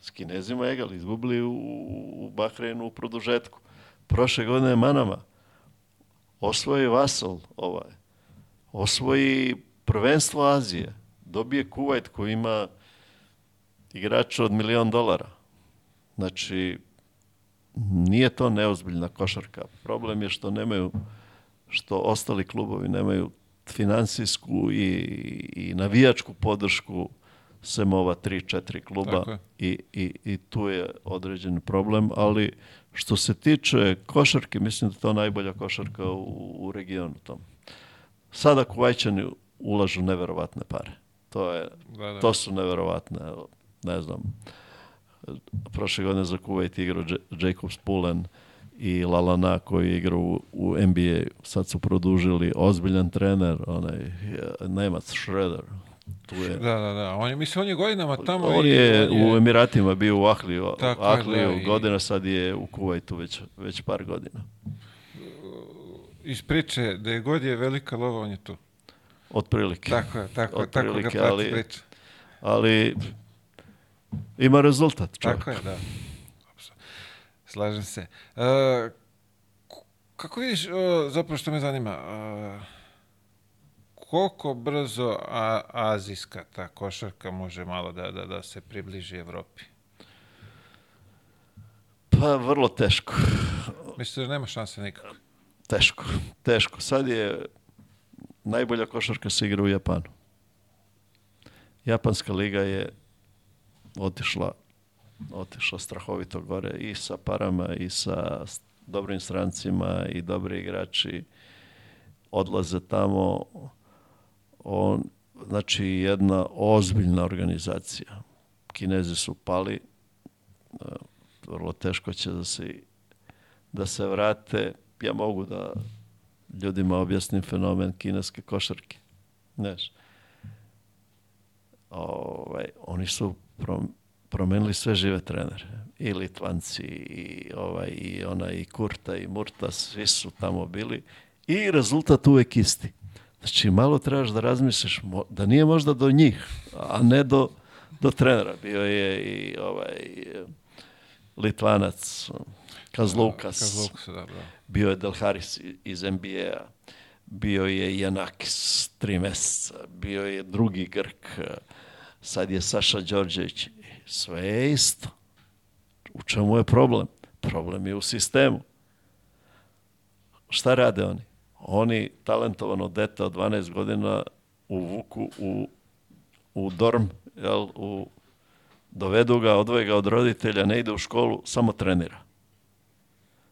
S Kinezima egal, izgubili u, u Bahreinu u produžetku. Prošle godine je Manama osvoji Vasol ovaj, osvoji prvenstvo Azije, dobije Kuwait koji ima igrača od milion dolara. Znači, nije to neozbiljna košarka. Problem je što nemaju, što ostali klubovi nemaju finansijsku i, i navijačku podršku sem ova tri, četiri kluba i, i, i tu je određen problem, ali što se tiče košarke, mislim da je to najbolja košarka u, u regionu tom. Sada Kuvajčani ulažu neverovatne pare. To, je, da, da. to su neverovatne, ne znam, prošle godine za Kuwait igrao Jacobs Pullen i Lalana koji je igrao u, NBA. Sad su produžili ozbiljan trener, onaj Nemac Schroeder. Tu je. Da, da, da. On je, mislim, on je godinama tamo... On je, je... u Emiratima bio u Ahliju, Tako Ahliju je, da, godina, sad je u Kuvajtu već, već par godina. Iz priče da je god je velika lova, on je tu. Otprilike. Tako je, tako, Otprilike, tako ga prati priča. Ali Ima rezultat. Čovjek. Tako je, da. Slažem se. Uh, kako vidiš, uh, zapravo što me zanima, uh, koliko brzo a, azijska ta košarka može malo da, da, da se približi Evropi? Pa, vrlo teško. Mislim da nema šanse nikako? Teško, teško. Sad je najbolja košarka se igra u Japanu. Japanska liga je otišla, otišla strahovito gore i sa parama i sa dobrim strancima i dobri igrači odlaze tamo. On, znači jedna ozbiljna organizacija. Kinezi su pali, e, vrlo teško će da se, da se vrate. Ja mogu da ljudima objasnim fenomen kineske košarke. Znaš, ovaj, oni su promenili sve žive trenere. I Litvanci, i, ovaj, i ona, i Kurta, i Murta, svi su tamo bili. I rezultat uvek isti. Znači, malo trebaš da razmisliš da nije možda do njih, a ne do, do trenera. Bio je i ovaj, Litvanac, Kazlukas, da, Kazlukas da, da. bio je Del iz nba bio je Janakis tri meseca, bio je drugi Grk, sad je Saša Đorđević. Sve je isto. U čemu je problem? Problem je u sistemu. Šta rade oni? Oni talentovano dete od 12 godina u Vuku, u, u dorm, jel, u, dovedu ga, odvoje ga od roditelja, ne ide u školu, samo trenira.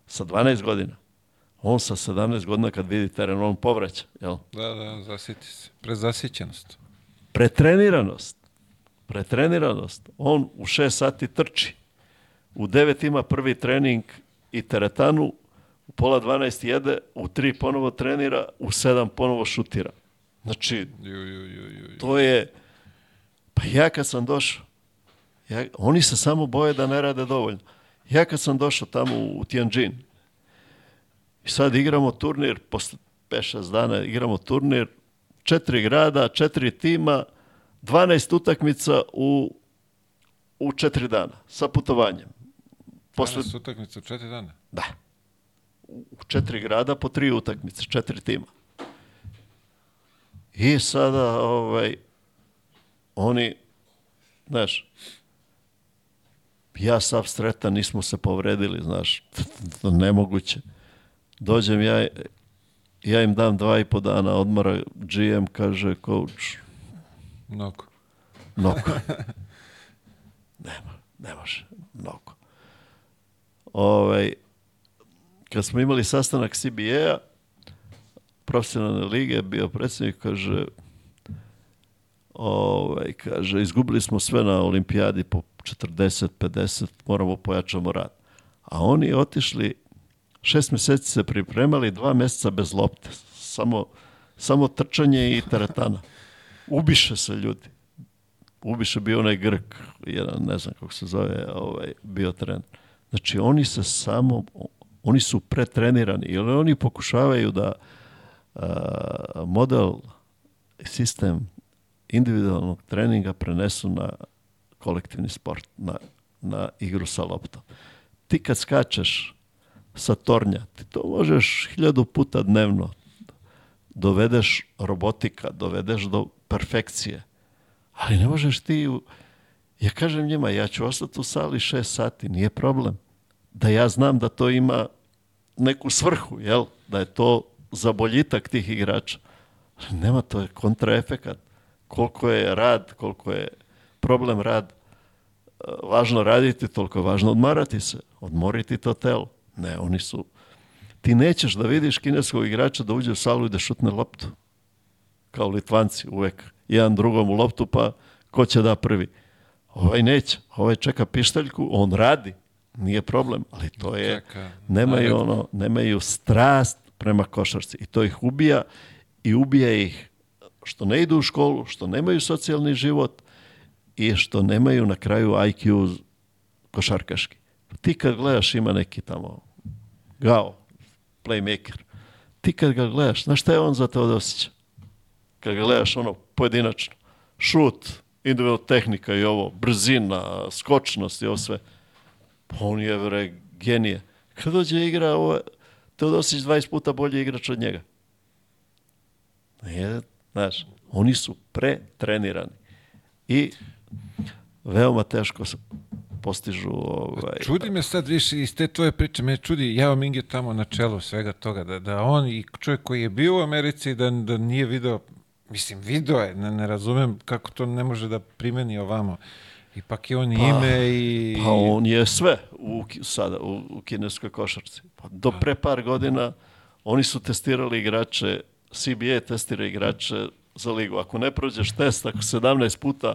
Sa 12 godina. On sa 17 godina kad vidi teren, on povraća. Jel? Da, da, zasiti se. Prezasićenost. Pretreniranost pretreniranost. On u 6 sati trči. U 9 ima prvi trening i teretanu, u pola 12 jede, u 3 ponovo trenira, u 7 ponovo šutira. Znači, ju, ju, ju, to je... Pa ja kad sam došao, ja, oni se samo boje da ne rade dovoljno. Ja kad sam došao tamo u Tianjin, i sad igramo turnir, posle 5-6 dana igramo turnir, četiri grada, četiri tima, 12 utakmica u, u 4 dana, sa putovanjem. Posle... 12 utakmica u 4 dana? Da. U četiri grada po tri utakmice, četiri tima. I sada, ovaj, oni, znaš, ja sav sretan, nismo se povredili, znaš, nemoguće. Dođem ja, ja im dam dva i po dana odmora, GM kaže, coach, Mnogo. Mnogo. Nema, ne može. Mnogo. Ovaj, kad smo imali sastanak CBA-a, profesionalne lige, bio predsjednik, kaže, ovaj, kaže, izgubili smo sve na olimpijadi po 40, 50, moramo pojačamo rad. A oni otišli, šest mjeseci se pripremali, dva mjeseca bez lopte, samo, samo trčanje i teretana ubiše se ljudi. Ubiše bio onaj Grk, jedan, ne znam kako se zove, ovaj, bio tren. Znači, oni se samo, oni su pretrenirani, jer oni pokušavaju da a, model, sistem individualnog treninga prenesu na kolektivni sport, na, na igru sa loptom. Ti kad skačeš sa tornja, ti to možeš hiljadu puta dnevno. Dovedeš robotika, dovedeš do perfekcije. Ali ne možeš ti... Ja kažem njima, ja ću ostati u sali šest sati, nije problem. Da ja znam da to ima neku svrhu, jel? Da je to za boljitak tih igrača. nema to je kontraefekat. Koliko je rad, koliko je problem rad, eh, važno raditi, toliko je važno odmarati se, odmoriti to telo. Ne, oni su... Ti nećeš da vidiš kineskog igrača da uđe u salu i da šutne loptu kao Litvanci uvek, jedan drugom u loptu, pa ko će da prvi. Ovaj neće, ovaj čeka pištaljku, on radi, nije problem, ali to je, čeka. nemaju, da, da. ono, nemaju strast prema košarci i to ih ubija i ubija ih što ne idu u školu, što nemaju socijalni život i što nemaju na kraju IQ košarkaški. Ti kad gledaš ima neki tamo gao, playmaker, ti kad ga gledaš, znaš šta je on za te da osjeća? kad ga gledaš ono pojedinačno, šut, individual tehnika i ovo, brzina, skočnost i ovo sve, pa on je vre genije. Kad dođe igra, ovo, Teodosić 20 puta bolji igrač od njega. Je, znaš, oni su pretrenirani. I veoma teško se postižu... Ovaj, čudi me sad više iz te tvoje priče, me čudi Jao Ming je tamo na čelu svega toga, da, da on i čovjek koji je bio u Americi, da, da nije video Mislim, video je, ne, ne razumem kako to ne može da primeni ovamo. Ipak je on pa, ime i... Pa on je sve u, sada u, u kineskoj košarci. Pa do da. pre par godina oni su testirali igrače, CBA testira igrače za ligu. Ako ne prođeš test, ako 17 puta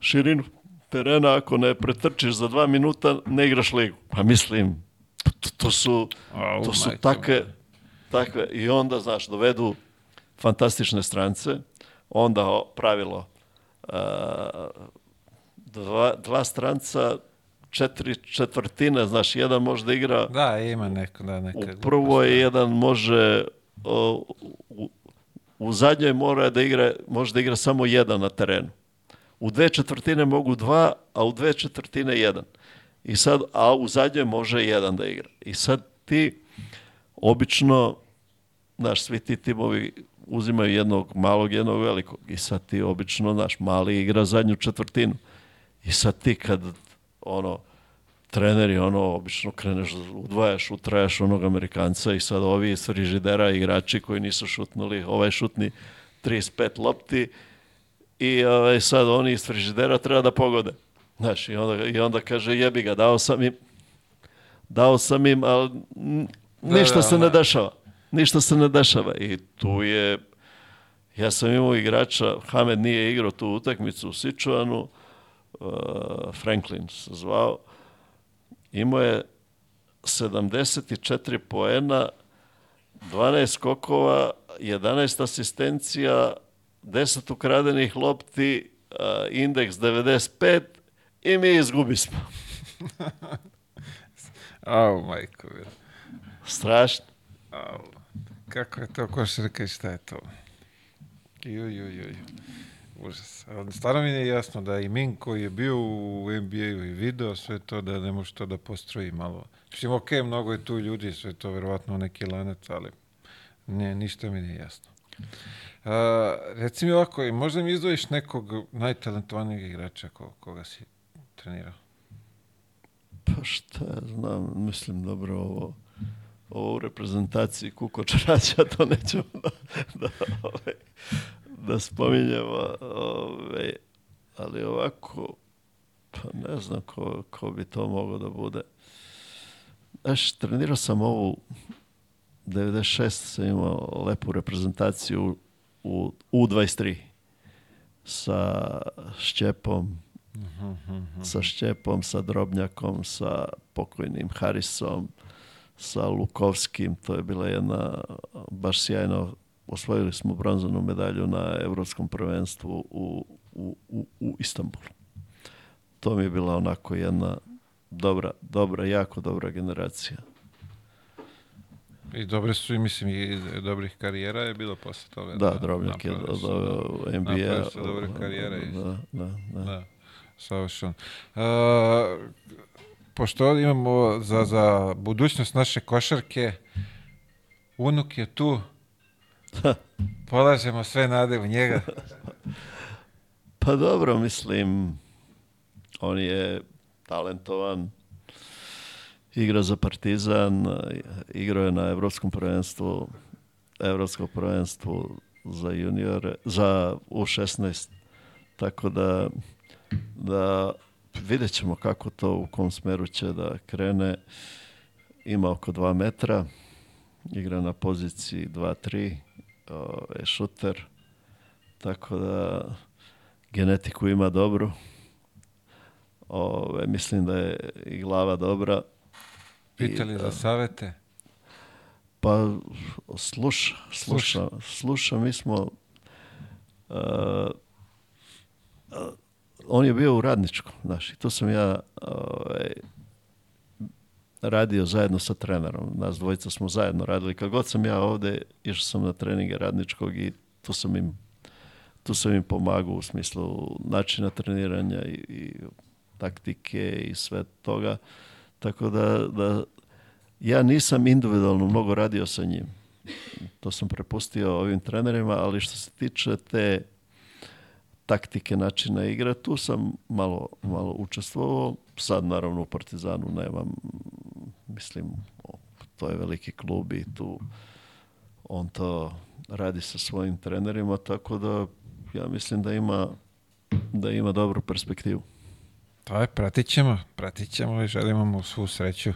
širinu terena, ako ne pretrčiš za dva minuta, ne igraš ligu. Pa mislim, to, to su, to su takve, takve. I onda, znaš, dovedu fantastične strance, onda pravilo e, dva, dva stranca, četiri četvrtine, znaš, jedan može da igra... Da, ima neko, da, neka... U prvoj jedan može... u, u zadnjoj mora da igra, može da igra samo jedan na terenu. U dve četvrtine mogu dva, a u dve četvrtine jedan. I sad, a u zadnjoj može jedan da igra. I sad ti, obično, znaš, svi ti timovi uzimaju jednog malog, jednog velikog i sad ti obično, naš mali igra zadnju četvrtinu i sad ti kad ono, treneri, ono, obično kreneš, udvajaš, utrajaš onog Amerikanca i sad ovi iz frižidera igrači koji nisu šutnuli, ovaj šutni 35 lopti i ovaj, sad oni iz frižidera treba da pogode. Znaš, i onda, i onda kaže, jebi ga, dao sam im, dao sam im, ali da, ništa da, da, se ne dešava ništa se ne dešava. I tu je, ja sam imao igrača, Hamed nije igrao tu utakmicu u Sičuanu, uh, Franklin se zvao, imao je 74 poena, 12 skokova, 11 asistencija, 10 ukradenih lopti, uh, indeks 95 i mi izgubismo. smo. oh, majko. Strašno. Oh kako je to košarka i šta je to? Ju, ju, ju, ju. Užas. Ali stvarno mi je jasno da i Min koji je bio u NBA-u i video sve to da ne može to da postroji malo. Mislim, ok, mnogo je tu ljudi, sve to verovatno neki lanac, ali ne, ništa mi nije jasno. Uh, reci mi ovako, možda mi izdvojiš nekog najtalentovanijeg igrača ko, koga si trenirao? Pa šta ja znam, mislim dobro ovo o reprezentaciji Kukočaraća, to nećemo da, da, ovaj, da spominjemo, ovaj, ali ovako, pa ne znam ko, ko bi to mogao da bude. Znaš, trenirao sam ovu 96 sam imao lepu reprezentaciju u, u U23 sa Šćepom, uh -huh, uh -huh. sa Šćepom, sa Drobnjakom, sa pokojnim Harisom, sa Lukovskim, to je bila jedna baš sjajno, osvojili smo bronzanu medalju na Evropskom prvenstvu u, u, u, u Istanbulu. To mi je bila onako jedna dobra, dobra, jako dobra generacija. I dobre su i mislim i dobrih karijera je bilo posle toga. Da, da Drobnjak je doveo NBA. Napravio se dobre karijere. Da, da, da. da savršeno. Uh, pošto imamo za, za budućnost naše košarke, unuk je tu, polažemo sve nade u njega. pa dobro, mislim, on je talentovan, igra za Partizan, igrao je na Evropskom prvenstvu, Evropskom prvenstvu za juniore, za U16, tako da, da vidjet ćemo kako to, u kom smeru će da krene. Ima oko 2 metra, igra na poziciji 2-3, je šuter, tako da genetiku ima dobru. Ove, mislim da je i glava dobra. Pitali I, za e, savete? Pa sluša, sluša, sluša. Mi smo uh, on je bio u radničkom, znaš, i tu sam ja ovaj, radio zajedno sa trenerom. Nas dvojica smo zajedno radili. Kad god sam ja ovde, išao sam na treninge radničkog i tu sam im, tu sam im pomagao u smislu načina treniranja i, i taktike i sve toga. Tako da, da ja nisam individualno mnogo radio sa njim. To sam prepustio ovim trenerima, ali što se tiče te taktike, načina igre. Tu sam malo, malo učestvovao. Sad naravno u Partizanu nemam, mislim, to je veliki klub i tu on to radi sa svojim trenerima, tako da ja mislim da ima, da ima dobru perspektivu. To je, pratit ćemo, pratit ćemo i želimo mu svu sreću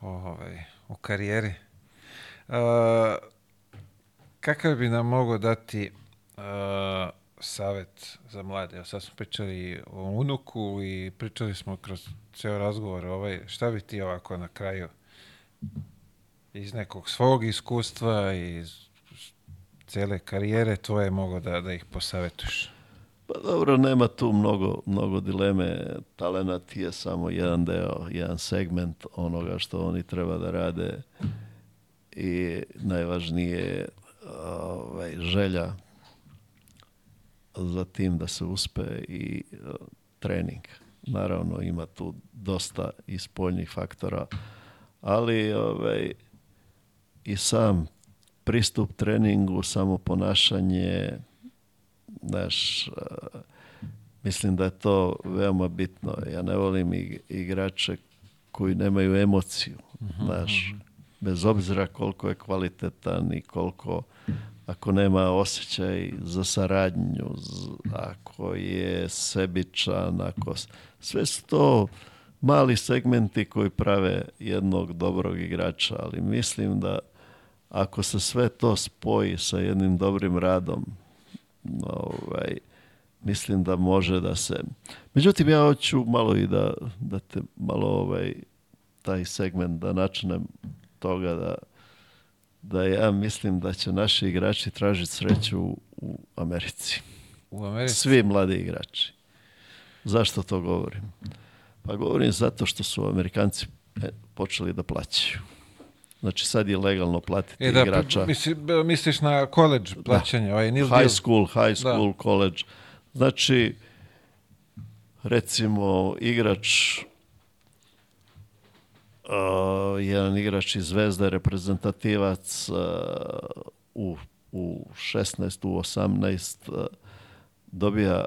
ovaj, u karijeri. Uh, kakav bi nam mogao dati uh, savet za mlade? Evo sad smo pričali o unuku i pričali smo kroz ceo razgovor ovaj, šta bi ti ovako na kraju iz nekog svog iskustva i iz cele karijere tvoje mogo da, da ih posavetuješ? Pa dobro, nema tu mnogo, mnogo dileme. Talenat je samo jedan deo, jedan segment onoga što oni treba da rade i najvažnije ovaj, želja za tim da se uspe i e, trening. Naravno ima tu dosta i spoljnih faktora, ali ovaj, i sam pristup treningu, samo ponašanje, naš, e, mislim da je to veoma bitno. Ja ne volim igrače koji nemaju emociju, mhm, znaš, mm -hmm. bez obzira koliko je kvalitetan i koliko ako nema osjećaj za saradnju, ako je sebičan, ako... Sve su to mali segmenti koji prave jednog dobrog igrača, ali mislim da ako se sve to spoji sa jednim dobrim radom, ovaj, mislim da može da se... Međutim, ja hoću malo i da, da te malo ovaj, taj segment, da načinem toga da da ja mislim da će naši igrači tražiti sreću u, u Americi. U Americi? Svi mladi igrači. Zašto to govorim? Pa govorim zato što su Amerikanci e, počeli da plaćaju. Znači sad je legalno platiti e, da, igrača. Misli, misliš na college plaćanje? Da. Ovaj, high deal. school, high da. school, college. Znači, recimo, igrač Eh, jedan igrač iz Zvezde, reprezentativac eh, u, u 16, u 18 eh, dobija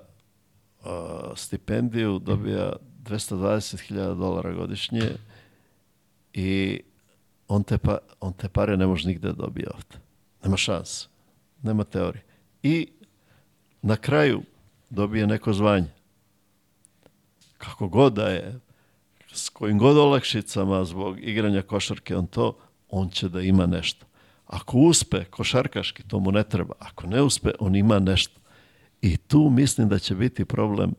stipendiju, dobija 220.000 dolara godišnje i on te, pa, on te pare ne može nigde dobije ovde. Nema šanse. Nema teorije. I na kraju dobije neko zvanje. Kako god da je, s kojim god olakšicama zbog igranja košarke on to, on će da ima nešto. Ako uspe košarkaški, to mu ne treba. Ako ne uspe, on ima nešto. I tu mislim da će biti problem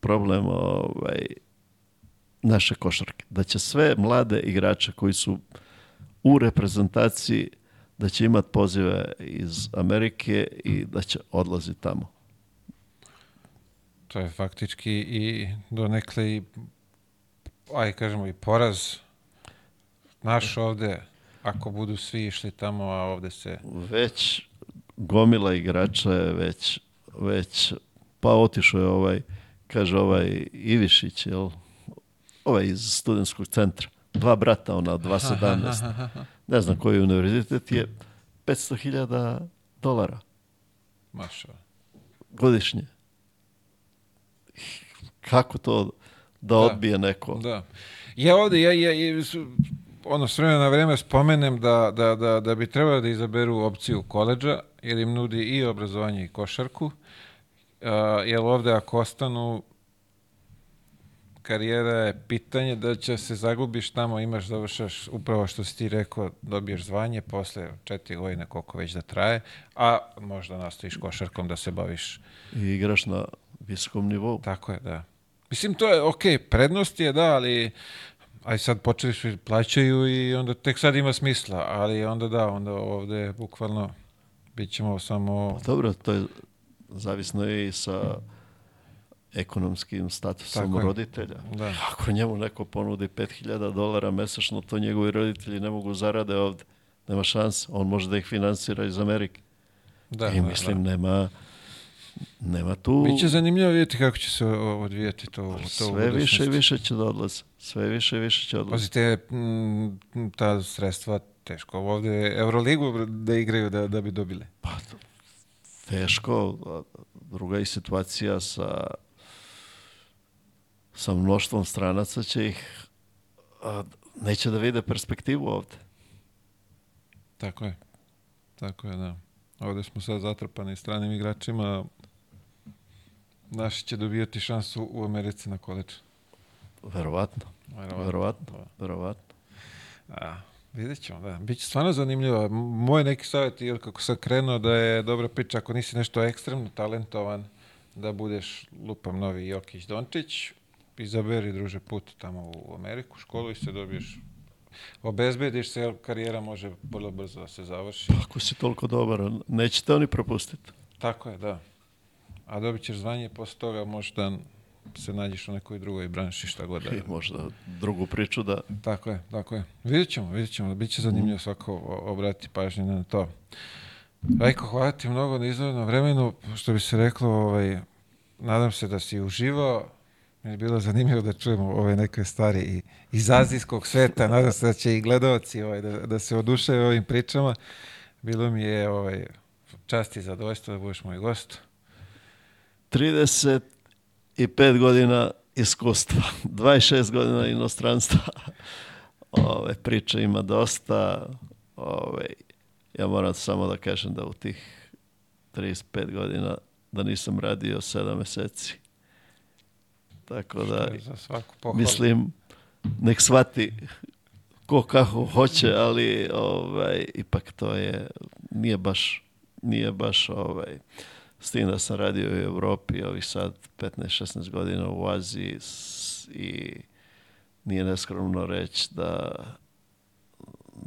problem ovaj, naše košarke. Da će sve mlade igrače koji su u reprezentaciji da će imati pozive iz Amerike i da će odlaziti tamo. To je faktički i donekle i aj kažemo i poraz naš ovde, ako budu svi išli tamo, a ovde se... Već gomila igrača je već, već pa otišao je ovaj, kaže ovaj Ivišić, jel, ovaj iz studentskog centra. Dva brata, ona, 2.17. Ne znam koji univerzitet je, 500.000 dolara. Maša. Godišnje. Kako to? Da, da odbije neko. Da. Ja ovde, ja, ja, ja ono, s vremena na vreme spomenem da, da, da, da bi trebalo da izaberu opciju koleđa, jer im nudi i obrazovanje i košarku, uh, jer ovdje ako ostanu, karijera je pitanje da će se zagubiš tamo, imaš, završaš upravo što si ti rekao, dobiješ zvanje posle četiri godine koliko već da traje, a možda nastojiš košarkom da se baviš. I igraš na visokom nivou. Tako je, da. Mislim, to je, ok, prednost je, da, ali aj sad počeli su plaćaju i onda tek sad ima smisla, ali onda da, onda ovde bukvalno bit ćemo samo... Pa dobro, to je zavisno i sa ekonomskim statusom Tako roditelja. Da. Ako njemu neko ponudi 5000 dolara mesečno, to njegovi roditelji ne mogu zarade ovde. Nema šans, on može da ih finansira iz Amerike. Da, I da, mislim, da, da. nema Nema tu... Biće zanimljivo vidjeti kako će se odvijeti to. to da sve više i više će da odlaze. Sve više i više će odlaze. Pazite, ta sredstva teško. Ovde Euroligu da igraju da, da bi dobile. Pa, teško. Druga je situacija sa sa mnoštvom stranaca će ih neće da vide perspektivu ovde. Tako je. Tako je, da. Ovde smo sad zatrpani stranim igračima, naši će dobijati šansu u Americi na koleđu. Verovatno. Verovatno. Verovatno. Verovatno. A, vidjet ćemo, da. Biće stvarno zanimljivo. Moj neki savjet, jer kako sam krenuo, da je dobra priča ako nisi nešto ekstremno talentovan, da budeš lupam novi Jokić Dončić, izaberi druže put tamo u Ameriku, školu i se dobiješ obezbediš se, jer karijera može vrlo brzo da se završi. Ako si toliko dobar, nećete oni propustiti. Tako je, da a dobit ćeš znanje, posle toga možda se nađeš u nekoj drugoj branši, šta god da I možda drugu priču da... Tako je, tako je. Vidjet ćemo, vidjet ćemo. Biće zanimljivo mm. svako obrati pažnje na to. Rajko, hvala ti mnogo na izvornom vremenu. Što bi se reklo, ovaj, nadam se da si uživao. Mi je bilo zanimljivo da čujemo ove neke stvari iz azijskog sveta. Nadam se da će i gledalci ovaj, da, da se odušaju ovim pričama. Bilo mi je ovaj, čast i zadovoljstvo da budeš moj gost. 35 godina iskustva, 26 godina inostranstva. Ove, priče ima dosta. Ove, ja moram samo da kažem da u tih 35 godina da nisam radio 7 meseci. Tako da, mislim, nek svati ko kako hoće, ali ovaj, ipak to je, nije baš, nije baš ovaj, S tim da sam radio u Europi ovih sad 15-16 godina u Aziji i nije neskromno reći da,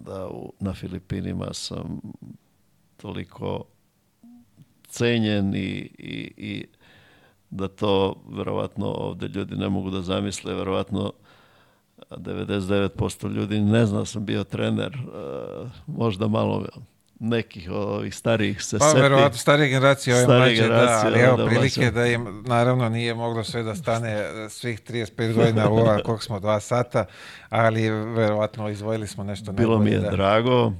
da u, na Filipinima sam toliko cenjen i, i, i da to verovatno ovde ljudi ne mogu da zamisle, verovatno 99% ljudi ne zna da sam bio trener, možda malo nekih ovih starijih se Pa seti. verovatno starije generacije ove mlađe, da, generacije, da, ali evo da prilike bađe. da im naravno nije moglo sve da stane svih 35 godina u ova kog smo dva sata, ali verovatno izvojili smo nešto. Bilo mi je da... drago,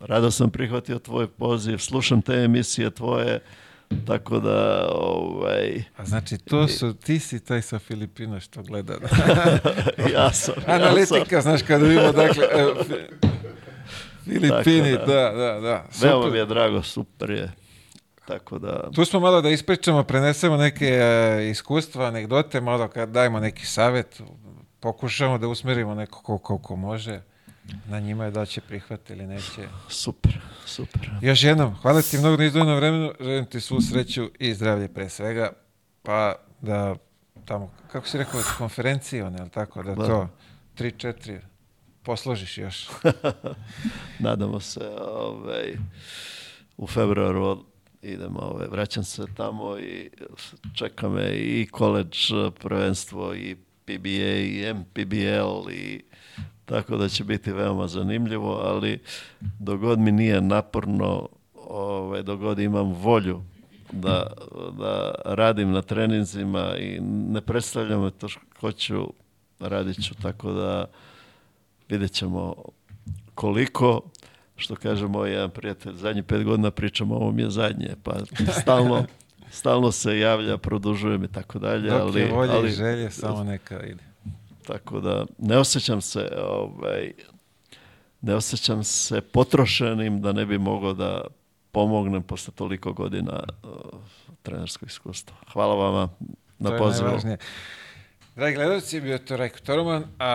rado sam prihvatio tvoj poziv, slušam te emisije tvoje, tako da, ovaj... A znači, to su, ti si taj sa Filipina što gleda. ja sam, Analitika, ja sam. znaš, kad vidimo, dakle... E, Filipini, da, da, da. da. Super. Veoma mi je drago, super je. Tako da... Tu smo malo da ispričamo, prenesemo neke e, iskustva, anegdote, malo kad dajemo neki savet, pokušamo da usmerimo neko koliko, koliko može. Na njima je da će prihvati ili neće. Super, super. Još jednom, hvala ti mnogo na izdvojenom vremenu, želim ti svu sreću i zdravlje pre svega, pa da tamo, kako si rekao, konferencije, one, ali tako, da, da to, tri, četiri, posložiš još. Nadamo se. Ovaj, u februaru idem, ovaj, vraćam se tamo i čeka me i koleđ prvenstvo i PBA i MPBL i tako da će biti veoma zanimljivo, ali dogod mi nije naporno, ovaj, dogod imam volju da, da radim na treninzima i ne predstavljam to što hoću, radit ću, tako da vidjet ćemo koliko, što kaže moj jedan prijatelj, zadnji pet godina pričam, ovo mi je zadnje, pa stalno, stalno se javlja, produžujem i tako dalje. Dok ali, je volje ali, i želje, samo neka ide. Tako da, ne osjećam se, ovaj, ne osjećam se potrošenim da ne bi mogao da pomognem posle toliko godina uh, trenerskog iskustva. Hvala vama na pozivu. To je Dragi gledalci, bio je to Rajko Toroman, a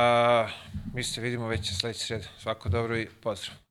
mi se vidimo već sledeći sred. Svako dobro i pozdrav.